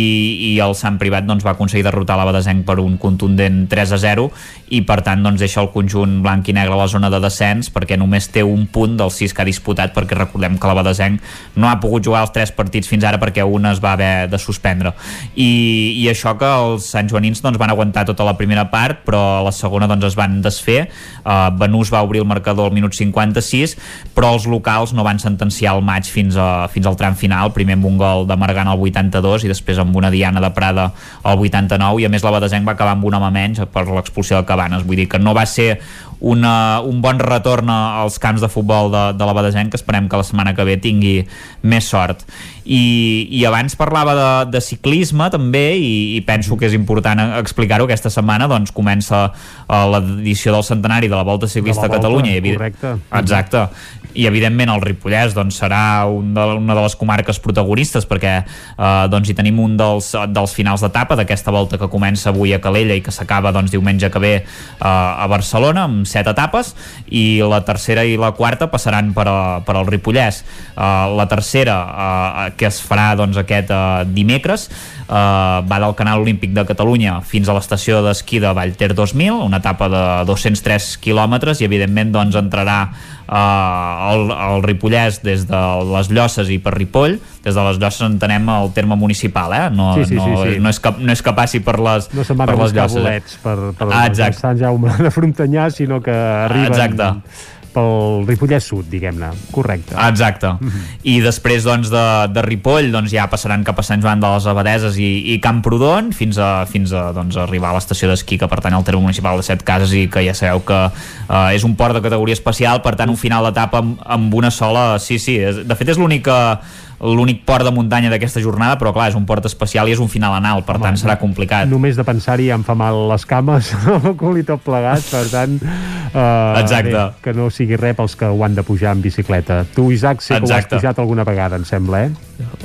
i el Sant Privat doncs, va aconseguir derrotar la Badesenc per un contundent 3 a 0 i per tant doncs, deixa el conjunt blanc i negre a la zona de descens perquè només té un punt dels 6 que ha disputat perquè recordem que la Badesenc no ha pogut jugar els 3 partits fins ara perquè un es va haver de suspendre. I, i això que els Sant Joanins doncs, van aguantar tota la primera part però a la segona doncs, es van desfer. Uh, Benús va obrir el marcador al minut 56 però els locals no van sentenciar el maig fins, a, fins al tram final. Primer amb un gol de Margant al 82 i després amb una Diana de Prada al 89 i a més la Badesenc va acabar amb un home menys per l'expulsió de Cabanes. Vull dir que no va ser una, un bon retorn als camps de futbol de, de la Badesenc que esperem que la setmana que ve tingui més sort. I, i abans parlava de, de ciclisme també i, i penso que és important explicar-ho. Aquesta setmana doncs comença uh, l'edició del centenari de la Volta Ciclista De la a Catalunya. Volta, i correcte. exacte i evidentment el Ripollès doncs, serà un de, una de les comarques protagonistes perquè eh, doncs, hi tenim un dels, dels finals d'etapa d'aquesta volta que comença avui a Calella i que s'acaba doncs, diumenge que ve eh, a Barcelona amb set etapes. I la tercera i la quarta passaran per, a, per al Ripollès. Eh, la tercera eh, que es farà doncs, aquest eh, dimecres eh, va del Canal Olímpic de Catalunya fins a l'estació d'esquí de Vallter 2000 una etapa de 203 quilòmetres i evidentment doncs, entrarà eh, el, el Ripollès des de les Llosses i per Ripoll des de les Llosses entenem el terme municipal eh? no, Sí, sí, no, sí, sí. no, és que, no és que passi per les, No se'n van per a les buscar Llosses bolets per, per Ah, exacte. Sant Jaume de Frontanyà, sinó que arriben Exacte. Pel Ripollès Sud, diguem-ne. Correcte. Exacte. I després doncs, de, de Ripoll doncs, ja passaran cap a Sant Joan de les Abadeses i, i Camprodon fins a, fins a doncs, arribar a l'estació d'esquí que pertany al terme municipal de Set Cases i que ja sabeu que eh, és un port de categoria especial, per tant un final d'etapa amb, amb una sola... Sí, sí, és, de fet és l'única l'únic port de muntanya d'aquesta jornada, però clar, és un port especial i és un final anal, per tant serà complicat. Només de pensar-hi ja em fa mal les cames, el cul i tot plegat, per tant, eh, Exacte. Bé, que no sigui res pels que ho han de pujar en bicicleta. Tu, Isaac, sé que ho has Exacte. pujat alguna vegada, em sembla, eh?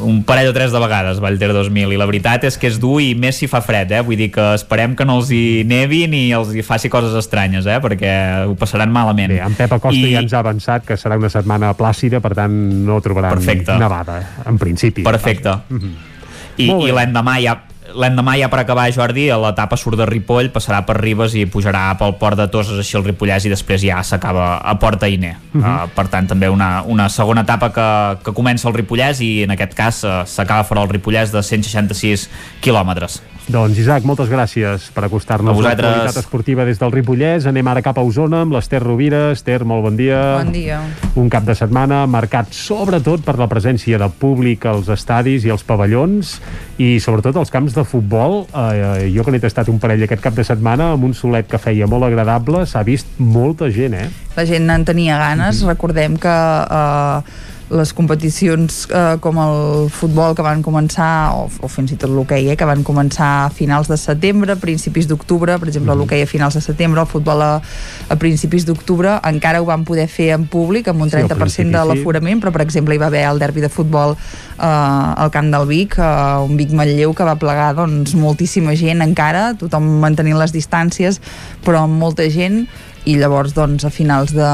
Un parell o tres de vegades Vallter 2000 i la veritat és que és dur i més si fa fred, eh? vull dir que esperem que no els hi nevi ni els hi faci coses estranyes, eh? perquè ho passaran malament. Bé, en Pep Acosta I... ja ens ha avançat que serà una setmana plàcida, per tant no trobaran Perfecte. nevada, eh, en principi. Perfecte. I, Molt bé. i l'endemà ja l'endemà ja per acabar Jordi l'etapa surt de Ripoll, passarà per Ribes i pujarà pel port de Toses així el Ripollès i després ja s'acaba a Port Ainer Mhm. uh, per tant també una, una segona etapa que, que comença el Ripollès i en aquest cas uh, s'acaba fora el Ripollès de 166 quilòmetres Doncs Isaac, moltes gràcies per A acostar-nos a vosaltres. l'actualitat esportiva des del Ripollès. Anem ara cap a Osona amb l'Ester Rovira. Ester, molt bon dia. Bon dia. Un cap de setmana marcat sobretot per la presència de públic als estadis i als pavellons i sobretot als camps de futbol. Eh, jo que n'he tastat un parell aquest cap de setmana amb un solet que feia molt agradable, s'ha vist molta gent, eh? La gent en tenia ganes. Recordem que eh, les competicions eh, com el futbol que van començar, o, o fins i tot l'hoquei, eh, que van començar a finals de setembre, principis d'octubre, per exemple l'hoquei a finals de setembre, el futbol a, a principis d'octubre, encara ho van poder fer en públic amb un Sí, al 30% principi de sí. l'aforament, però per exemple hi va haver el derbi de futbol eh, al camp del Vic, eh, un Vic Manlleu que va plegar doncs, moltíssima gent encara, tothom mantenint les distàncies, però amb molta gent, i llavors doncs, a finals de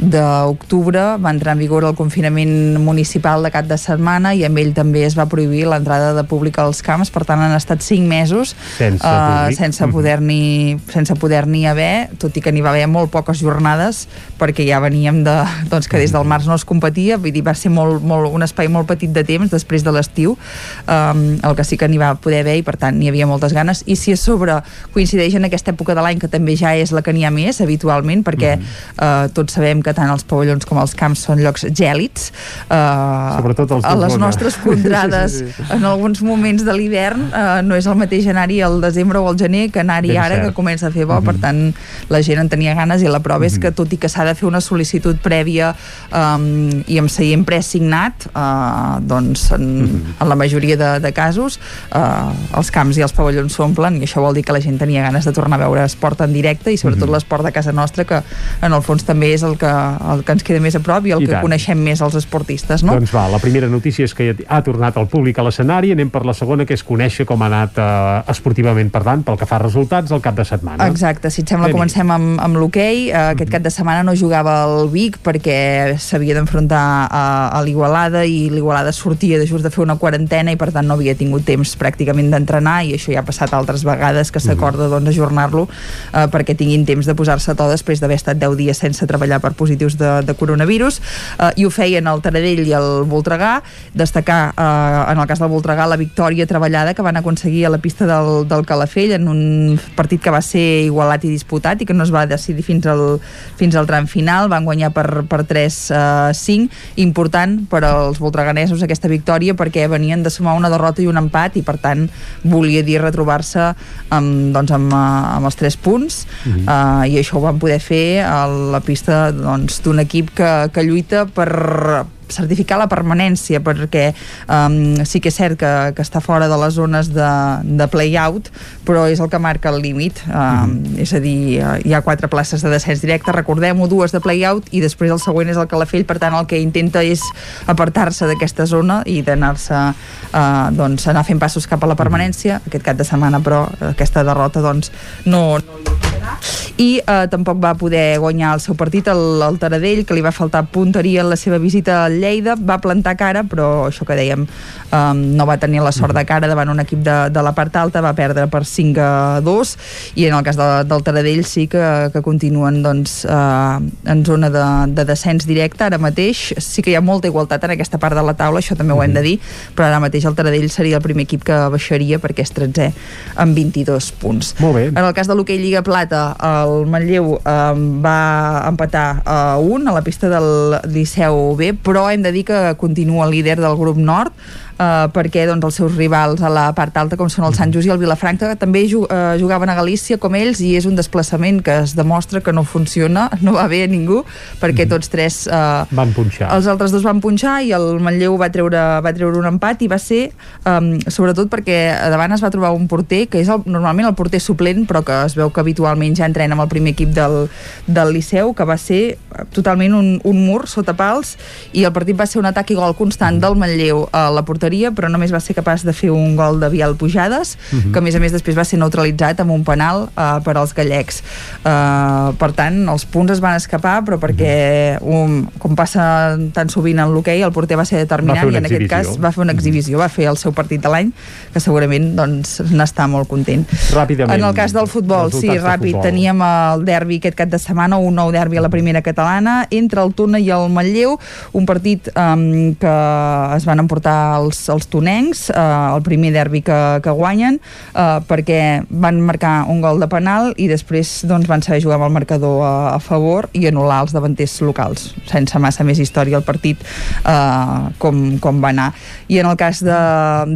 d'octubre va entrar en vigor el confinament municipal de cap de setmana i amb ell també es va prohibir l'entrada de públic als camps, per tant han estat 5 mesos Sense públic. sense Mhm. poder-n'hi sense poder-n'hi haver, tot i que n'hi va haver molt poques jornades, perquè ja veníem de, doncs, que des del març no es competia, vull dir, va ser molt, molt, un espai molt petit de temps després de l'estiu, um, el que sí que n'hi va poder haver i per tant n'hi havia moltes ganes, i si a sobre coincideix en aquesta època de l'any que també ja és la que n'hi ha més habitualment, perquè eh, tots sabem que que tant els pavellons com els camps són llocs gèlids. Uh, Sobretot els a les nostres contrades, Sí, sí, sí. en alguns moments de l'hivern, uh, no és el mateix anar-hi al desembre o al gener que anar-hi ara cert. que comença a fer bo, per tant la gent en tenia ganes i la prova és que tot i que s'ha de fer una sol·licitud prèvia um, i amb seient presignat uh, doncs en, en la majoria de, de casos uh, els camps i els pavellons s'omplen i això vol dir que la gent tenia ganes de tornar a veure esport en directe i sobretot l'esport de casa nostra que en el fons també és el que, el que ens queda més a prop i el I que tant. coneixem més els esportistes no? Doncs va, la primera notícia és que ha tornat el públic a l'escenari, anem per la segona, que és conèixer com ha anat eh, esportivament parlant, pel que fa a resultats, el cap de setmana. Exacte, si et sembla comencem amb, amb l'hoquei. Uh, aquest cap de setmana no jugava el Vic perquè s'havia d'enfrontar a, a l'Igualada i l'Igualada sortia de just de fer una quarantena i per tant no havia tingut temps pràcticament d'entrenar i això ja ha passat altres vegades que s'acorda doncs, ajornar-lo uh, perquè tinguin temps de posar-se a to després d'haver estat 10 dies sense treballar per positius de, de coronavirus uh, i ho feien el Taradell i el Voltregà. Destacar uh, en el cas del Voltregà la victòria treballada que van aconseguir a la pista del, del Calafell en un partit que va ser igualat i disputat i que no es va decidir fins al, fins al tram final, van guanyar per, per 3-5, important per als voltreganesos aquesta victòria perquè venien de sumar una derrota i un empat i per tant volia dir retrobar-se amb, doncs, amb, eh, amb els 3 punts. Mhm. uh, i això ho van poder fer a la pista doncs, d'un equip que, que lluita per certificar la permanència perquè um, sí que és cert que, que està fora de les zones de, de play-out però és el que marca el límit. Um, és a dir, eh, hi ha quatre places de descens directe, recordem-ho, dues de play-out i després el següent és el Calafell, per tant el que intenta és apartar-se d'aquesta zona i d'anar-se uh, doncs, anar fent passos cap a la permanència, aquest cap de setmana però aquesta derrota doncs no, no i eh, tampoc va poder guanyar el seu partit el, el Taradell, que li va faltar punteria en la seva visita al Lleida, va plantar cara però això que dèiem eh, no va tenir la sort de cara davant un equip de, de la part alta, va perdre per 5 a 2 i en el cas de, del Taradell sí que, que continuen doncs, eh, en zona de, de descens directe. Ara mateix, sí que hi ha molta igualtat en aquesta part de la taula, això també ho hem de dir però ara mateix el Taradell seria el primer equip que baixaria perquè és 13 amb 22 punts. Molt bé. en el cas de l'hoquei Lliga Plata, el Manlleu eh, va empatar a un a la pista del Liceu B, però hem de dir que continua líder del grup nord eh, perquè doncs, els seus rivals a la part alta, com són el Sant Just i el Vilafranca, que també ju eh, jugaven a Galícia com ells i és un desplaçament que es demostra que no funciona, no va bé a ningú, perquè tots tres eh, Van punxar. els altres dos van punxar i el Manlleu va treure, va treure un empat i va ser um, sobretot perquè davant es va trobar un porter que és el, normalment el porter suplent però que es veu que habitualment ja entrena amb el primer equip del, del Liceu que va ser totalment un, un mur sota pals i el partit va ser un atac i gol constant del Manlleu a la porteria però només va ser capaç de fer un gol de Vial Pujades Mhm. que a més a més després va ser neutralitzat amb un penal uh, per als gallecs uh, per tant els punts es van escapar però perquè um, com passa tan sovint en l'hoquei el porter va ser Va determinant fer i en aquest exhibició. cas va fer una exhibició va fer el seu partit de l'any que segurament doncs n'està molt content Ràpidament. en el cas del futbol, sí, ràpid futbol. teníem el derbi aquest cap de setmana un nou derbi a la primera catalana entre el Tuna i el Manlleu un partit um, que es van emportar els, els tonencs uh, el primer derbi que, que guanyen uh, perquè van marcar un gol de penal i després doncs, van saber jugar amb el marcador a, a favor i anul·lar els davanters locals sense massa més història el partit uh, com, com va anar. I en el cas de,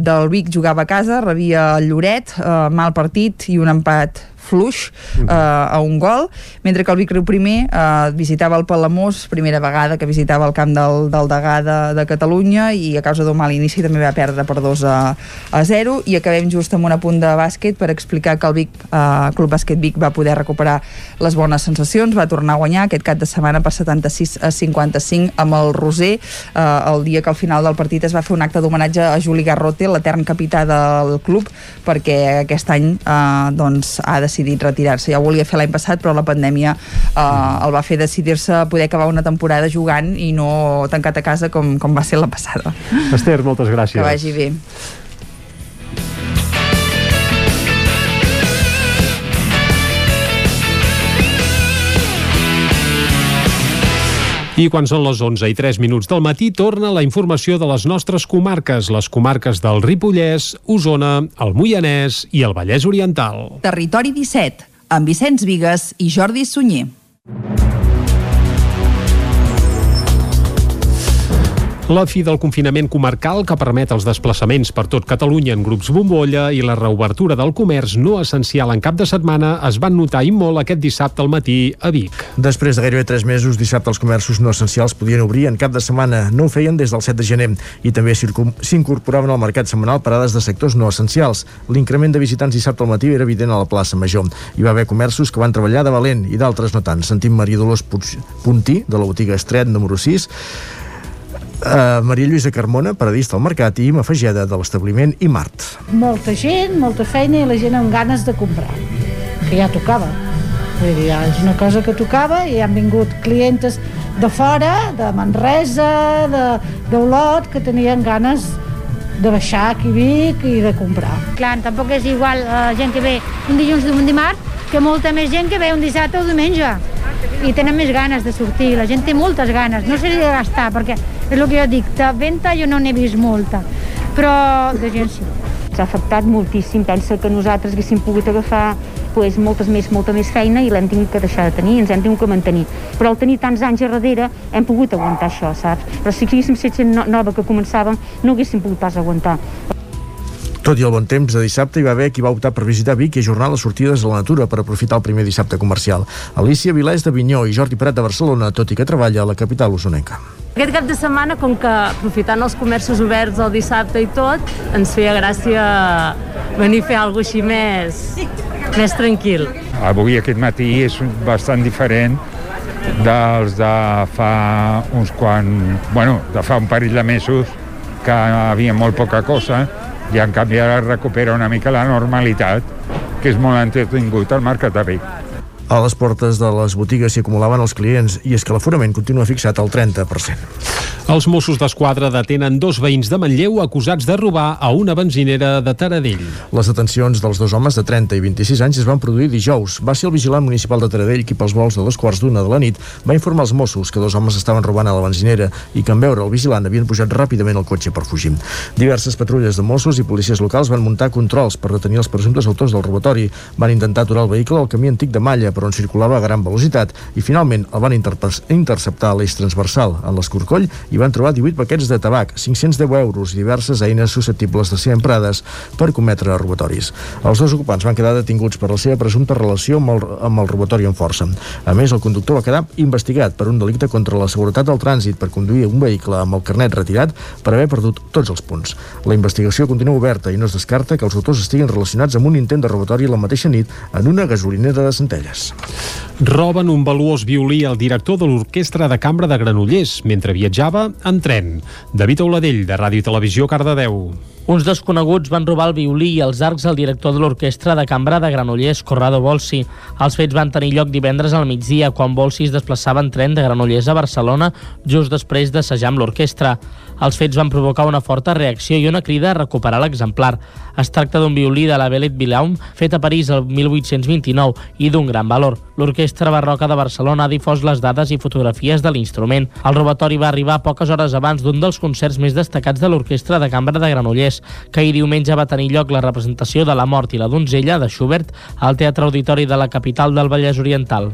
del Vic jugava a casa, rebia el Lloret uh, mal partit i un empat fluix uh, a un gol, mentre que el Vic Riu primer uh, visitava el Palamós, primera vegada que visitava el camp del, del Degà de, de Catalunya i a causa d'un mal inici també va perdre per 2 a, a 0 i acabem just amb un apunt de bàsquet per explicar que el Vic, uh, Club Bàsquet Vic va poder recuperar les bones sensacions, va tornar a guanyar aquest cap de setmana per 76 a 55 amb el Roser, uh, el dia que al final del partit es va fer un acte d'homenatge a Juli Garrote, l'etern capità del club, perquè aquest any uh, doncs, ha decidit retirar-se. Ja ho volia fer l'any passat, però la pandèmia uh, el va fer decidir-se a poder acabar una temporada jugant i no tancat a casa com, com va ser la passada. Esther, moltes gràcies. Que vagi bé. I quan són les 11 i 3 minuts del matí torna la informació de les nostres comarques, les comarques del Ripollès, Osona, el Moianès i el Vallès Oriental. Territori 17, amb Vicenç Vigues i Jordi Sunyer. La fi del confinament comarcal que permet els desplaçaments per tot Catalunya en grups bombolla i la reobertura del comerç no essencial en cap de setmana es van notar i molt aquest dissabte al matí a Vic. Després de gairebé 3 mesos, dissabte els comerços no essencials podien obrir en cap de setmana. No ho feien des del 7 de gener i també s'incorporaven al mercat setmanal parades de sectors no essencials. L'increment de visitants dissabte al matí era evident a la plaça Major. Hi va haver comerços que van treballar de valent i d'altres no tant. Sentim Maria Dolors Puntí, de la botiga Estret número 6, Uh, Maria Lluïsa Carmona, paradista al mercat, i Ima Fageda, de l'establiment i Mart. molta gent, molta feina i la gent amb ganes de comprar, que ja tocava. Vull dir, ja és una cosa que tocava i han vingut clientes de fora, de Manresa, de- d'Olot, que tenien ganes de baixar aquí a Vic i de comprar. Clar, tampoc és igual la gent que ve un dilluns o un dimarts que molta més gent que ve un dissabte o diumenge i tenen més ganes de sortir, la gent té moltes ganes, no seria de gastar, perquè és el que jo dic, de venda jo no n'he vist molta, però de gent sí. Ens ha afectat moltíssim. Pensa que nosaltres haguéssim pogut agafar pues, moltes més, molta més feina i l'hem tingut que deixar de tenir, ens hem tingut que mantenir. Però al tenir tants anys a darrere hem pogut aguantar això, saps? Però si haguéssim set gent no- nova que començàvem, no haguéssim pogut pas aguantar. Tot i el bon temps de dissabte, hi va haver qui va optar per visitar Vic i ajornar les sortides a la natura per aprofitar el primer dissabte comercial. Alicia Vilés de Vinyó i Jordi Prat de Barcelona, tot i que treballa a la capital usonenca. Aquest cap de setmana, com que aprofitant els comerços oberts el dissabte i tot, ens feia gràcia venir a fer alguna així més, més tranquil. Avui, aquest matí, és bastant diferent dels de fa uns quan... Bueno, de fa un parell de mesos que hi havia molt poca cosa i en canvi ara recupera una mica la normalitat que és molt entretingut al Mercat de Vic. A les portes de les botigues s'hi acumulaven els clients i és que l'aforament continua fixat al 30%. Els Mossos d'Esquadra detenen dos veïns de Manlleu acusats de robar a una benzinera de Taradell. Les detencions dels dos homes de 30 i 26 anys es van produir dijous. Va ser el vigilant municipal de Taradell qui pels vols de dos quarts d'una de la nit va informar als Mossos que dos homes estaven robant a la benzinera i que en veure el vigilant havien pujat ràpidament al cotxe per fugir. Diverses patrulles de Mossos i policies locals van muntar controls per detenir els presumptes autors del robatori. Van intentar aturar el vehicle al camí antic de Malla, per on circulava a gran velocitat, i finalment el van interceptar a l'eix transversal, en l'escorcoll, i van trobar 18 paquets de tabac, 510 euros i diverses eines susceptibles de ser emprades per cometre robatoris. Els dos ocupants van quedar detinguts per la seva presumpta relació amb el, amb el robatori en força. A més, el conductor va quedar investigat per un delicte contra la seguretat del trànsit per conduir un vehicle amb el carnet retirat per haver perdut tots els punts. La investigació continua oberta i no es descarta que els autors estiguin relacionats amb un intent de robatori la mateixa nit en una gasolinera de Centelles. Roben un valuós violí al director de l'Orquestra de Cambra de Granollers mentre viatjava en tren. David Auladell, de Ràdio i Televisió, Cardedeu. Uns desconeguts van robar el violí i els arcs al director de l'orquestra de cambra de Granollers, Corrado Bolsi. Els fets van tenir lloc divendres al migdia, quan Bolsi es desplaçava en tren de Granollers a Barcelona just després d'assajar amb l'orquestra. Els fets van provocar una forta reacció i una crida a recuperar l'exemplar. Es tracta d'un violí de la Bellet Villaum, fet a París el 1829 i d'un gran valor. L'Orquestra Barroca de Barcelona ha difós les dades i fotografies de l'instrument. El robatori va arribar poques hores abans d'un dels concerts més destacats de l'Orquestra de Cambra de Granollers, que ahir diumenge va tenir lloc la representació de La mort i la donzella de Schubert al Teatre Auditori de la capital del Vallès Oriental.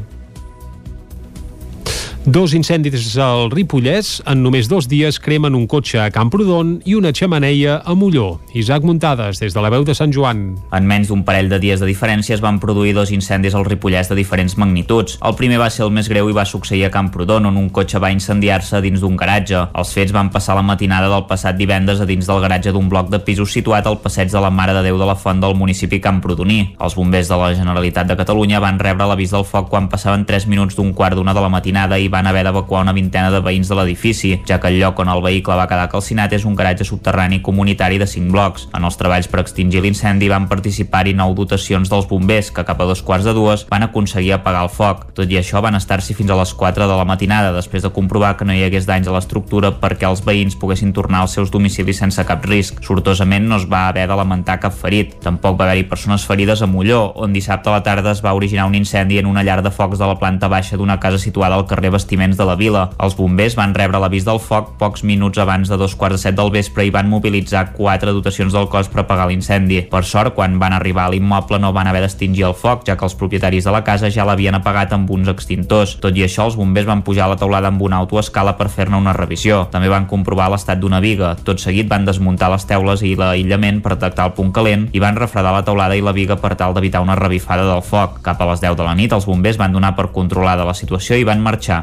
Dos incendis al Ripollès en només dos dies cremen un cotxe a Camprodon i una xamaneia a Molló. Isaac Muntades, des de la veu de Sant Joan. En menys d'un parell de dies de diferència es van produir dos incendis al Ripollès de diferents magnituds. El primer va ser el més greu i va succeir a Camprodon, on un cotxe va incendiar-se dins d'un garatge. Els fets van passar la matinada del passat divendres a dins del garatge d'un bloc de pisos situat al passeig de la Mare de Déu de la Font del municipi Camprodoní. Els bombers de la Generalitat de Catalunya van rebre l'avís del foc quan passaven 3 minuts d'un quart d'una de la matinada i van haver d'evacuar una vintena de veïns de l'edifici, ja que el lloc on el vehicle va quedar calcinat és un garatge subterrani comunitari de 5 blocs. En els treballs per extingir l'incendi van participar-hi nou dotacions dels bombers, que cap a dos quarts de dues van aconseguir apagar el foc. Tot i això van estar-s'hi fins a les 4 de la matinada, després de comprovar que no hi hagués danys a l'estructura perquè els veïns poguessin tornar als seus domicilis sense cap risc. Sortosament no es va haver de lamentar cap ferit. Tampoc va haver-hi persones ferides a Molló, on dissabte a la tarda es va originar un incendi en una llar de focs de la planta baixa d'una casa situada al carrer bastiments de la vila. Els bombers van rebre l'avís del foc pocs minuts abans de dos quarts de set del vespre i van mobilitzar quatre dotacions del cos per apagar l'incendi. Per sort, quan van arribar a l'immoble no van haver d'extingir el foc, ja que els propietaris de la casa ja l'havien apagat amb uns extintors. Tot i això, els bombers van pujar a la teulada amb una autoescala per fer-ne una revisió. També van comprovar l'estat d'una viga. Tot seguit van desmuntar les teules i l'aïllament per detectar el punt calent i van refredar la teulada i la viga per tal d'evitar una revifada del foc. Cap a les 10 de la nit, els bombers van donar per controlada la situació i van marxar.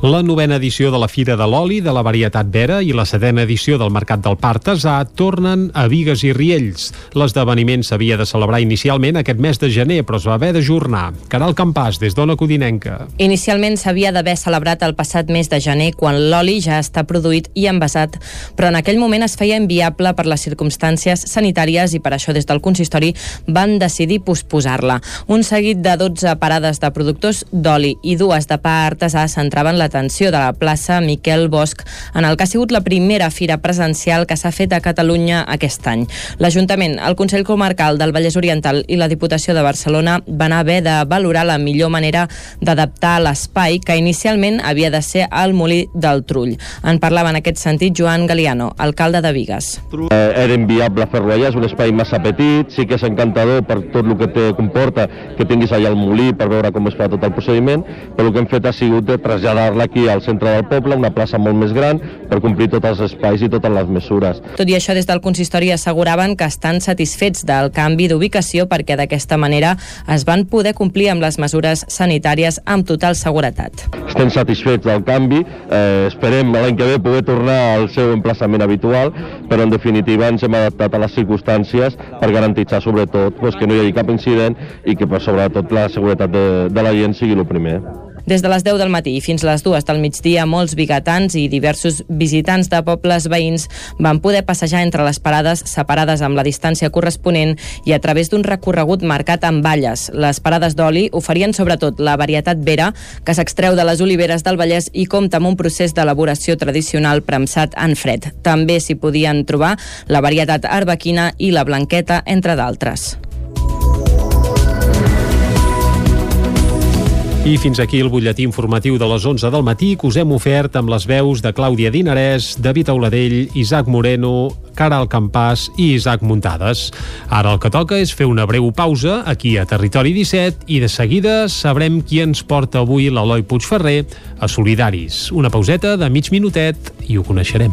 La novena edició de la Fira de l'Oli de la Varietat Vera i la setena edició del Mercat del Partasà tornen a Vigues i Riells. L'esdeveniment s'havia de celebrar inicialment aquest mes de gener, però es va haver d'ajornar. Caral Campàs, des d'Ona Codinenca. Inicialment s'havia d'haver celebrat el passat mes de gener, quan l'oli ja està produït i envasat, però en aquell moment es feia inviable per les circumstàncies sanitàries i per això des del consistori van decidir posposar-la. Un seguit de 12 parades de productors d'oli i dues de pa artesà centraven la l'atenció de la plaça Miquel Bosch en el que ha sigut la primera fira presencial que s'ha fet a Catalunya aquest any. L'Ajuntament, el Consell Comarcal del Vallès Oriental i la Diputació de Barcelona van haver de valorar la millor manera d'adaptar l'espai que inicialment havia de ser al Molí del Trull. En parlava en aquest sentit Joan Galiano, alcalde de Vigues. Eh, era inviable fer-lo allà, és un espai massa petit, sí que és encantador per tot el que te comporta que tinguis allà el molí per veure com es fa tot el procediment, però el que hem fet ha sigut de traslladar-la aquí al centre del poble, una plaça molt més gran, per complir tots els espais i totes les mesures. Tot i això, des del consistori asseguraven que estan satisfets del canvi d'ubicació perquè d'aquesta manera es van poder complir amb les mesures sanitàries amb total seguretat. Estem satisfets del canvi, eh, esperem l'any que ve poder tornar al seu emplaçament habitual, però en definitiva ens hem adaptat a les circumstàncies per garantir sobretot pues, que no hi hagi cap incident i que per sobretot la seguretat de, de la gent sigui el primer. Des de les 10 del matí fins les 2 del migdia, molts bigatans i diversos visitants de pobles veïns van poder passejar entre les parades separades amb la distància corresponent i a través d'un recorregut marcat amb valles. Les parades d'oli oferien sobretot la varietat vera, que s'extreu de les oliveres del Vallès i compta amb un procés d'elaboració tradicional premsat en fred. També s'hi podien trobar la varietat arbequina i la blanqueta, entre d'altres. I fins aquí el butlletí informatiu de les 11 del matí que us hem ofert amb les veus de Clàudia Dinarès, David Auladell, Isaac Moreno, Caral Campàs i Isaac Muntades. Ara el que toca és fer una breu pausa aquí a Territori 17 i de seguida sabrem qui ens porta avui l'Eloi Puigferrer a Solidaris. Una pauseta de mig minutet i ho coneixerem.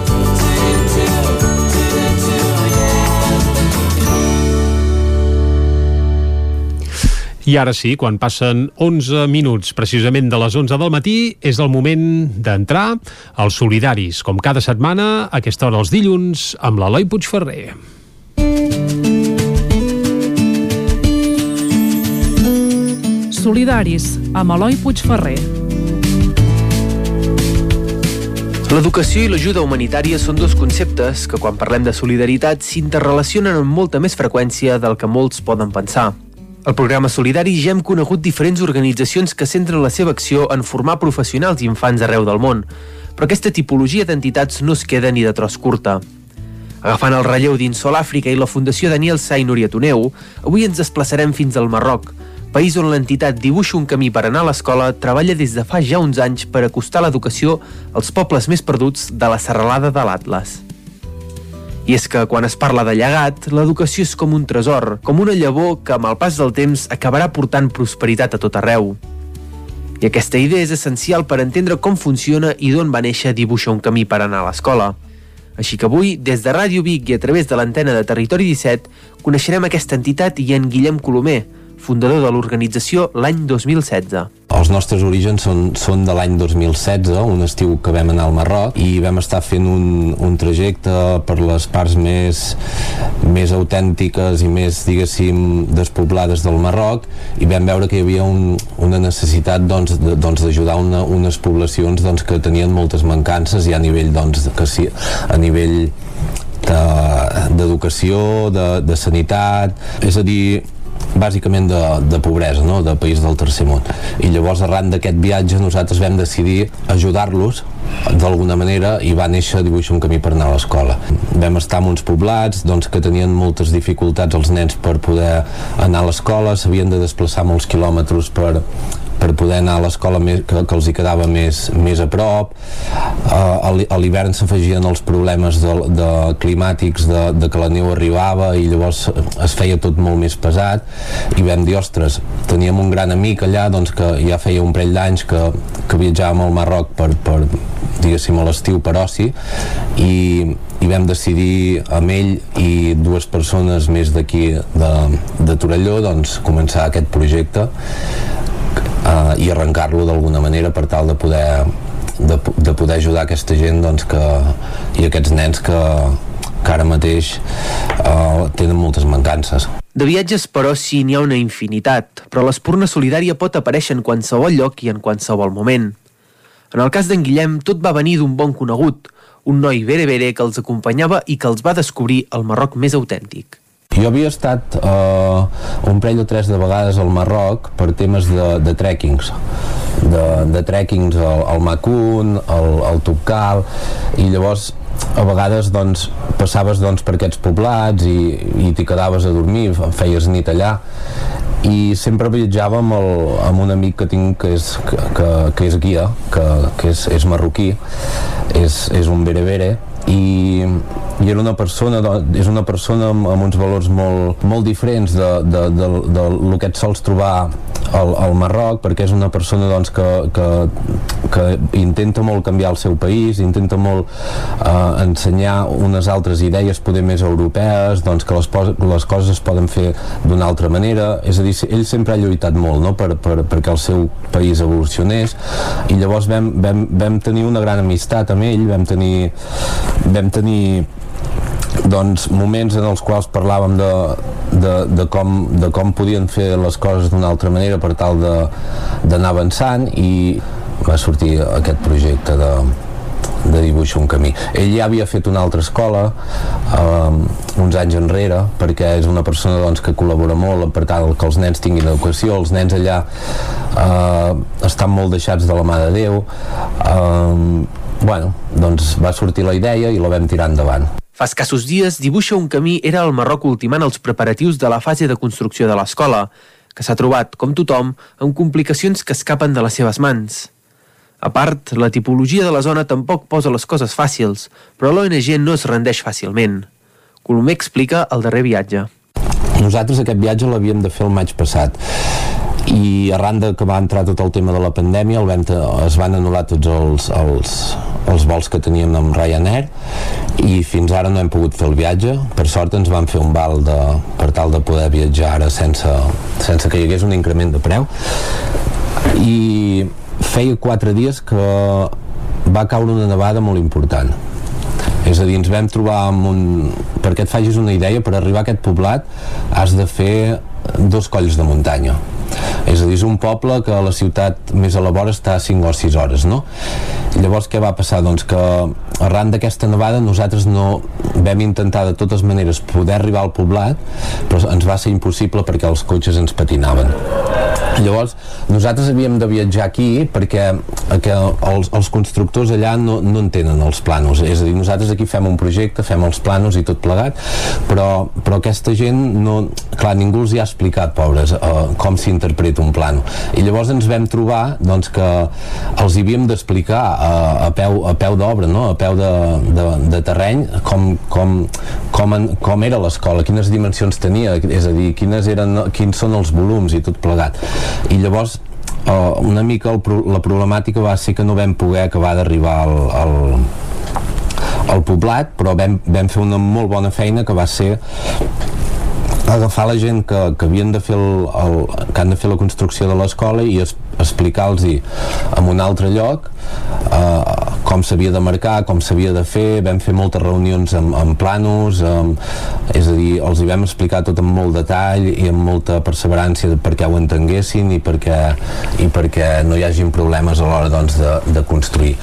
I ara sí, quan passen 11 minuts precisament de les 11 del matí, és el moment d'entrar als solidaris, com cada setmana, a aquesta hora els dilluns, amb l'Eloi Puigferrer. Solidaris, amb Eloi Puigferrer. L'educació i l'ajuda humanitària són dos conceptes que, quan parlem de solidaritat, s'interrelacionen amb molta més freqüència del que molts poden pensar. Al programa Solidari ja hem conegut diferents organitzacions que centren la seva acció en formar professionals i infants arreu del món, però aquesta tipologia d'entitats no es queda ni de tros curta. Agafant el relleu d'Insol Àfrica i la Fundació Daniel Sai Núria Toneu, avui ens desplaçarem fins al Marroc, país on l'entitat Dibuixa un camí per anar a l'escola treballa des de fa ja uns anys per acostar l'educació als pobles més perduts de la serralada de l'Atlas. I és que quan es parla de llegat, l'educació és com un tresor, com una llavor que amb el pas del temps acabarà portant prosperitat a tot arreu. I aquesta idea és essencial per entendre com funciona i d'on va néixer Dibuixa un camí per anar a l'escola. Així que avui, des de Ràdio Vic i a través de l'antena de Territori 17, coneixerem aquesta entitat i en Guillem Colomer, fundador de l'organització l'any 2016. Els nostres orígens són, són de l'any 2016, un estiu que vam anar al Marroc i vam estar fent un, un trajecte per les parts més, més autèntiques i més, diguéssim, despoblades del Marroc i vam veure que hi havia un, una necessitat doncs, doncs, d'ajudar doncs, una, unes poblacions doncs, que tenien moltes mancances i a nivell, doncs, que sí, a nivell d'educació, de, de, de sanitat, és a dir, bàsicament de, de pobresa, no? de país del tercer món. I llavors, arran d'aquest viatge, nosaltres vam decidir ajudar-los d'alguna manera i va néixer Dibuixa un camí per anar a l'escola. Vam estar en uns poblats doncs, que tenien moltes dificultats els nens per poder anar a l'escola, s'havien de desplaçar molts quilòmetres per, per poder anar a l'escola que, que els hi quedava més, més a prop. Uh, a l'hivern s'afegien els problemes de, de climàtics de, de que la neu arribava i llavors es feia tot molt més pesat. I vam dir, ostres, teníem un gran amic allà doncs, que ja feia un parell d'anys que, que viatjàvem al Marroc per, per diguéssim a l'estiu per oci. I, i vam decidir amb ell i dues persones més d'aquí de, de Torelló doncs començar aquest projecte uh, i arrencar-lo d'alguna manera per tal de poder de, de poder ajudar aquesta gent doncs, que, i aquests nens que, que ara mateix uh, tenen moltes mancances. De viatges, però, sí n'hi ha una infinitat, però l'espurna solidària pot aparèixer en qualsevol lloc i en qualsevol moment. En el cas d'en Guillem, tot va venir d'un bon conegut, un noi bere-bere que els acompanyava i que els va descobrir el Marroc més autèntic. Jo havia estat uh, un parell o tres de vegades al Marroc per temes de, de trekkings de, de trekkings al, al Macun, al, al Tubcal i llavors a vegades doncs, passaves doncs, per aquests poblats i, i t'hi quedaves a dormir, feies nit allà i sempre viatjava amb, el, amb un amic que tinc que és, que, que, que és guia, que, que és, és marroquí, és, és un berebere i, i era una persona és una persona amb, amb uns valors molt, molt diferents de, de, de, de, de que et sols trobar al, al Marroc perquè és una persona doncs, que, que, que intenta molt canviar el seu país intenta molt eh, ensenyar unes altres idees poder més europees doncs, que les, les coses es poden fer d'una altra manera és a dir, ell sempre ha lluitat molt no? per, per, perquè el seu país evolucionés i llavors vam, vam, vam tenir una gran amistat amb ell vam tenir vam tenir doncs, moments en els quals parlàvem de, de, de, com, de com podien fer les coses d'una altra manera per tal d'anar avançant i va sortir aquest projecte de, de dibuix un camí. Ell ja havia fet una altra escola eh, uns anys enrere perquè és una persona doncs, que col·labora molt per tal que els nens tinguin educació els nens allà eh, estan molt deixats de la mà de Déu eh, bueno, doncs va sortir la idea i la vam tirar endavant. Fa escassos dies, Dibuixa un camí era al Marroc ultimant els preparatius de la fase de construcció de l'escola, que s'ha trobat, com tothom, amb complicacions que escapen de les seves mans. A part, la tipologia de la zona tampoc posa les coses fàcils, però l'ONG no es rendeix fàcilment. Colomer explica el darrer viatge. Nosaltres aquest viatge l'havíem de fer el maig passat i arran de que va entrar tot el tema de la pandèmia el vam es van anul·lar tots els, els, els vols que teníem amb Ryanair i fins ara no hem pogut fer el viatge. Per sort ens van fer un val de, per tal de poder viatjar ara sense, sense que hi hagués un increment de preu. I feia quatre dies que va caure una nevada molt important. És a dir, ens vam trobar amb un... perquè et facis una idea, per arribar a aquest poblat has de fer dos colls de muntanya és a dir, és un poble que a la ciutat més a la vora està a 5 o 6 hores no? llavors què va passar? doncs que arran d'aquesta nevada nosaltres no vam intentar de totes maneres poder arribar al poblat però ens va ser impossible perquè els cotxes ens patinaven llavors nosaltres havíem de viatjar aquí perquè que els, els constructors allà no, no entenen els planos és a dir, nosaltres aquí fem un projecte fem els planos i tot plegat però, però aquesta gent no, clar, ningú els hi ha explicat, pobres, uh, com s'interpreta un plano i llavors ens vam trobar doncs, que els hi havíem d'explicar a, a peu, a peu d'obra no? a peu de, de, de terreny com, com, com, en, com era l'escola, quines dimensions tenia és a dir, quines eren, quins són els volums i tot plegat i llavors uh, una mica el, la problemàtica va ser que no vam poder acabar d'arribar al, al, al poblat però vam, vam fer una molt bona feina que va ser agafar la gent que, que havien de fer el, el, que han de fer la construcció de l'escola i es, explicar-los en un altre lloc eh, com s'havia de marcar, com s'havia de fer vam fer moltes reunions amb, amb planos amb, és a dir, els hi vam explicar tot amb molt detall i amb molta perseverància perquè ho entenguessin i perquè, i perquè no hi hagin problemes a l'hora doncs, de, de construir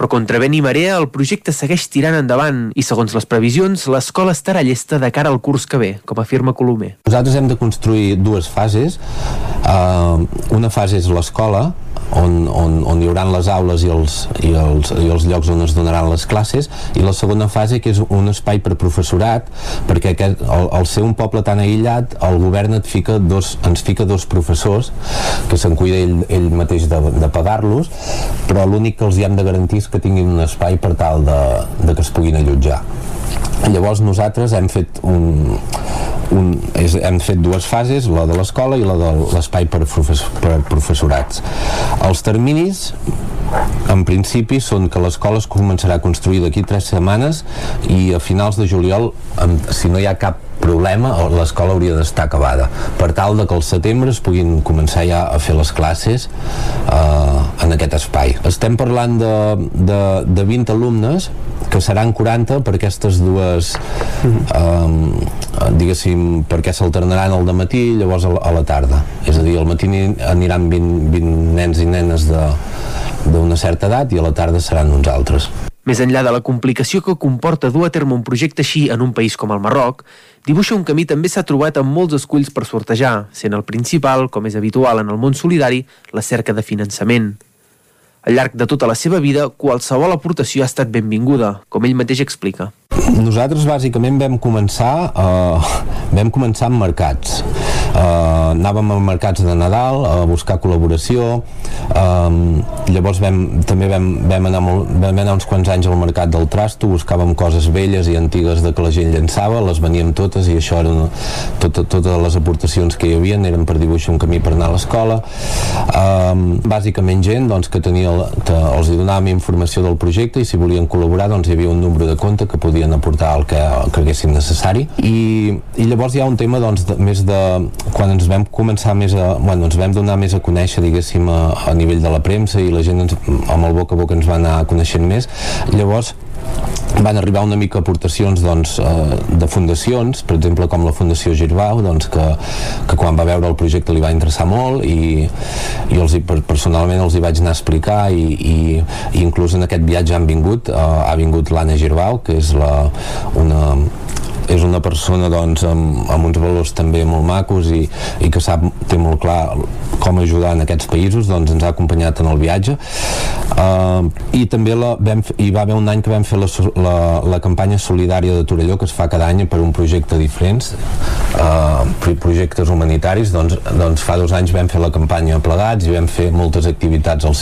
però contra vent i marea el projecte segueix tirant endavant i segons les previsions l'escola estarà llesta de cara al curs que ve, com afirma Colomer. Nosaltres hem de construir dues fases. Uh, una fase és l'escola, on, on, on hi haurà les aules i els, i, els, i els llocs on es donaran les classes i la segona fase que és un espai per professorat perquè aquest, al, al ser un poble tan aïllat el govern et fica dos, ens fica dos professors que se'n cuida ell, ell mateix de, de pagar-los però l'únic que els hi hem de garantir és que tinguin un espai per tal de, de que es puguin allotjar llavors nosaltres hem fet un, un, és, hem fet dues fases, la de l'escola i la de l'espai per, profes, per professorats. Els terminis en principi són que l'escola es començarà a construir d'aquí tres setmanes i a finals de juliol, si no hi ha cap problema, l'escola hauria d'estar acabada per tal de que al setembre es puguin començar ja a fer les classes eh, en aquest espai. Estem parlant de, de, de 20 alumnes que seran 40 per aquestes dues eh, diguéssim perquè s'alternaran al matí i llavors a la, a la tarda és a dir, al matí aniran 20, 20 nens i nenes d'una certa edat i a la tarda seran uns altres més enllà de la complicació que comporta dur a terme un projecte així en un país com el Marroc, dibuixa un camí també s'ha trobat amb molts esculls per sortejar, sent el principal, com és habitual en el món solidari, la cerca de finançament. Al llarg de tota la seva vida, qualsevol aportació ha estat benvinguda, com ell mateix explica. Nosaltres bàsicament vam començar, eh, vam començar amb mercats eh, anàvem a mercats de Nadal a buscar col·laboració. Eh, llavors vam, també vam, vam, anar molt, vam anar uns quants anys al mercat del Trasto, buscàvem coses velles i antigues de que la gent llançava, les veníem totes i això eren tot, totes les aportacions que hi havia eren per dibuixar un camí per anar a l'escola. Eh, bàsicament gent doncs, que tenia, que els donàvem informació del projecte i si volien col·laborar doncs hi havia un número de compte que podien aportar el que, el que haguessin necessari. I, i llavors hi ha un tema doncs, de, més de quan ens vam començar més a, bueno, ens vam donar més a conèixer diguéssim a, a nivell de la premsa i la gent ens, amb el boca a boca ens va anar coneixent més. Llavors van arribar una mica aportacions doncs, eh, de fundacions, per exemple com la Fundació Girbau, doncs, que, que quan va veure el projecte li va interessar molt i, i els, personalment els hi vaig anar a explicar i, i, i inclús en aquest viatge han vingut, eh, ha vingut l'Anna Girbau, que és la, una, és una persona doncs, amb, amb uns valors també molt macos i, i que sap, té molt clar com ajudar en aquests països, doncs ens ha acompanyat en el viatge. Uh, i també la, vam, hi va haver un any que vam fer la, la, la campanya solidària de Torelló que es fa cada any per un projecte diferents uh, projectes humanitaris doncs, doncs fa dos anys vam fer la campanya plegats i vam fer moltes activitats al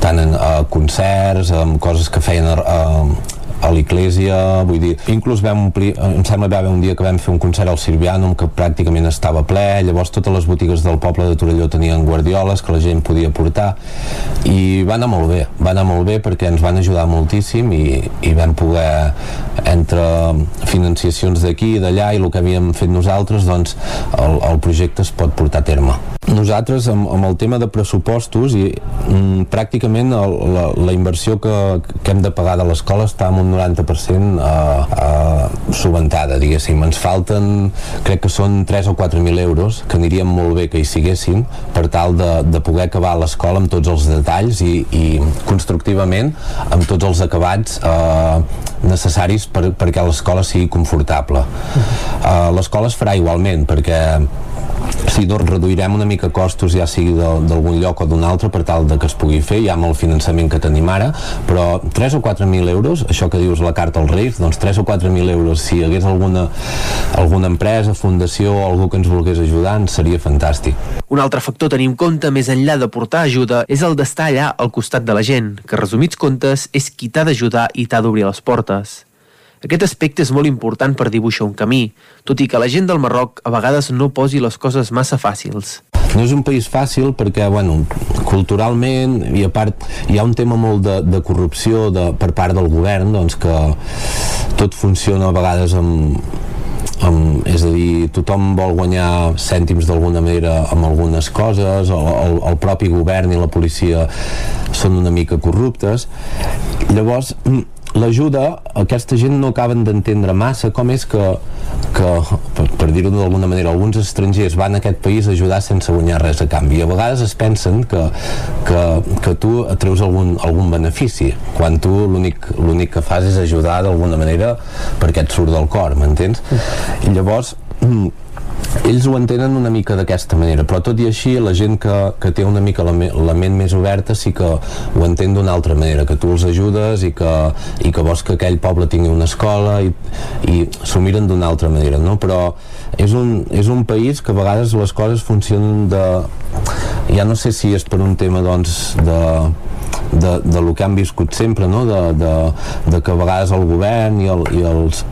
tant en uh, concerts, amb coses que feien uh, a l'Iglésia, vull dir, inclús vam omplir, em sembla que un dia que vam fer un concert al Sirvianum que pràcticament estava ple, llavors totes les botigues del poble de Torelló tenien guardioles que la gent podia portar i va anar molt bé, va anar molt bé perquè ens van ajudar moltíssim i, i vam poder entre financiacions d'aquí i d'allà i el que havíem fet nosaltres doncs el, el projecte es pot portar a terme. Nosaltres amb, amb el tema de pressupostos i mm, pràcticament el, la, la inversió que, que hem de pagar de l'escola està en un 90% a, a subventada, diguéssim. Ens falten, crec que són 3 o 4.000 euros, que anirien molt bé que hi siguessin, per tal de, de poder acabar l'escola amb tots els detalls i, i constructivament amb tots els acabats eh, necessaris per, perquè l'escola sigui confortable. Eh, l'escola es farà igualment, perquè Sí, doncs reduirem una mica costos ja sigui d'algun lloc o d'un altre per tal de que es pugui fer, ja amb el finançament que tenim ara, però 3 o 4.000 euros, això que dius la carta als Reis, doncs 3 o 4.000 euros, si hi hagués alguna, alguna empresa, fundació o algú que ens volgués ajudar, ens seria fantàstic. Un altre factor a tenir en compte, més enllà de portar ajuda, és el d'estar allà al costat de la gent, que resumits comptes és qui t'ha d'ajudar i t'ha d'obrir les portes. Aquest aspecte és molt important per dibuixar un camí, tot i que la gent del Marroc a vegades no posi les coses massa fàcils. No és un país fàcil perquè, bueno, culturalment i a part hi ha un tema molt de, de corrupció de, per part del govern, doncs que tot funciona a vegades amb, um, és a dir, tothom vol guanyar cèntims d'alguna manera amb algunes coses, el, el, el propi govern i la policia són una mica corruptes llavors l'ajuda, aquesta gent no acaben d'entendre massa com és que, que per, per dir-ho d'alguna manera, alguns estrangers van a aquest país a ajudar sense guanyar res a canvi. A vegades es pensen que, que, que tu treus algun, algun benefici, quan tu l'únic que fas és ajudar d'alguna manera perquè et surt del cor, m'entens? I llavors ells ho entenen una mica d'aquesta manera, però tot i així la gent que, que té una mica la, la ment més oberta sí que ho entén d'una altra manera, que tu els ajudes i que, i que vols que aquell poble tingui una escola i, i s'ho miren d'una altra manera, no? Però és un, és un país que a vegades les coses funcionen de... ja no sé si és per un tema doncs de de, de lo que han viscut sempre, no? de, de, de que a vegades el govern i, el, i els,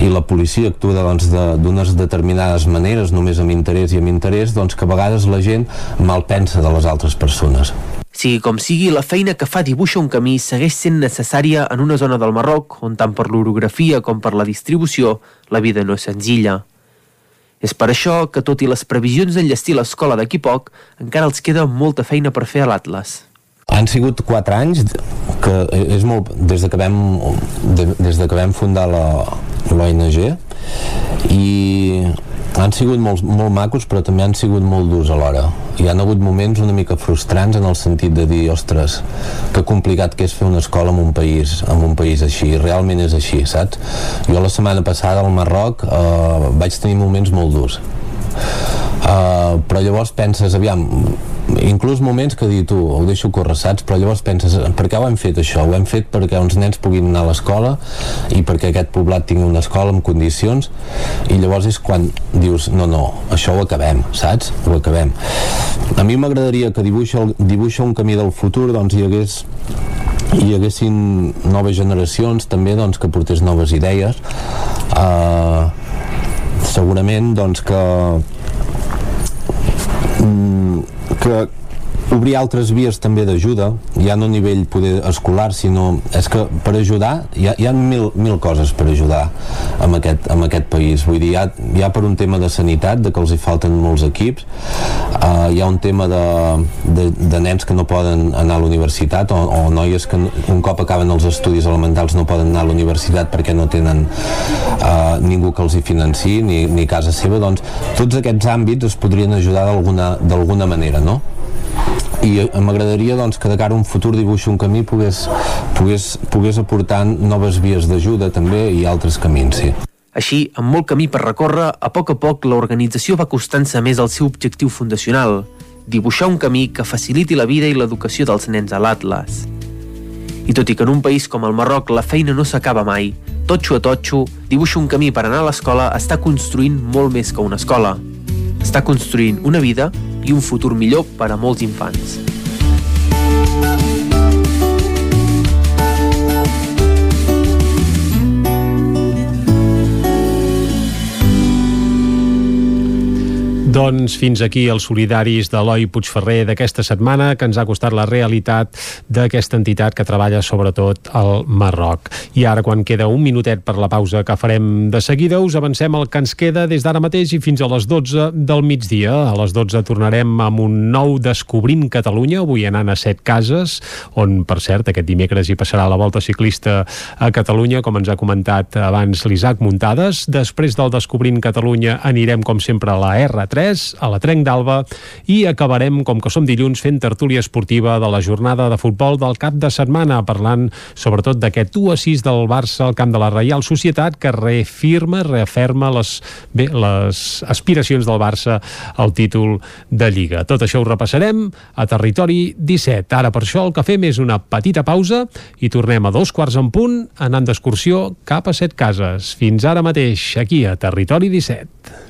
i la policia actua doncs, d'unes de, determinades maneres, només amb interès i amb interès, doncs que a vegades la gent mal pensa de les altres persones. Sigui com sigui, la feina que fa Dibuixa un camí segueix sent necessària en una zona del Marroc on tant per l'orografia com per la distribució la vida no és senzilla. És per això que, tot i les previsions d'enllestir l'escola d'aquí poc, encara els queda molta feina per fer a l'Atlas. Han sigut 4 anys que és molt, des de que vam, des de que vam fundar l'ONG i han sigut molt, molt macos però també han sigut molt durs alhora hi han hagut moments una mica frustrants en el sentit de dir, ostres, que complicat que és fer una escola en un país, en un país així realment és així, saps? Jo la setmana passada al Marroc eh, vaig tenir moments molt durs uh, però llavors penses, aviam inclús moments que dir tu, ho deixo córrer, saps? Però llavors penses, per què ho hem fet això? Ho hem fet perquè uns nens puguin anar a l'escola i perquè aquest poblat tingui una escola amb condicions i llavors és quan dius, no, no, això ho acabem, saps? Ho acabem. A mi m'agradaria que dibuixa, dibuixa un camí del futur, doncs hi hagués hi haguessin noves generacions també doncs, que portés noves idees uh, segurament doncs que mm, que obrir altres vies també d'ajuda, ja no a nivell poder escolar, sinó és que per ajudar, hi ha, hi ha mil, mil coses per ajudar en aquest, en aquest país, vull dir, hi ha, hi ha per un tema de sanitat, de que els hi falten molts equips, uh, hi ha un tema de, de, de nens que no poden anar a la universitat, o, o noies que un cop acaben els estudis elementals no poden anar a la universitat perquè no tenen uh, ningú que els hi financi, ni, ni casa seva, doncs tots aquests àmbits es podrien ajudar d'alguna manera, no? I m'agradaria doncs, que de cara a un futur dibuix un camí pogués, pogués, pogués aportar noves vies d'ajuda també i altres camins, sí. Així, amb molt camí per recórrer, a poc a poc l'organització va costant-se més al seu objectiu fundacional, dibuixar un camí que faciliti la vida i l'educació dels nens a l'Atlas. I tot i que en un país com el Marroc la feina no s'acaba mai, totxo a totxo, dibuixa un camí per anar a l'escola està construint molt més que una escola. Està construint una vida i un futur millor per a molts infants. Doncs fins aquí els solidaris d'Eloi Puigferrer d'aquesta setmana, que ens ha costat la realitat d'aquesta entitat que treballa sobretot al Marroc. I ara, quan queda un minutet per la pausa que farem de seguida, us avancem el que ens queda des d'ara mateix i fins a les 12 del migdia. A les 12 tornarem amb un nou Descobrint Catalunya, avui anant a Set Cases, on, per cert, aquest dimecres hi passarà la volta ciclista a Catalunya, com ens ha comentat abans l'Isaac Muntades. Després del Descobrint Catalunya anirem, com sempre, a la R3, 3, a la Trenc d'Alba, i acabarem, com que som dilluns, fent tertúlia esportiva de la jornada de futbol del cap de setmana, parlant sobretot d'aquest 1 a 6 del Barça al camp de la Reial Societat, que reafirma, reaferma les, bé, les aspiracions del Barça al títol de Lliga. Tot això ho repassarem a Territori 17. Ara, per això, el que fem és una petita pausa i tornem a dos quarts en punt anant d'excursió cap a Set Cases. Fins ara mateix, aquí a Territori 17.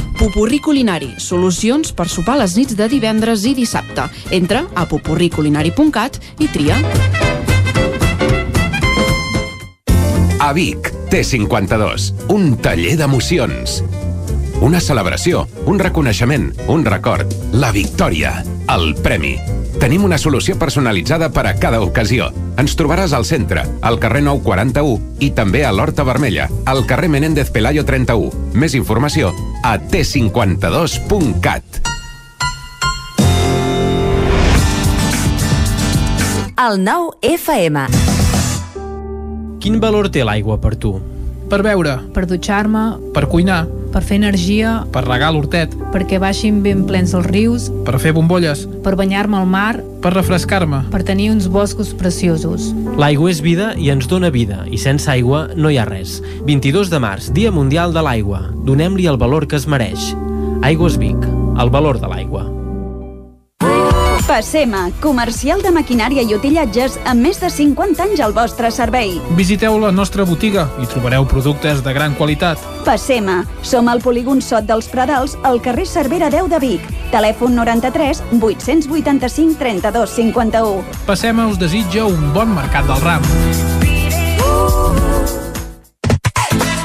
Pupurri Culinari, solucions per sopar les nits de divendres i dissabte. Entra a pupurriculinari.cat i tria. A Vic, T52, un taller d'emocions. Una celebració, un reconeixement, un record, la victòria, el premi. Tenim una solució personalitzada per a cada ocasió. Ens trobaràs al centre, al carrer 941 i també a l'Horta Vermella, al carrer Menéndez Pelayo 31. Més informació a t52.cat. El nou FM. Quin valor té l'aigua per tu? Per beure, per dutxar-me, per cuinar, per fer energia, per regar l'hortet, perquè baixin ben plens els rius, per fer bombolles, per banyar-me al mar, per refrescar-me, per tenir uns boscos preciosos. L'aigua és vida i ens dona vida, i sense aigua no hi ha res. 22 de març, Dia Mundial de l'Aigua. Donem-li el valor que es mereix. Aigües Vic, el valor de l'aigua. Passema, comercial de maquinària i utillatges amb més de 50 anys al vostre servei. Visiteu la nostra botiga i trobareu productes de gran qualitat. Passema, som al polígon Sot dels Pradals, al carrer Cervera 10 de Vic. Telèfon 93 885 32 51. Passema us desitja un bon mercat del ram.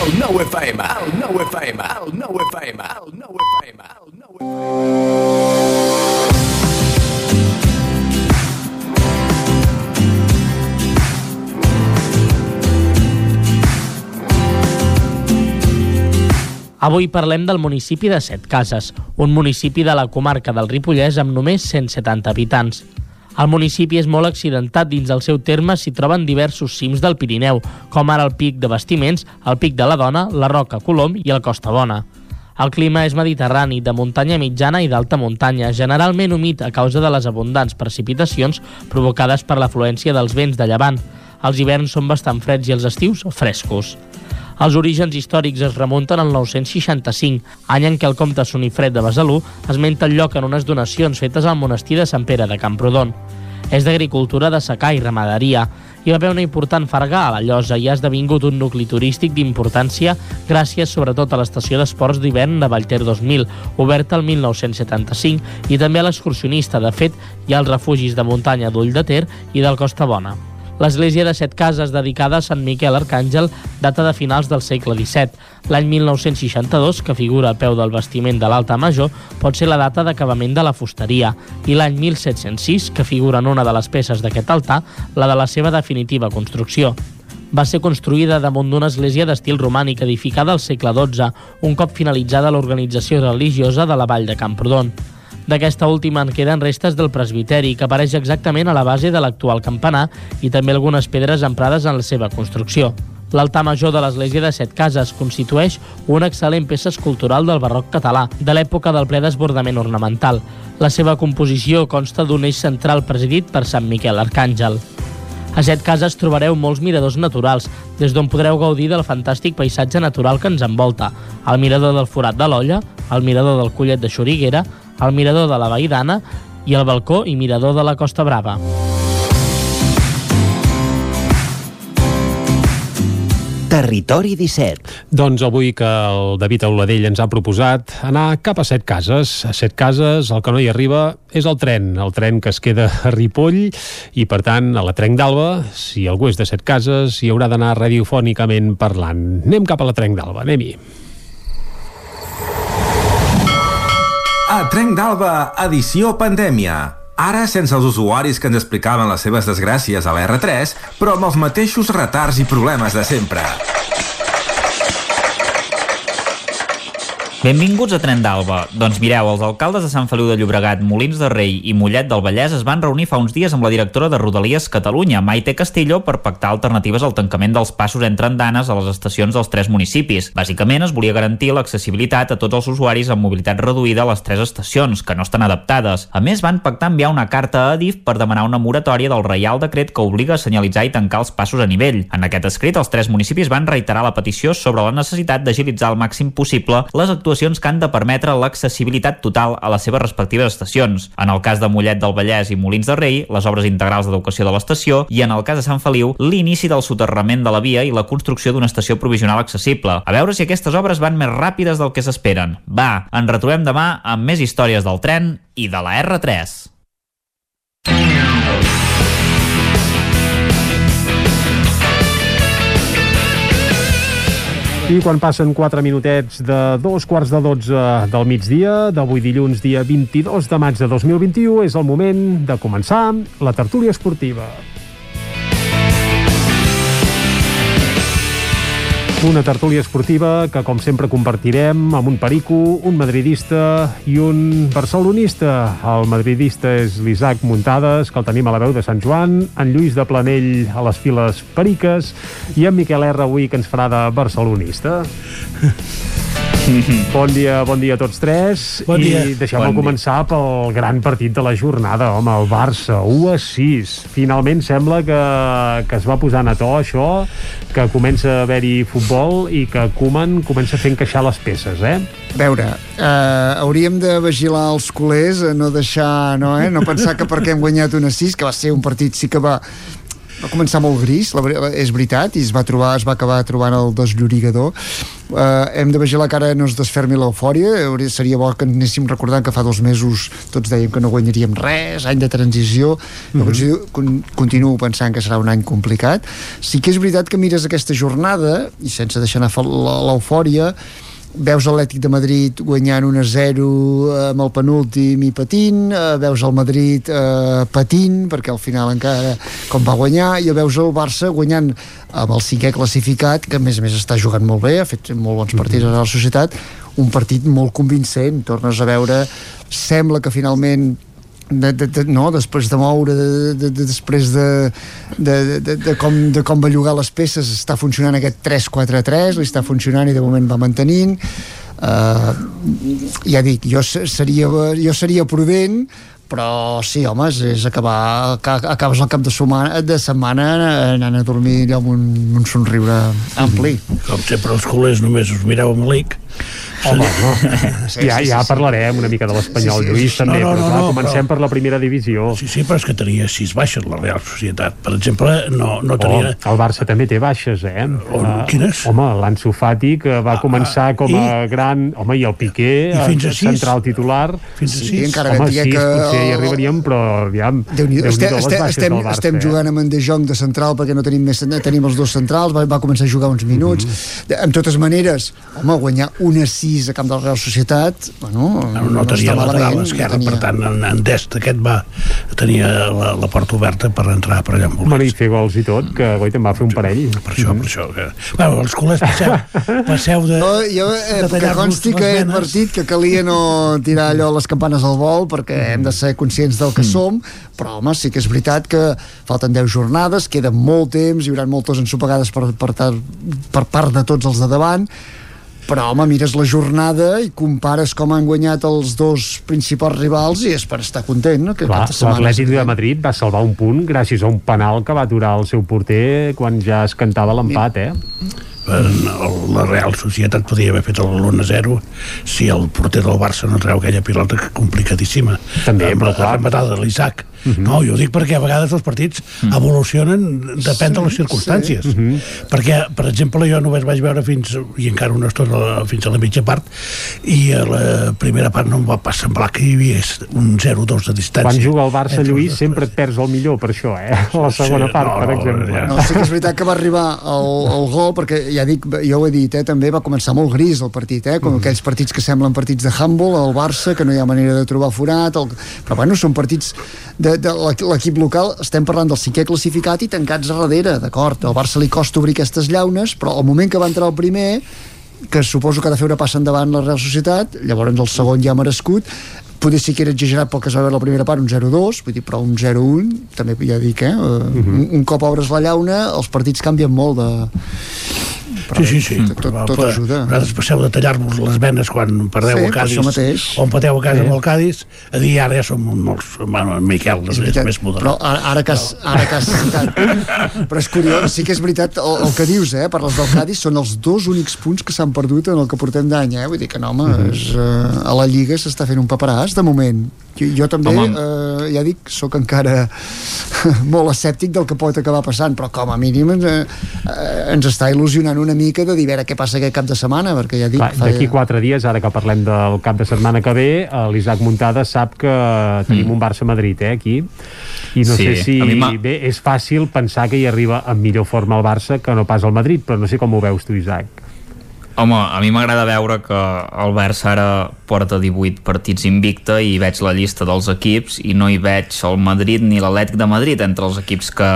El nou FM, el nou FM, el nou FM, el nou FM, el nou Avui parlem del municipi de Set Cases, un municipi de la comarca del Ripollès amb només 170 habitants. El municipi és molt accidentat dins el seu terme s'hi troben diversos cims del Pirineu, com ara el Pic de Bastiments, el Pic de la Dona, la Roca Colom i el Costa Bona. El clima és mediterrani, de muntanya mitjana i d'alta muntanya, generalment humit a causa de les abundants precipitacions provocades per l'afluència dels vents de llevant. Els hiverns són bastant freds i els estius frescos. Els orígens històrics es remunten al 965, any en què el comte Sonifred de Besalú esmenta el lloc en unes donacions fetes al monestir de Sant Pere de Camprodon. És d'agricultura de secà i ramaderia. Hi va haver una important farga a la llosa i ha esdevingut un nucli turístic d'importància gràcies sobretot a l'estació d'esports d'hivern de Vallter 2000, oberta el 1975, i també a l'excursionista. De fet, hi ha els refugis de muntanya d'Ull de Ter i del Costa Bona. L'església de set cases dedicada a Sant Miquel Arcàngel data de finals del segle XVII. L'any 1962, que figura a peu del bastiment de l'Alta Major, pot ser la data d'acabament de la fusteria, i l'any 1706, que figura en una de les peces d'aquest altar, la de la seva definitiva construcció va ser construïda damunt d'una església d'estil romànic edificada al segle XII, un cop finalitzada l'organització religiosa de la vall de Camprodon. D'aquesta última en queden restes del presbiteri, que apareix exactament a la base de l'actual campanar, i també algunes pedres emprades en la seva construcció. L'altar major de l'església de Set Cases constitueix una excel·lent peça escultural del barroc català, de l'època del ple desbordament ornamental. La seva composició consta d'un eix central presidit per Sant Miquel Arcàngel. A Set Cases trobareu molts miradors naturals, des d'on podreu gaudir del fantàstic paisatge natural que ens envolta, el mirador del Forat de l'Olla, el mirador del Collet de Xoriguera, el mirador de la Vaidana i el balcó i mirador de la Costa Brava. Territori 17. Doncs avui que el David Auladell ens ha proposat anar cap a set cases. A set cases el que no hi arriba és el tren, el tren que es queda a Ripoll i, per tant, a la Trenc d'Alba, si algú és de set cases, hi haurà d'anar radiofònicament parlant. Anem cap a la Trenc d'Alba, anem-hi. A Trenc d'Alba, edició pandèmia. Ara sense els usuaris que ens explicaven les seves desgràcies a la R3, però amb els mateixos retards i problemes de sempre. Benvinguts a Tren d'Alba. Doncs mireu, els alcaldes de Sant Feliu de Llobregat, Molins de Rei i Mollet del Vallès es van reunir fa uns dies amb la directora de Rodalies Catalunya, Maite Castillo, per pactar alternatives al tancament dels passos entre andanes a les estacions dels tres municipis. Bàsicament es volia garantir l'accessibilitat a tots els usuaris amb mobilitat reduïda a les tres estacions, que no estan adaptades. A més, van pactar enviar una carta a Adif per demanar una moratòria del Reial Decret que obliga a senyalitzar i tancar els passos a nivell. En aquest escrit, els tres municipis van reiterar la petició sobre la necessitat d'agilitzar al màxim possible les actuacions actuacions que han de permetre l'accessibilitat total a les seves respectives estacions. En el cas de Mollet del Vallès i Molins de Rei, les obres integrals d'educació de l'estació i en el cas de Sant Feliu, l'inici del soterrament de la via i la construcció d'una estació provisional accessible. A veure si aquestes obres van més ràpides del que s'esperen. Va, ens retrobem demà amb més històries del tren i de la R3. I quan passen 4 minutets de dos quarts de 12 del migdia, d'avui dilluns, dia 22 de maig de 2021, és el moment de començar la tertúlia esportiva. Una tertúlia esportiva que, com sempre, compartirem amb un perico, un madridista i un barcelonista. El madridista és l'Isaac Muntades, que el tenim a la veu de Sant Joan, en Lluís de Planell a les files periques i en Miquel R avui, que ens farà de barcelonista. Bon dia, bon dia a tots tres. Bon dia. I deixeu-me Bon dia. començar pel gran partit de la jornada, home, el Barça, 1 a 6. Finalment sembla que, que es va posant a to això, que comença a haver-hi futbol i que Koeman comença a fer encaixar les peces, eh? A veure, eh, hauríem de vigilar els culers, a no deixar, no, eh? no pensar que perquè hem guanyat una 6, que va ser un partit sí que va va començar molt gris, la, és veritat, i es va, trobar, es va acabar trobant el desllorigador. Uh, hem de vigilar que ara no es desfermi l'eufòria, seria bo que anéssim recordant que fa dos mesos tots dèiem que no guanyaríem res, any de transició, mm. -hmm. con, continuo pensant que serà un any complicat. Sí que és veritat que mires aquesta jornada, i sense deixar anar l'eufòria, veus l'Atlètic de Madrid guanyant 1-0 amb el penúltim i patint, eh, veus el Madrid eh, patint, perquè al final encara com va guanyar, i veus el Barça guanyant amb el cinquè classificat, que a més a més està jugant molt bé, ha fet molt bons partits a la societat, un partit molt convincent, tornes a veure, sembla que finalment de, de, de, no, després de moure de, de, de, després de, de, de, de, com, de com bellugar les peces està funcionant aquest 3-4-3 li està funcionant i de moment va mantenint uh, ja dic jo se- seria, jo seria prudent però sí, home, és, és acabar ca- acabes el cap de setmana, de setmana anant a dormir amb un, un somriure ampli Com sempre els culers només us mireu amb l'IC. Home, no. Sí, ja, sí, ja sí, sí. parlarem una mica de l'Espanyol, Sí, sí, Lluís, sí. també, No, no, però no, clar, no, comencem però- per la primera divisió. Sí, sí, però és que tenia sis baixes la Real Societat. Per exemple, no, no tenia... Oh, el Barça també té baixes, eh? On, Uh, quines? Home, l'Ansu Fati, que va començar com a i? gran... Home, i el Piqué, I fins a eh, sis? central titular. Fins a Sí, sis? encara Home, sis, que potser hi arribaríem, però aviam, Déu-n'hi-do. Estem, les estem, baixes estem, del Barça, estem eh? jugant amb en De Jong de central perquè no tenim més, tenim els dos centrals va, va començar a jugar uns minuts mm -hmm. amb totes maneres, home, guanyar una 6 a camp de la Real Societat bueno, No, no tenia està lateral esquerra, no tenia. per tant, en, en Dest aquest va tenia la, la porta oberta per entrar per allà amb Bueno, i fer gols i tot, que Goita va fer un parell. Per això, per això. Que... Bueno, els culers passeu, passeu de... No, jo, eh, de que consti que he advertit que calia no tirar allò les campanes al vol perquè Mm. hem de ser conscients del que som però home, sí que és veritat que falten 10 jornades, queda molt temps hi haurà moltes ensopegades per, per, per part de tots els de davant però home, mires la jornada i compares com han guanyat els dos principals rivals i és per estar content no? l'Atlètic de Madrid va salvar un punt gràcies a un penal que va aturar el seu porter quan ja es cantava l'empat, eh? La Real Societat podia haver fet el 1-0 si el porter del Barça no treu aquella pilota que complicadíssima També, amb però la clar. rematada de l'Isaac -huh. No, jo ho dic perquè a vegades els partits uh -huh. evolucionen, depèn de les circumstàncies. Sí. Uh -huh. Perquè, per exemple, jo només vaig veure fins, i encara una estona, fins a la mitja part, i a la primera part no em va pas semblar que hi havia un 0-2 de distància. Quan juga el Barça, Lluís, sempre et perds el millor per això, eh? La segona Sí, part, no, per no, exemple. ja. No, sí que és veritat que va arribar el, el gol, perquè ja dic, jo ho he dit, eh, també va començar molt gris el partit, eh, com aquells partits que semblen partits de handball, el Barça, que no hi ha manera de trobar forat, el... però bueno, són partits de, de l'equi- l'equip local, estem parlant del cinquè classificat i tancats a darrere, d'acord, al Barça li costa obrir aquestes llaunes, però al moment que va entrar el primer, que suposo que ha de fer una passa endavant la Real Societat, llavors el segon ja ha merescut, potser sí que era exagerat pel que es va veure la primera part, un 0-2, vull dir, però un 0-1, també ja dic, eh? un, un cop obres la llauna, els partits canvien molt de... Sí, sí, sí. Tot, tot, tot ajuda. Vosaltres passeu de tallar-vos les venes quan perdeu Sí, a Cádiz o empateu a casa Sí. amb el Cádiz a dir ara ja som molts bueno, en Miquel és, és més modern Però ara, ara que has, ara que has citat... Però és curiós, sí que és veritat el, el que dius, eh? Per les del Cádiz són els dos únics punts que s'han perdut en el que portem d'any, eh? Vull dir que no, home, Mhm. és, uh, a la Lliga s'està fent un paperàs, de moment. Jo, jo també, Home. eh, ja dic, sóc encara molt escèptic del que pot acabar passant, però com a mínim ens, eh, eh, ens està il·lusionant una mica de dir, a veure què passa aquest cap de setmana, perquè ja dic... Clar, D'aquí quatre dies, ara que parlem del cap de setmana que ve, eh, l'Isaac Muntada sap que tenim Mm. un Barça-Madrid, eh, aquí. I no Sí, sé si... Bé, és fàcil pensar que hi arriba en millor forma el Barça que no pas el Madrid, però no sé com ho veus tu, Isaac. Home, a mi m'agrada veure que el Barça ara porta 18 partits invicta i veig la llista dels equips i no hi veig el Madrid ni l'Atlètic de Madrid entre els equips que,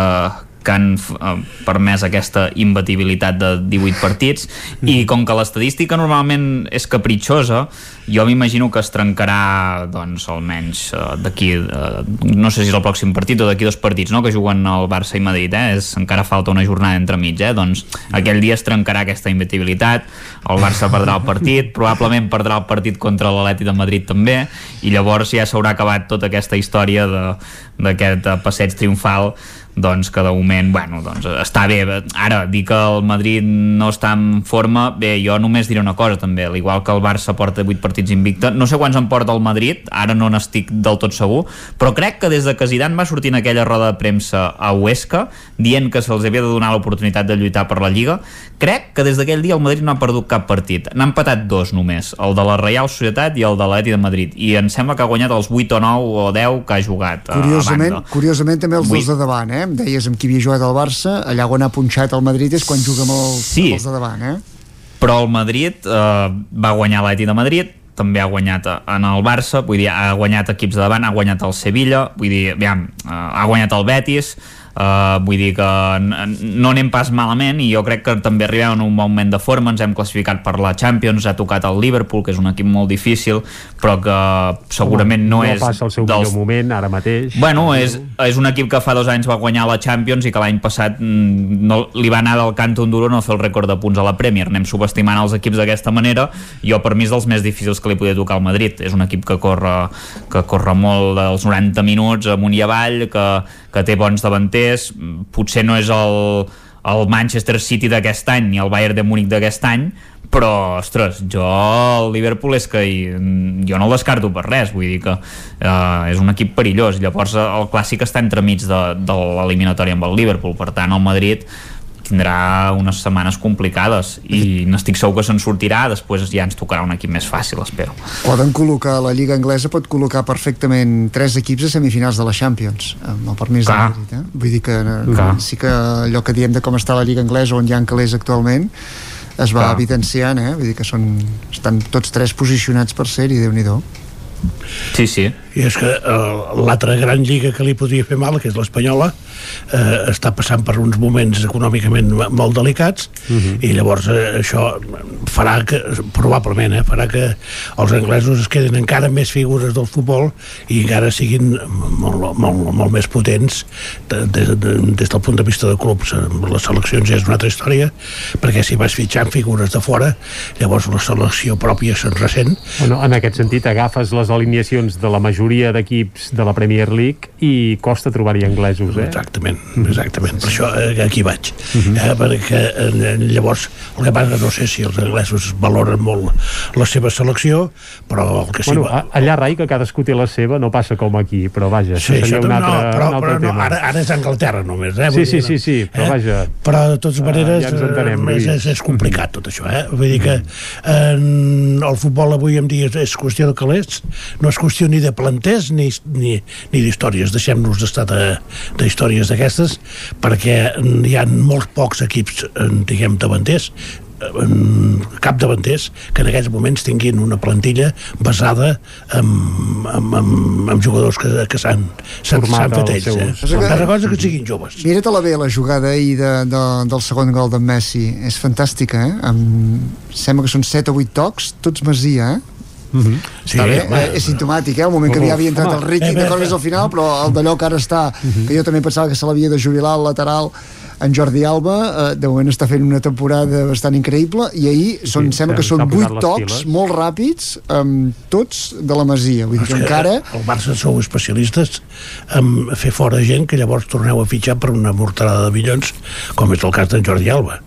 que han eh, permès aquesta imbatibilitat de 18 partits i com que l'estadística normalment és capritxosa jo m'imagino que es trencarà doncs almenys eh, d'aquí eh, no sé si és el pròxim partit o d'aquí dos partits no? que juguen el Barça i Madrid eh? és, encara falta una jornada entremig eh? doncs aquell dia es trencarà aquesta imbatibilitat el Barça perdrà el partit probablement perdrà el partit contra l'Atleti de Madrid també i llavors ja s'haurà acabat tota aquesta història de- d'aquest eh, passeig triomfal doncs que de moment, bueno, doncs està bé. Ara, dir que el Madrid no està en forma, bé, jo només diré una cosa també, al igual que el Barça porta 8 partits invicta, no sé quants en porta el Madrid ara no n'estic del tot segur però crec que des de que Zidane va sortir en aquella roda de premsa a Huesca dient que se'ls havia de donar l'oportunitat de lluitar per la Lliga, crec que des d'aquell dia el Madrid no ha perdut cap partit, n'ha empatat dos només, el de la Reial Societat i el de l'Atleti de Madrid, i em sembla que ha guanyat els 8 o 9 o 10 que ha jugat a Curiosament, curiosament també els Vull- dos de davant, eh? Em deies amb qui havia jugat al Barça, allà on ha punxat el Madrid és quan juga amb els, Sí. amb els de davant, eh? però el Madrid eh, va guanyar l'Atleti de Madrid també ha guanyat eh, en el Barça vull dir, ha guanyat equips de davant, ha guanyat el Sevilla vull dir, aviam, eh, ha guanyat el Betis Uh, vull dir que no anem pas malament i jo crec que també arribem en un bon moment de forma ens hem classificat per la Champions ha tocat el Liverpool, que és un equip molt difícil però que segurament no, no és passa el seu dels millor moment ara mateix. Bueno, és, és un equip que fa dos anys va guanyar la Champions i que l'any passat mm, no, li va anar del canto un duro no fer el rècord de punts a la Premier. Anem subestimant els equips d'aquesta manera. Jo, per mi, és dels més difícils que li podia tocar al Madrid. És un equip que corre, que corre molt dels 90 minuts amunt i avall, que, que té bons davanters. Potser no és el, el Manchester City d'aquest any ni el Bayern de Múnich d'aquest any, però, ostres, jo el Liverpool és que hi, jo no el descarto per res, vull dir que eh, és un equip perillós, llavors el clàssic està entremig de, de l'eliminatòria amb el Liverpool, per tant el Madrid tindrà unes setmanes complicades i n'estic segur que se'n sortirà després ja ens tocarà un equip més fàcil, espero Poden col·locar, la Lliga Anglesa pot col·locar perfectament tres equips a semifinals de la Champions, amb el permís Clar. de Madrid, eh? Vull dir que eh, Clar. sí que allò que diem de com està la Lliga Anglesa, on hi ha calés actualment, es va Clar. evidenciant, eh? Vull dir que són, estan tots tres posicionats per ser-hi, déu nhi Sí, sí. I és que eh, l'altra gran lliga que li podria fer mal, que és l'Espanyola, eh, està passant per uns moments econòmicament molt delicats Mhm. i llavors eh, això farà que, probablement, eh, farà que els anglesos es quedin encara més figures del futbol i encara siguin molt, molt, molt més potents de, de, de, des del punt de vista de clubs. Les seleccions ja és una altra història, perquè si vas fitxant figures de fora, llavors la selecció pròpia se'n ressent Bueno, en aquest sentit, agafes les alineacions de la majoria majoria d'equips de la Premier League i costa trobar-hi anglesos, eh? Exactament, exactament. Per això eh, aquí vaig. eh, perquè eh, llavors, el que passa no sé si els anglesos valoren molt la seva selecció, però el que sí... Bueno, va- allà, Rai, que cadascú té la seva, no passa com aquí, però vaja, Sí, això seria això un no, altre, però, un altre però no, tema. ara, ara és Anglaterra només, eh? Sí, Vull sí, dir, sí, sí, però vaja. Però de totes Ah, maneres ja entenem, eh, és, Lluís. és, és complicat tot això, eh? Vull dir que en, el futbol avui en dia és, qüestió de calés, no és qüestió ni de planters ni, ni, ni d'històries, deixem-nos d'estar de- d'històries d'aquestes perquè hi ha molts pocs equips, eh, diguem, davanters en cap davanters que en aquests moments tinguin una plantilla basada en, en, en, en jugadors que, que s'han s'han Format s'han fet ells eh? seus- Una altra cosa que siguin joves Mira-te-la bé, la jugada ahir de, de, del segon gol d'en Messi. És fantàstica, eh? Amb, sembla que són 7 o 8 tocs, tots Masia, eh? Mhm. Sí, Està bé, home. eh, és simptomàtic, eh? El moment que ja havia entrat home, el Ricky, eh, d'acord, eh, més al final, però el d'allò que ara està, que jo també pensava que se l'havia de jubilar al lateral, en Jordi Alba, eh, de moment està fent una temporada bastant increïble, i ahir són, Sí, sembla que són posat 8 les tocs molt ràpids, um, tots de la Masia. Vull dir que que encara... el Barça sou especialistes en fer fora gent que llavors torneu a fitxar per una mortalada de milions com és el cas d'en Jordi Alba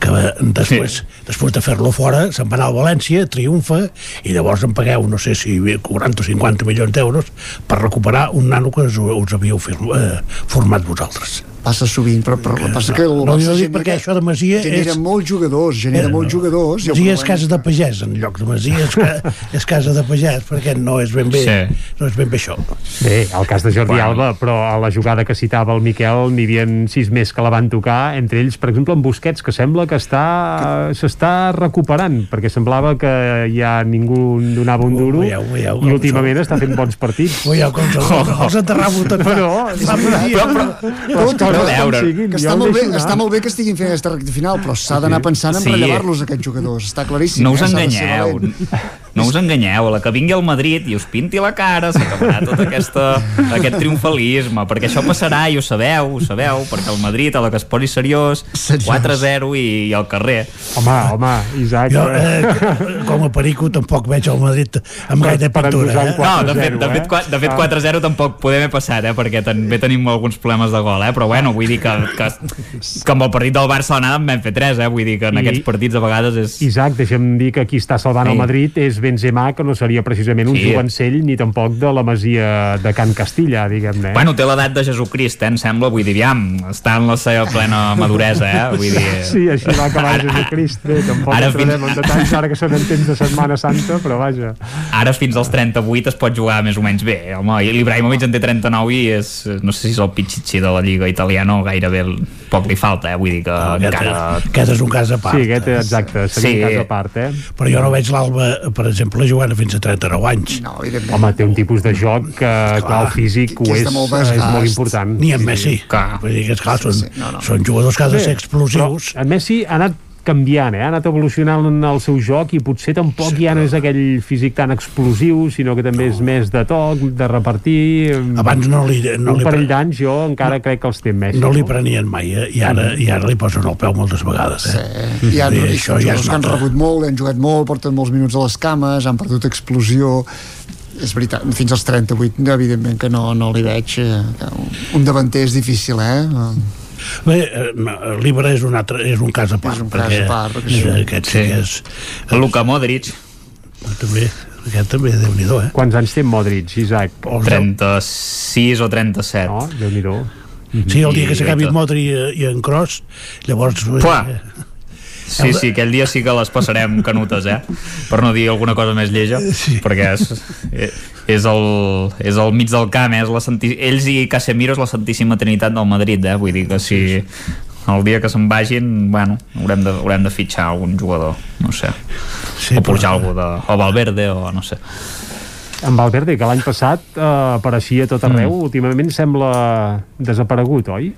que eh, després, sí. després de fer-lo fora se'n va anar a València, triomfa i llavors em pagueu, no sé si 40 o 50 milions d'euros per recuperar un nano que us, us havíeu firm, eh, format vosaltres Passa sovint, però, però que passa que el no, jo dic perquè això de Masia genera és, molts jugadors, genera molts jugadors. i el Masia és casa de pagès en lloc de Masia és, ca, és casa de pagès perquè no és ben bé Sí. no és ben bé això Bé, el cas de Jordi Bueno. Alba, però a la jugada que citava el Miquel n'hi havia sis més que la van tocar, entre ells, per exemple, en Busquets, que sembla que està s'està recuperant, perquè semblava que ja ningú donava un duro, veieu, veieu i últimament està fent bons partits. Veieu com els, els enterravo tot No. Tot, coses però, com siguin, que està molt, bé, està molt bé que estiguin fent aquesta recta final, però s'ha d'anar pensant en Sí. rellevar-los aquests jugadors, està claríssim. No us eh? Enganyeu. No us enganyeu, a la que vingui al Madrid i us pinti la cara s'acabarà tot aquesta, aquest triomfalisme, perquè això passarà i ho sabeu, ho sabeu, perquè el Madrid a la que es posi seriós, 4-0 i, i al carrer. Home, home, Isaac... Jo, eh, com a perico, tampoc veig el Madrid amb gaire pintura. Eh? No, de fet, de fet, qua- de fet 4-0 tampoc podem haver passat, eh, perquè també tenim alguns problemes de gol, eh, però bueno, vull dir que, que, que amb el partit del Barça l'anada en vam fer 3, eh, vull dir que en I- aquests partits a vegades és... Isaac, deixa'm dir que qui està salvant Sí. el Madrid és Benzema, que no seria precisament un Sí. jovencell ni tampoc de la masia de Can Castilla, diguem-ne. eh? Bueno, té l'edat de Jesucrist, eh, em sembla, vull dir, aviam, està en la seva plena maduresa, eh, vull dir... Sí, així va acabar Jesucrist. Bé, tampoc Ara ara entrarem fins- en detalls ara que són en temps de Setmana Santa, però vaja. Ara fins als 38 es pot jugar més o menys bé, home, i l'Ibrahimovic en té 39 i és, no sé si és el pitxitxi de la Lliga italiana o gairebé el, poc li falta, eh, vull dir que Aquest, encara... aquest és un cas a part. Sí, aquest, exacte, seria Sí. un cas a part, eh? Però jo no veig l'Alba, per exemple, jugant fins a 39 anys. No, Home, té un tipus de joc que, clar, el físic ho que és és, molt és molt important. Ni en Messi. Clar. Vull dir que, esclar, són, sí, no, no. són jugadors que han de ser explosius. Però en Messi ha anat canviant, eh? ha anat evolucionant en el seu joc i potser tampoc ja no és aquell físic tan explosiu, sinó que també és més de toc, de repartir... Abans no li, no un li, parell d'anys jo encara crec que els té en Messi. no li prenien mai, eh? I ara, i ara li posen el peu moltes vegades. Eh? Ha I i això ja es que han rebut molt, han jugat molt, porten molts minuts a les cames, han perdut explosió és veritat, fins als 38 evidentment que no, no li veig eh, un davanter és difícil eh? Bé, eh, l'Ibra és, un altre, és un cas a part. És un cas perquè, a part, perquè sí. eh, Aquest sí, que és... Luka Modric, També, aquest també, déu-n'hi-do, eh? Quants anys té Modric, Isaac? 36 o 37. No, Déu-n'hi-do. Sí, el dia que I- s'acabi i- Modri i, i en Cross, llavors... Pua. Eh, Sí, sí, aquell dia sí que les passarem canutes, eh? Per no dir alguna cosa més lleja, sí. perquè és, és, el, és el mig del camp, eh? és la santi... ells i Casemiro és la Santíssima Trinitat del Madrid, eh? Vull dir que si el dia que se'n vagin, bueno, haurem de, haurem de fitxar algun jugador, no sé. Sí, o pujar però- algú de... o Valverde, o no sé. En Valverde, que l'any passat eh, apareixia tot arreu, mm. últimament sembla desaparegut, oi?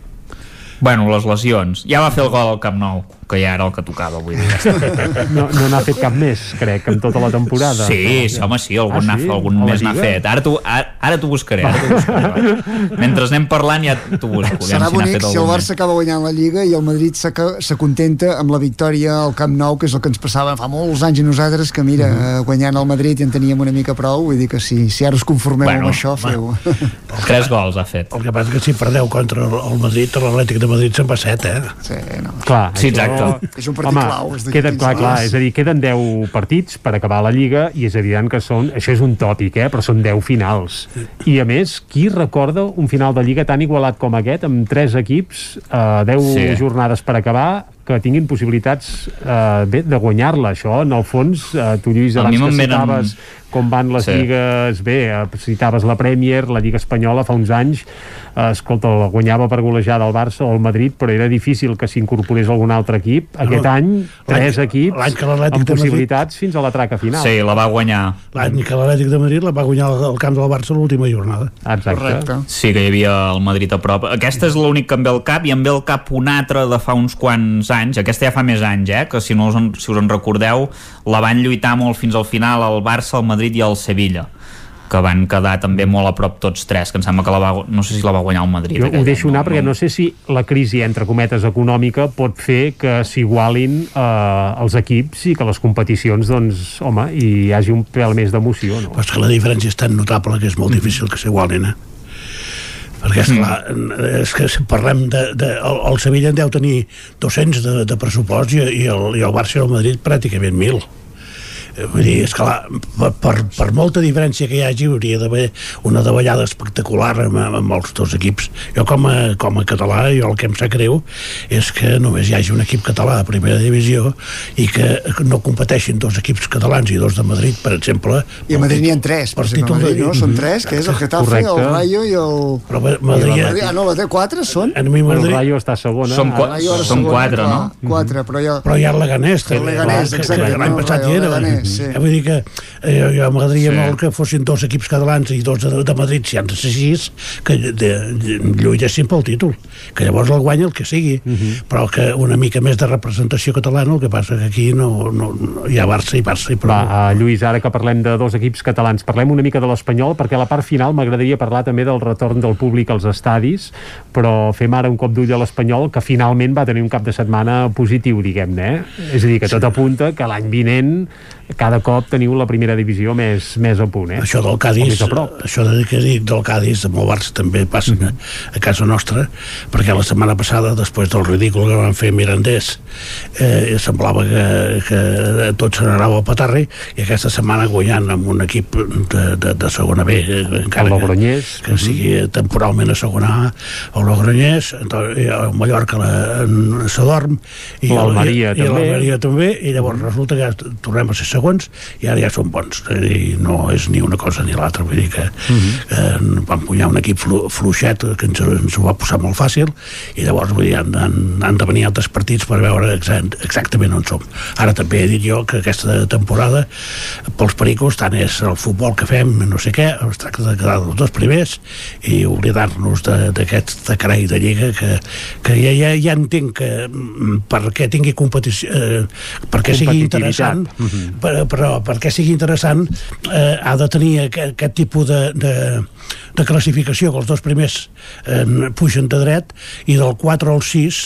Bueno, les lesions. Ja va fer el gol al Camp Nou. Que ja era el que tocava, vull dir. Ja està. No, no n'ha fet cap més, crec, en tota la temporada. Sí, sí, home, sí, algun, Ah, sí? algun més n'ha fet. Ara t'ho ara, ara buscaré. Ara buscaré va. Mentre anem parlant ja t'ho busco. Serà si bonic fet si el Barça acaba guanyant la Lliga i el Madrid s'acontenta amb la victòria al Camp Nou, que és el que ens passava fa molts anys a nosaltres, que mira, Mhm. eh, guanyant el Madrid ja en teníem una mica prou, vull dir que si, si ara us conformeu Bueno, amb això, feu... Tres gols ha fet. El que passa que si perdeu contra el, el Madrid, l'Atlètic de Madrid se'n va set, eh? Sí, no. Clar, Sí, això- exacte. És un partit Home, clau, és 15 clar, clar, és a dir, queden 10 partits per acabar la Lliga i és evident que són, això és un tòpic, eh, però són 10 finals. I a més, qui recorda un final de Lliga tan igualat com aquest, amb 3 equips, eh, 10 Sí. jornades per acabar, que tinguin possibilitats eh, bé, de guanyar-la, això, en el fons, eh, tu Lluís, A abans que citaves com van les Sí. lligues, bé, eh, citaves la Premier, la Lliga Espanyola fa uns anys, eh, escolta, la guanyava per golejada el Barça o el Madrid, però era difícil que s'incorporés algun altre equip. Aquest No, any, tres equips l'any que l'Atlètic amb de Madrid- possibilitats fins a la traca final. Sí, la va guanyar. L'any que l'Atlètic de Madrid la va guanyar al al camp del Barça l'última jornada. Exacte. Correcte. Sí, que hi havia el Madrid a prop. Aquesta és l'únic que em ve al cap i em ve al cap una altra de fa uns quants anys. Aquesta ja fa més anys, eh? Que si, no us en, si us en recordeu, la van lluitar molt fins al final el Barça, el Madrid i el Sevilla que van quedar també molt a prop tots tres, que em sembla que la va, no sé si la va guanyar el Madrid. Jo ho deixo any, anar perquè no sé si la crisi, entre cometes, econòmica pot fer que s'igualin eh, els equips i que les competicions, doncs, home, hi hagi un pèl més d'emoció, no? Però és que la diferència és tan notable que és molt difícil que s'igualin, eh? perquè esclar, és que si parlem de, de, el, el Sevilla en deu tenir 200 de, de pressupost i, i, el, i el Barça i el Madrid pràcticament 1.000 Eh, vull dir, esclar, per, per, per molta diferència que hi hagi hauria d'haver una davallada espectacular amb, amb els dos equips jo com a, com a català jo el que em sap greu és que només hi hagi un equip català a primera divisió i que no competeixin dos equips catalans i dos de Madrid per exemple I a Madrid n'hi ha tres, per per exemple, Madrid, de- no? Són tres, que és el Getafe, Correcte. el Rayo i el... però i Madrid, la Madrid. Ah, no, la té quatre, són? a mi El Madrid Rayo està segona. Qua- Rayo ara Són segona, quatre, no? Quatre, però ja... però hi ha el Leganés El Leganés, que exacte, l'any passat el hi era Leganés, sí. Eh, vull dir que eh, jo, jo m'agradaria Sí. molt que fossin dos equips catalans i dos de, de Madrid, si han de ser sis que de, de, lluitessin pel títol que llavors el guanya el que sigui però que una mica més de representació catalana el que passa que aquí no, no, no hi ha Barça i Barça i prou Va, uh, Lluís, ara que parlem de dos equips catalans, parlem una mica de l'Espanyol, perquè a la part final m'agradaria parlar també del retorn del públic als estadis, però fem ara un cop d'ull a l'Espanyol, que finalment va tenir un cap de setmana positiu, diguem-ne. Eh? És a dir, que tot apunta que l'any vinent cada cop teniu la primera divisió més, més a punt, eh? això del Cádiz més a prop. això de que dic del Cádiz amb el Barça també passa Mhm. a, a casa nostra perquè la setmana passada després del ridícul que van fer Mirandés eh, semblava que, que tot se n'anava al petarri i aquesta setmana guanyant amb un equip de, de, de segona B eh, encara El que- Logroñés. que, sigui temporalment a segona A el Logroñés el Mallorca s'adorm i L'Almeria també. també i llavors resulta que tornem a ser segons i ara ja som bons. És dir, no és ni una cosa ni l'altra. Vull dir que eh, vam guanyar un equip flu, fluixet que ens, ens ho va posar molt fàcil i llavors vull dir, han, han, han de venir altres partits per veure exact, exactament on som. Ara també he dit jo que aquesta temporada pels pericos tant és el futbol que fem no sé què, es tracta de quedar els dos primers i oblidar-nos de- d'aquest carall de lliga que, que ja, ja, ja entenc que mm, perquè tingui competició eh, perquè sigui interessant però, però perquè sigui interessant eh, ha de tenir aquest, aquest tipus de, de, de classificació que els dos primers eh, pugen de dret i del 4 al 6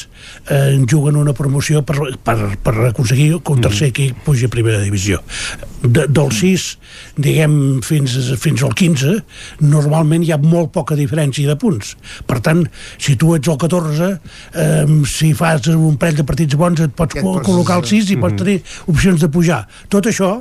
eh, juguen una promoció per, per, per aconseguir que un tercer equip pugi a primera divisió. De, del 6 diguem fins, fins al 15 normalment hi ha molt poca diferència de punts. Per tant si tu ets el 14 eh, si fas un parell de partits bons et pots col·locar al 6 i pots tenir opcions de pujar. Tot això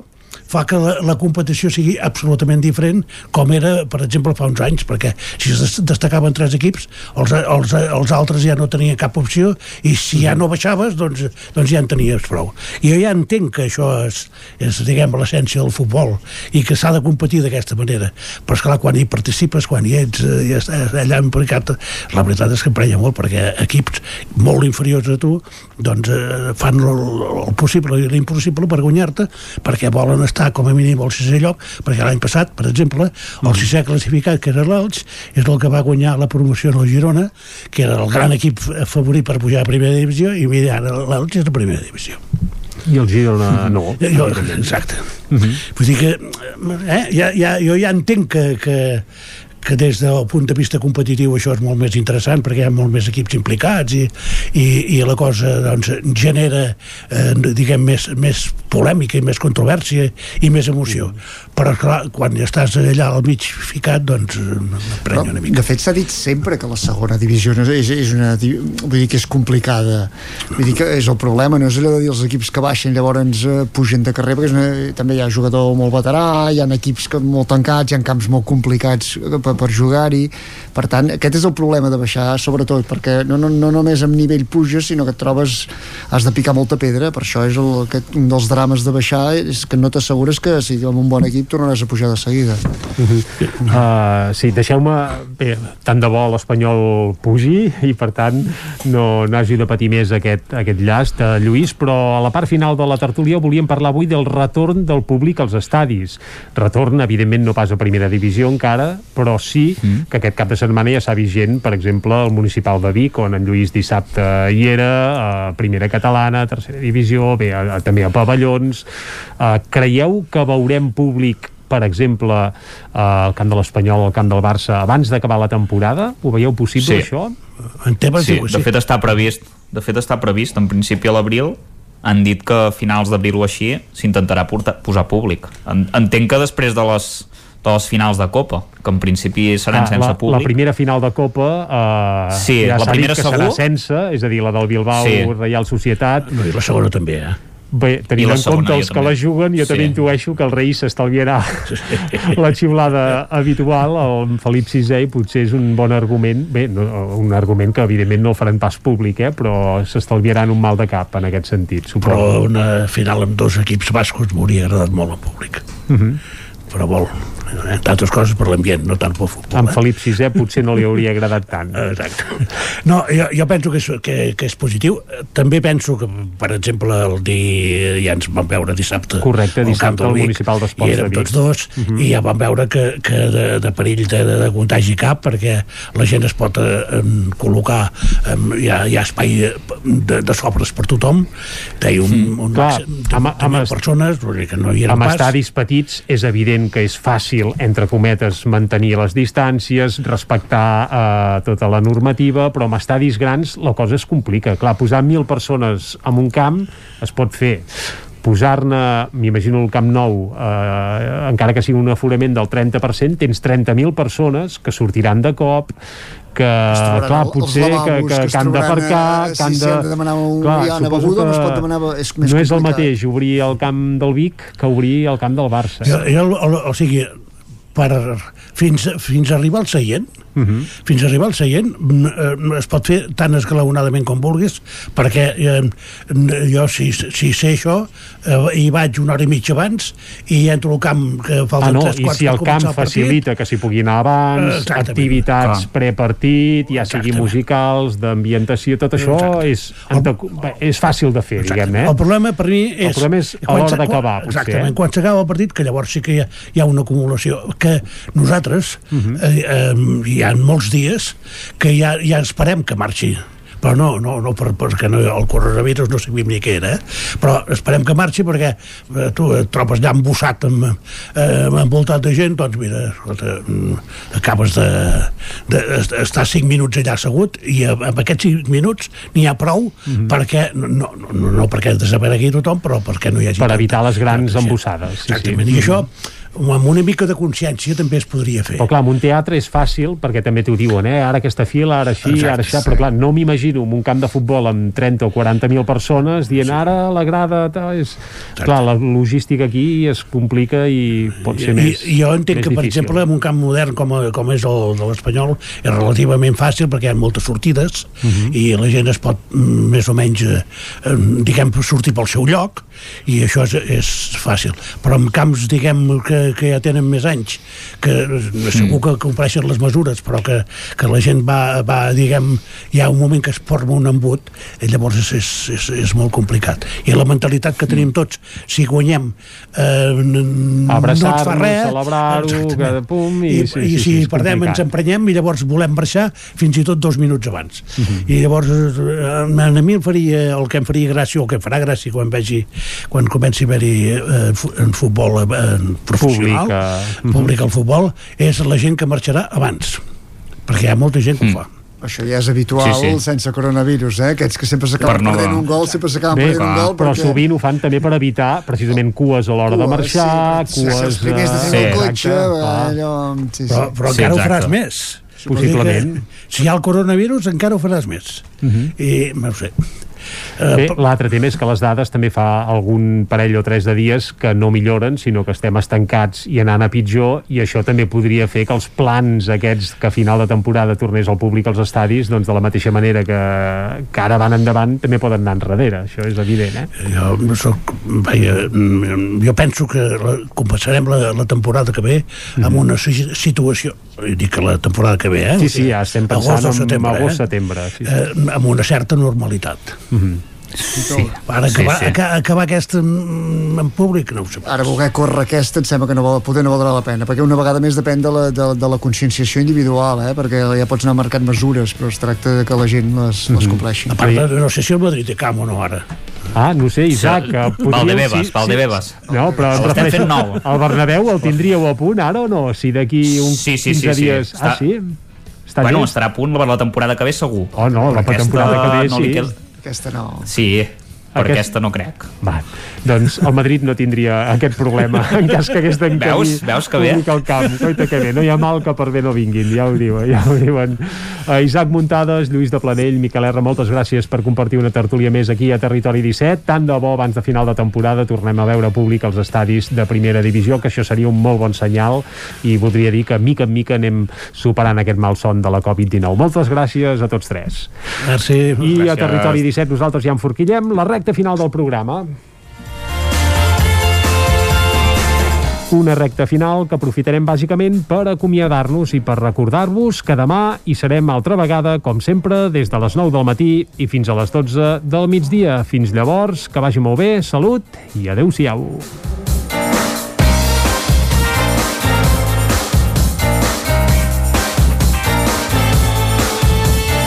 fa que la, la competició sigui absolutament diferent com era, per exemple, fa uns anys perquè si es des- destacaven tres equips els, els, els altres ja no tenien cap opció i si ja no baixaves doncs, doncs ja en tenies prou. I jo ja entenc que això és, és diguem, l'essència del futbol i que s'ha de competir d'aquesta manera. Però esclar, quan hi participes, quan hi ets, eh, i estàs allà implicat la veritat és que emprenya molt perquè equips molt inferiors a tu doncs eh, fan el, el possible i l'impossible per guanyar-te perquè volen Barcelona està com a mínim al sisè lloc, perquè l'any passat, per exemple, el sisè classificat, que era l'Elx, és el que va guanyar la promoció en el Girona, que era el gran equip favorit per pujar a primera divisió, i mira, ara l'Elx és la primera divisió. I el Girona no. Jo, exacte. Uh -huh. Vull dir que eh, ja, ja, jo ja entenc que, que, que des del punt de vista competitiu això és molt més interessant perquè hi ha molt més equips implicats i, i, i la cosa doncs, genera eh, diguem més, més polèmica i més controvèrsia i més emoció. Però clar, quan ja estàs allà al mig ficat doncs prenya una mica. de fet s'ha dit sempre que la segona divisió no és, és una, vull dir que és complicada. Vull dir que és el problema no és allò de dir els equips que baixen llavors eh, pugen de carrer perquè és una, també hi ha jugador molt veterà hi ha equips que, molt tancats hi ha camps molt complicats per, per jugar-hi. Per tant aquest és el problema de baixar sobretot perquè no, no, no només amb nivell puges sinó que et trobes has de picar molta pedra. Per això és el, aquest, un dels drames de baixar és que no t'assegures que si amb un bon equip tornaràs a pujar de seguida. Uh -huh. uh, Sí, deixeu-me tant de bo l'Espanyol pugi i per tant no, no hagi de patir més aquest, aquest llast uh, Lluís, però a la part final de la tertúlia volíem parlar avui del retorn del públic als estadis. Retorn evidentment no pas a primera divisió encara però sí mm. que aquest cap de setmana ja s'ha vist gent, per exemple, al municipal de Vic on en Lluís dissabte hi era a primera catalana, tercera divisió bé, a, a, també a pavellons uh, creieu que veurem públic per exemple, eh, al camp de l'Espanyol, al camp del Barça, abans d'acabar la temporada? Ho veieu possible, sí. això? En temes sí, de fet està previst, de fet està previst en principi a l'abril han dit que a finals d'abril o així s'intentarà posar públic. Entenc que després de les de les finals de Copa, que en principi seran ah, sense la, públic. La primera final de Copa eh, sí, ja la primera dit que segur? serà sense, és a dir, la del Bilbao sí. Reial Societat. No, I la segona també, eh? Bé, tenint en compte els que també. la juguen, jo sí. també intueixo que el rei s'estalviarà la xiulada habitual, el Felip VI, i potser és un bon argument, bé, no, un argument que evidentment no el faran pas públic, eh, però s'estalviaran un mal de cap en aquest sentit, suposo. Però una final amb dos equips bascos m'hauria agradat molt al públic. Uh -huh. Però molt, eh? tantes coses per l'ambient, no tant pel futbol. En Felip VI potser no li hauria agradat tant. Exacte. No, jo, jo penso que és, que, que és positiu. També penso que, per exemple, el dia, ja ens vam veure dissabte Correcte, dissabte al Vic, Municipal d'Esports i de érem Vic. tots dos, uh -huh. i ja vam veure que, que de, de perill de, de contagi cap, perquè la gent es pot eh, col·locar, eh, hi, ha, hi ha espai de, de sobres per tothom, té un, Mm, un clar, màxim de, amb- de amb persones, vull dir que no hi era amb pas. estadis petits és evident que és fàcil, entre cometes, mantenir les distàncies, respectar eh, tota la normativa, però amb estadis grans la cosa es complica. Clar, posar mil persones en un camp es pot fer posar-ne, m'imagino el Camp Nou eh, encara que sigui un aforament del 30% tens 30.000 persones que sortiran de cop que, trobaran clar, el- potser que, lavabos, que, que que han d'aparcar eh, que han si de... han de demanar un- clar, una beguda, no es que pot demanar, és més no és el complicat. mateix obrir el camp del Vic que obrir el camp del Barça Jo, jo, o, o sigui, per, fins, fins a arribar al seient, uh -huh. fins a arribar al seient eh, es pot fer tan esglaonadament com vulguis perquè eh, jo si, si sé això eh, hi vaig una hora i mitja abans i entro al camp que falten Ah, no, tres i quarts si el camp començar partit, facilita que s'hi pugui anar abans, Exactament. activitats Clar. prepartit, ja sigui musicals, d'ambientació, tot això és, bé, és fàcil de fer, diguem-ne. El problema per mi és... El problema és a l'hora d'acabar, quan- potser, Exactament, eh? quan s'acaba el partit, que llavors sí que hi ha, hi ha una acumulació. Que nosaltres, uh Mhm. -huh. eh, eh, hi ha molts dies que ja, ja esperem que marxi però no, no, no per, perquè no, el coronavirus no sabíem ni què era, eh? però esperem que marxi perquè eh, tu et trobes allà embossat amb, eh, envoltat de gent, doncs mira, escolta, mm, acabes de, de, de estar 5 minuts allà assegut i amb aquests 5 minuts n'hi ha prou mm -hmm. perquè, no, no, no, no perquè desaparegui tothom, però perquè no hi hagi Per evitar les grans embossades. Sí, Exactament, sí. i això amb una mica de consciència també es podria fer. Però clar, en un teatre és fàcil perquè també t'ho diuen, eh? ara aquesta fila, ara així, Exacte, ara això, sí. però clar, no m'imagino en un camp de futbol amb 30 o 40.000 persones dient ara la grada tal, és... clar, la logística aquí es complica i pot ser I, més I jo entenc més que, per difícil. exemple, en un camp modern com, com és el de l'Espanyol és relativament fàcil perquè hi ha moltes sortides Mhm. i la gent es pot mm, més o menys eh, diguem, sortir pel seu lloc i això és, és fàcil però en camps, diguem, que que, que ja tenen més anys, que segur que compleixen les mesures, però que, que la gent va, va, diguem, hi ha un moment que es forma un embut, i llavors és, és, és, és molt complicat. I la mentalitat que tenim tots, si guanyem, eh, n- no fa res... celebrar-ho, que pum, i, I, sí, i sí, si sí, perdem complicat. ens emprenyem i llavors volem marxar fins i tot dos minuts abans. Mhm. I llavors eh, a mi em faria, el que em faria gràcia o el que em farà gràcia quan vegi quan comenci a haver-hi eh, en futbol eh, en professional, Públic, eh, públic al futbol, és la gent que marxarà abans perquè hi ha molta gent que ho fa. Això ja és habitual Sí, sí. sense coronavirus, eh? Aquests que sempre s'acaben no- perdent un gol, sempre s'acaben perdent un gol però perquè... sovint ho fan també per evitar precisament cues a l'hora de marxar, sí, cues... sí, els primers de eh, tenir el exacte, cotxe, clar. allò... Sí, sí. Però, però Sí, encara ho exacte. faràs més. Possiblement. Si hi ha el coronavirus, encara ho faràs més. Mhm. I, no ho sé. Bé, l'altre tema és que les dades també fa algun parell o tres de dies que no milloren, sinó que estem estancats i anant a pitjor, i això també podria fer que els plans aquests que a final de temporada tornés al públic als estadis, doncs de la mateixa manera que, que ara van endavant, també poden anar enrere, això és evident, eh? jo soc, vaja, mm, jo penso que la, començarem la, la temporada que ve amb una si- situació dic que la temporada que ve, eh? Sí, sí, ja estem pensant Agost en setembre, agost, eh? setembre, sí, sí. Eh, amb una certa normalitat. Sí. Ara Sí, acabar, sí. aca- acabar aquesta mm, en públic, no ho sé. Ara voler córrer aquesta em sembla que no val, poder no valdrà la pena, perquè una vegada més depèn de la, de, de la conscienciació individual, eh? perquè ja pots anar marcant mesures, però es tracta de que la gent les, les compleixi. A part, de- no sé si el Madrid té camp o no ara. Ah, no sé, Isaac, que podríeu... Valdebebas, Valdebebas. No, però L'estem prefereixo- fent nou. El Bernabéu el tindríeu a punt ara o no? Si d'aquí uns Sí, sí, 15 sí, sí. dies... Ah, Està- sí? Està bueno, estarà a punt per la temporada que ve segur. Oh, no, la aquesta temporada que ve no sí. li queda- Aquesta no. Sí, per Aquest- aquesta no crec. Va, doncs el Madrid no tindria aquest problema en cas que hagués d'encabir Veus? Veus que bé? al camp. Coita que bé, no hi ha mal que per bé no vinguin, ja ho diuen. Ja ho diuen. Uh, Isaac Muntades, Lluís de Planell, Miquel R, moltes gràcies per compartir una tertúlia més aquí a Territori 17. Tant de bo, abans de final de temporada, tornem a veure públic als estadis de primera divisió, que això seria un molt bon senyal i voldria dir que mica en mica anem superant aquest mal son de la Covid-19. Moltes gràcies a tots tres. Merci. I a Gràcies. Territori 17 nosaltres ja enforquillem la recta final del programa. Una recta final que aprofitarem bàsicament per acomiadar-nos i per recordar-vos que demà hi serem altra vegada, com sempre, des de les 9 del matí i fins a les 12 del migdia. Fins llavors, que vagi molt bé, salut i adeu-siau.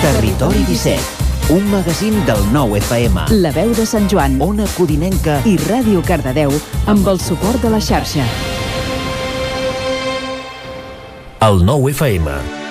Territori 17, un magazín del nou FM. La veu de Sant Joan. Ona Codinenca I Ràdio Cardedeu amb el suport de la xarxa. El nou FM.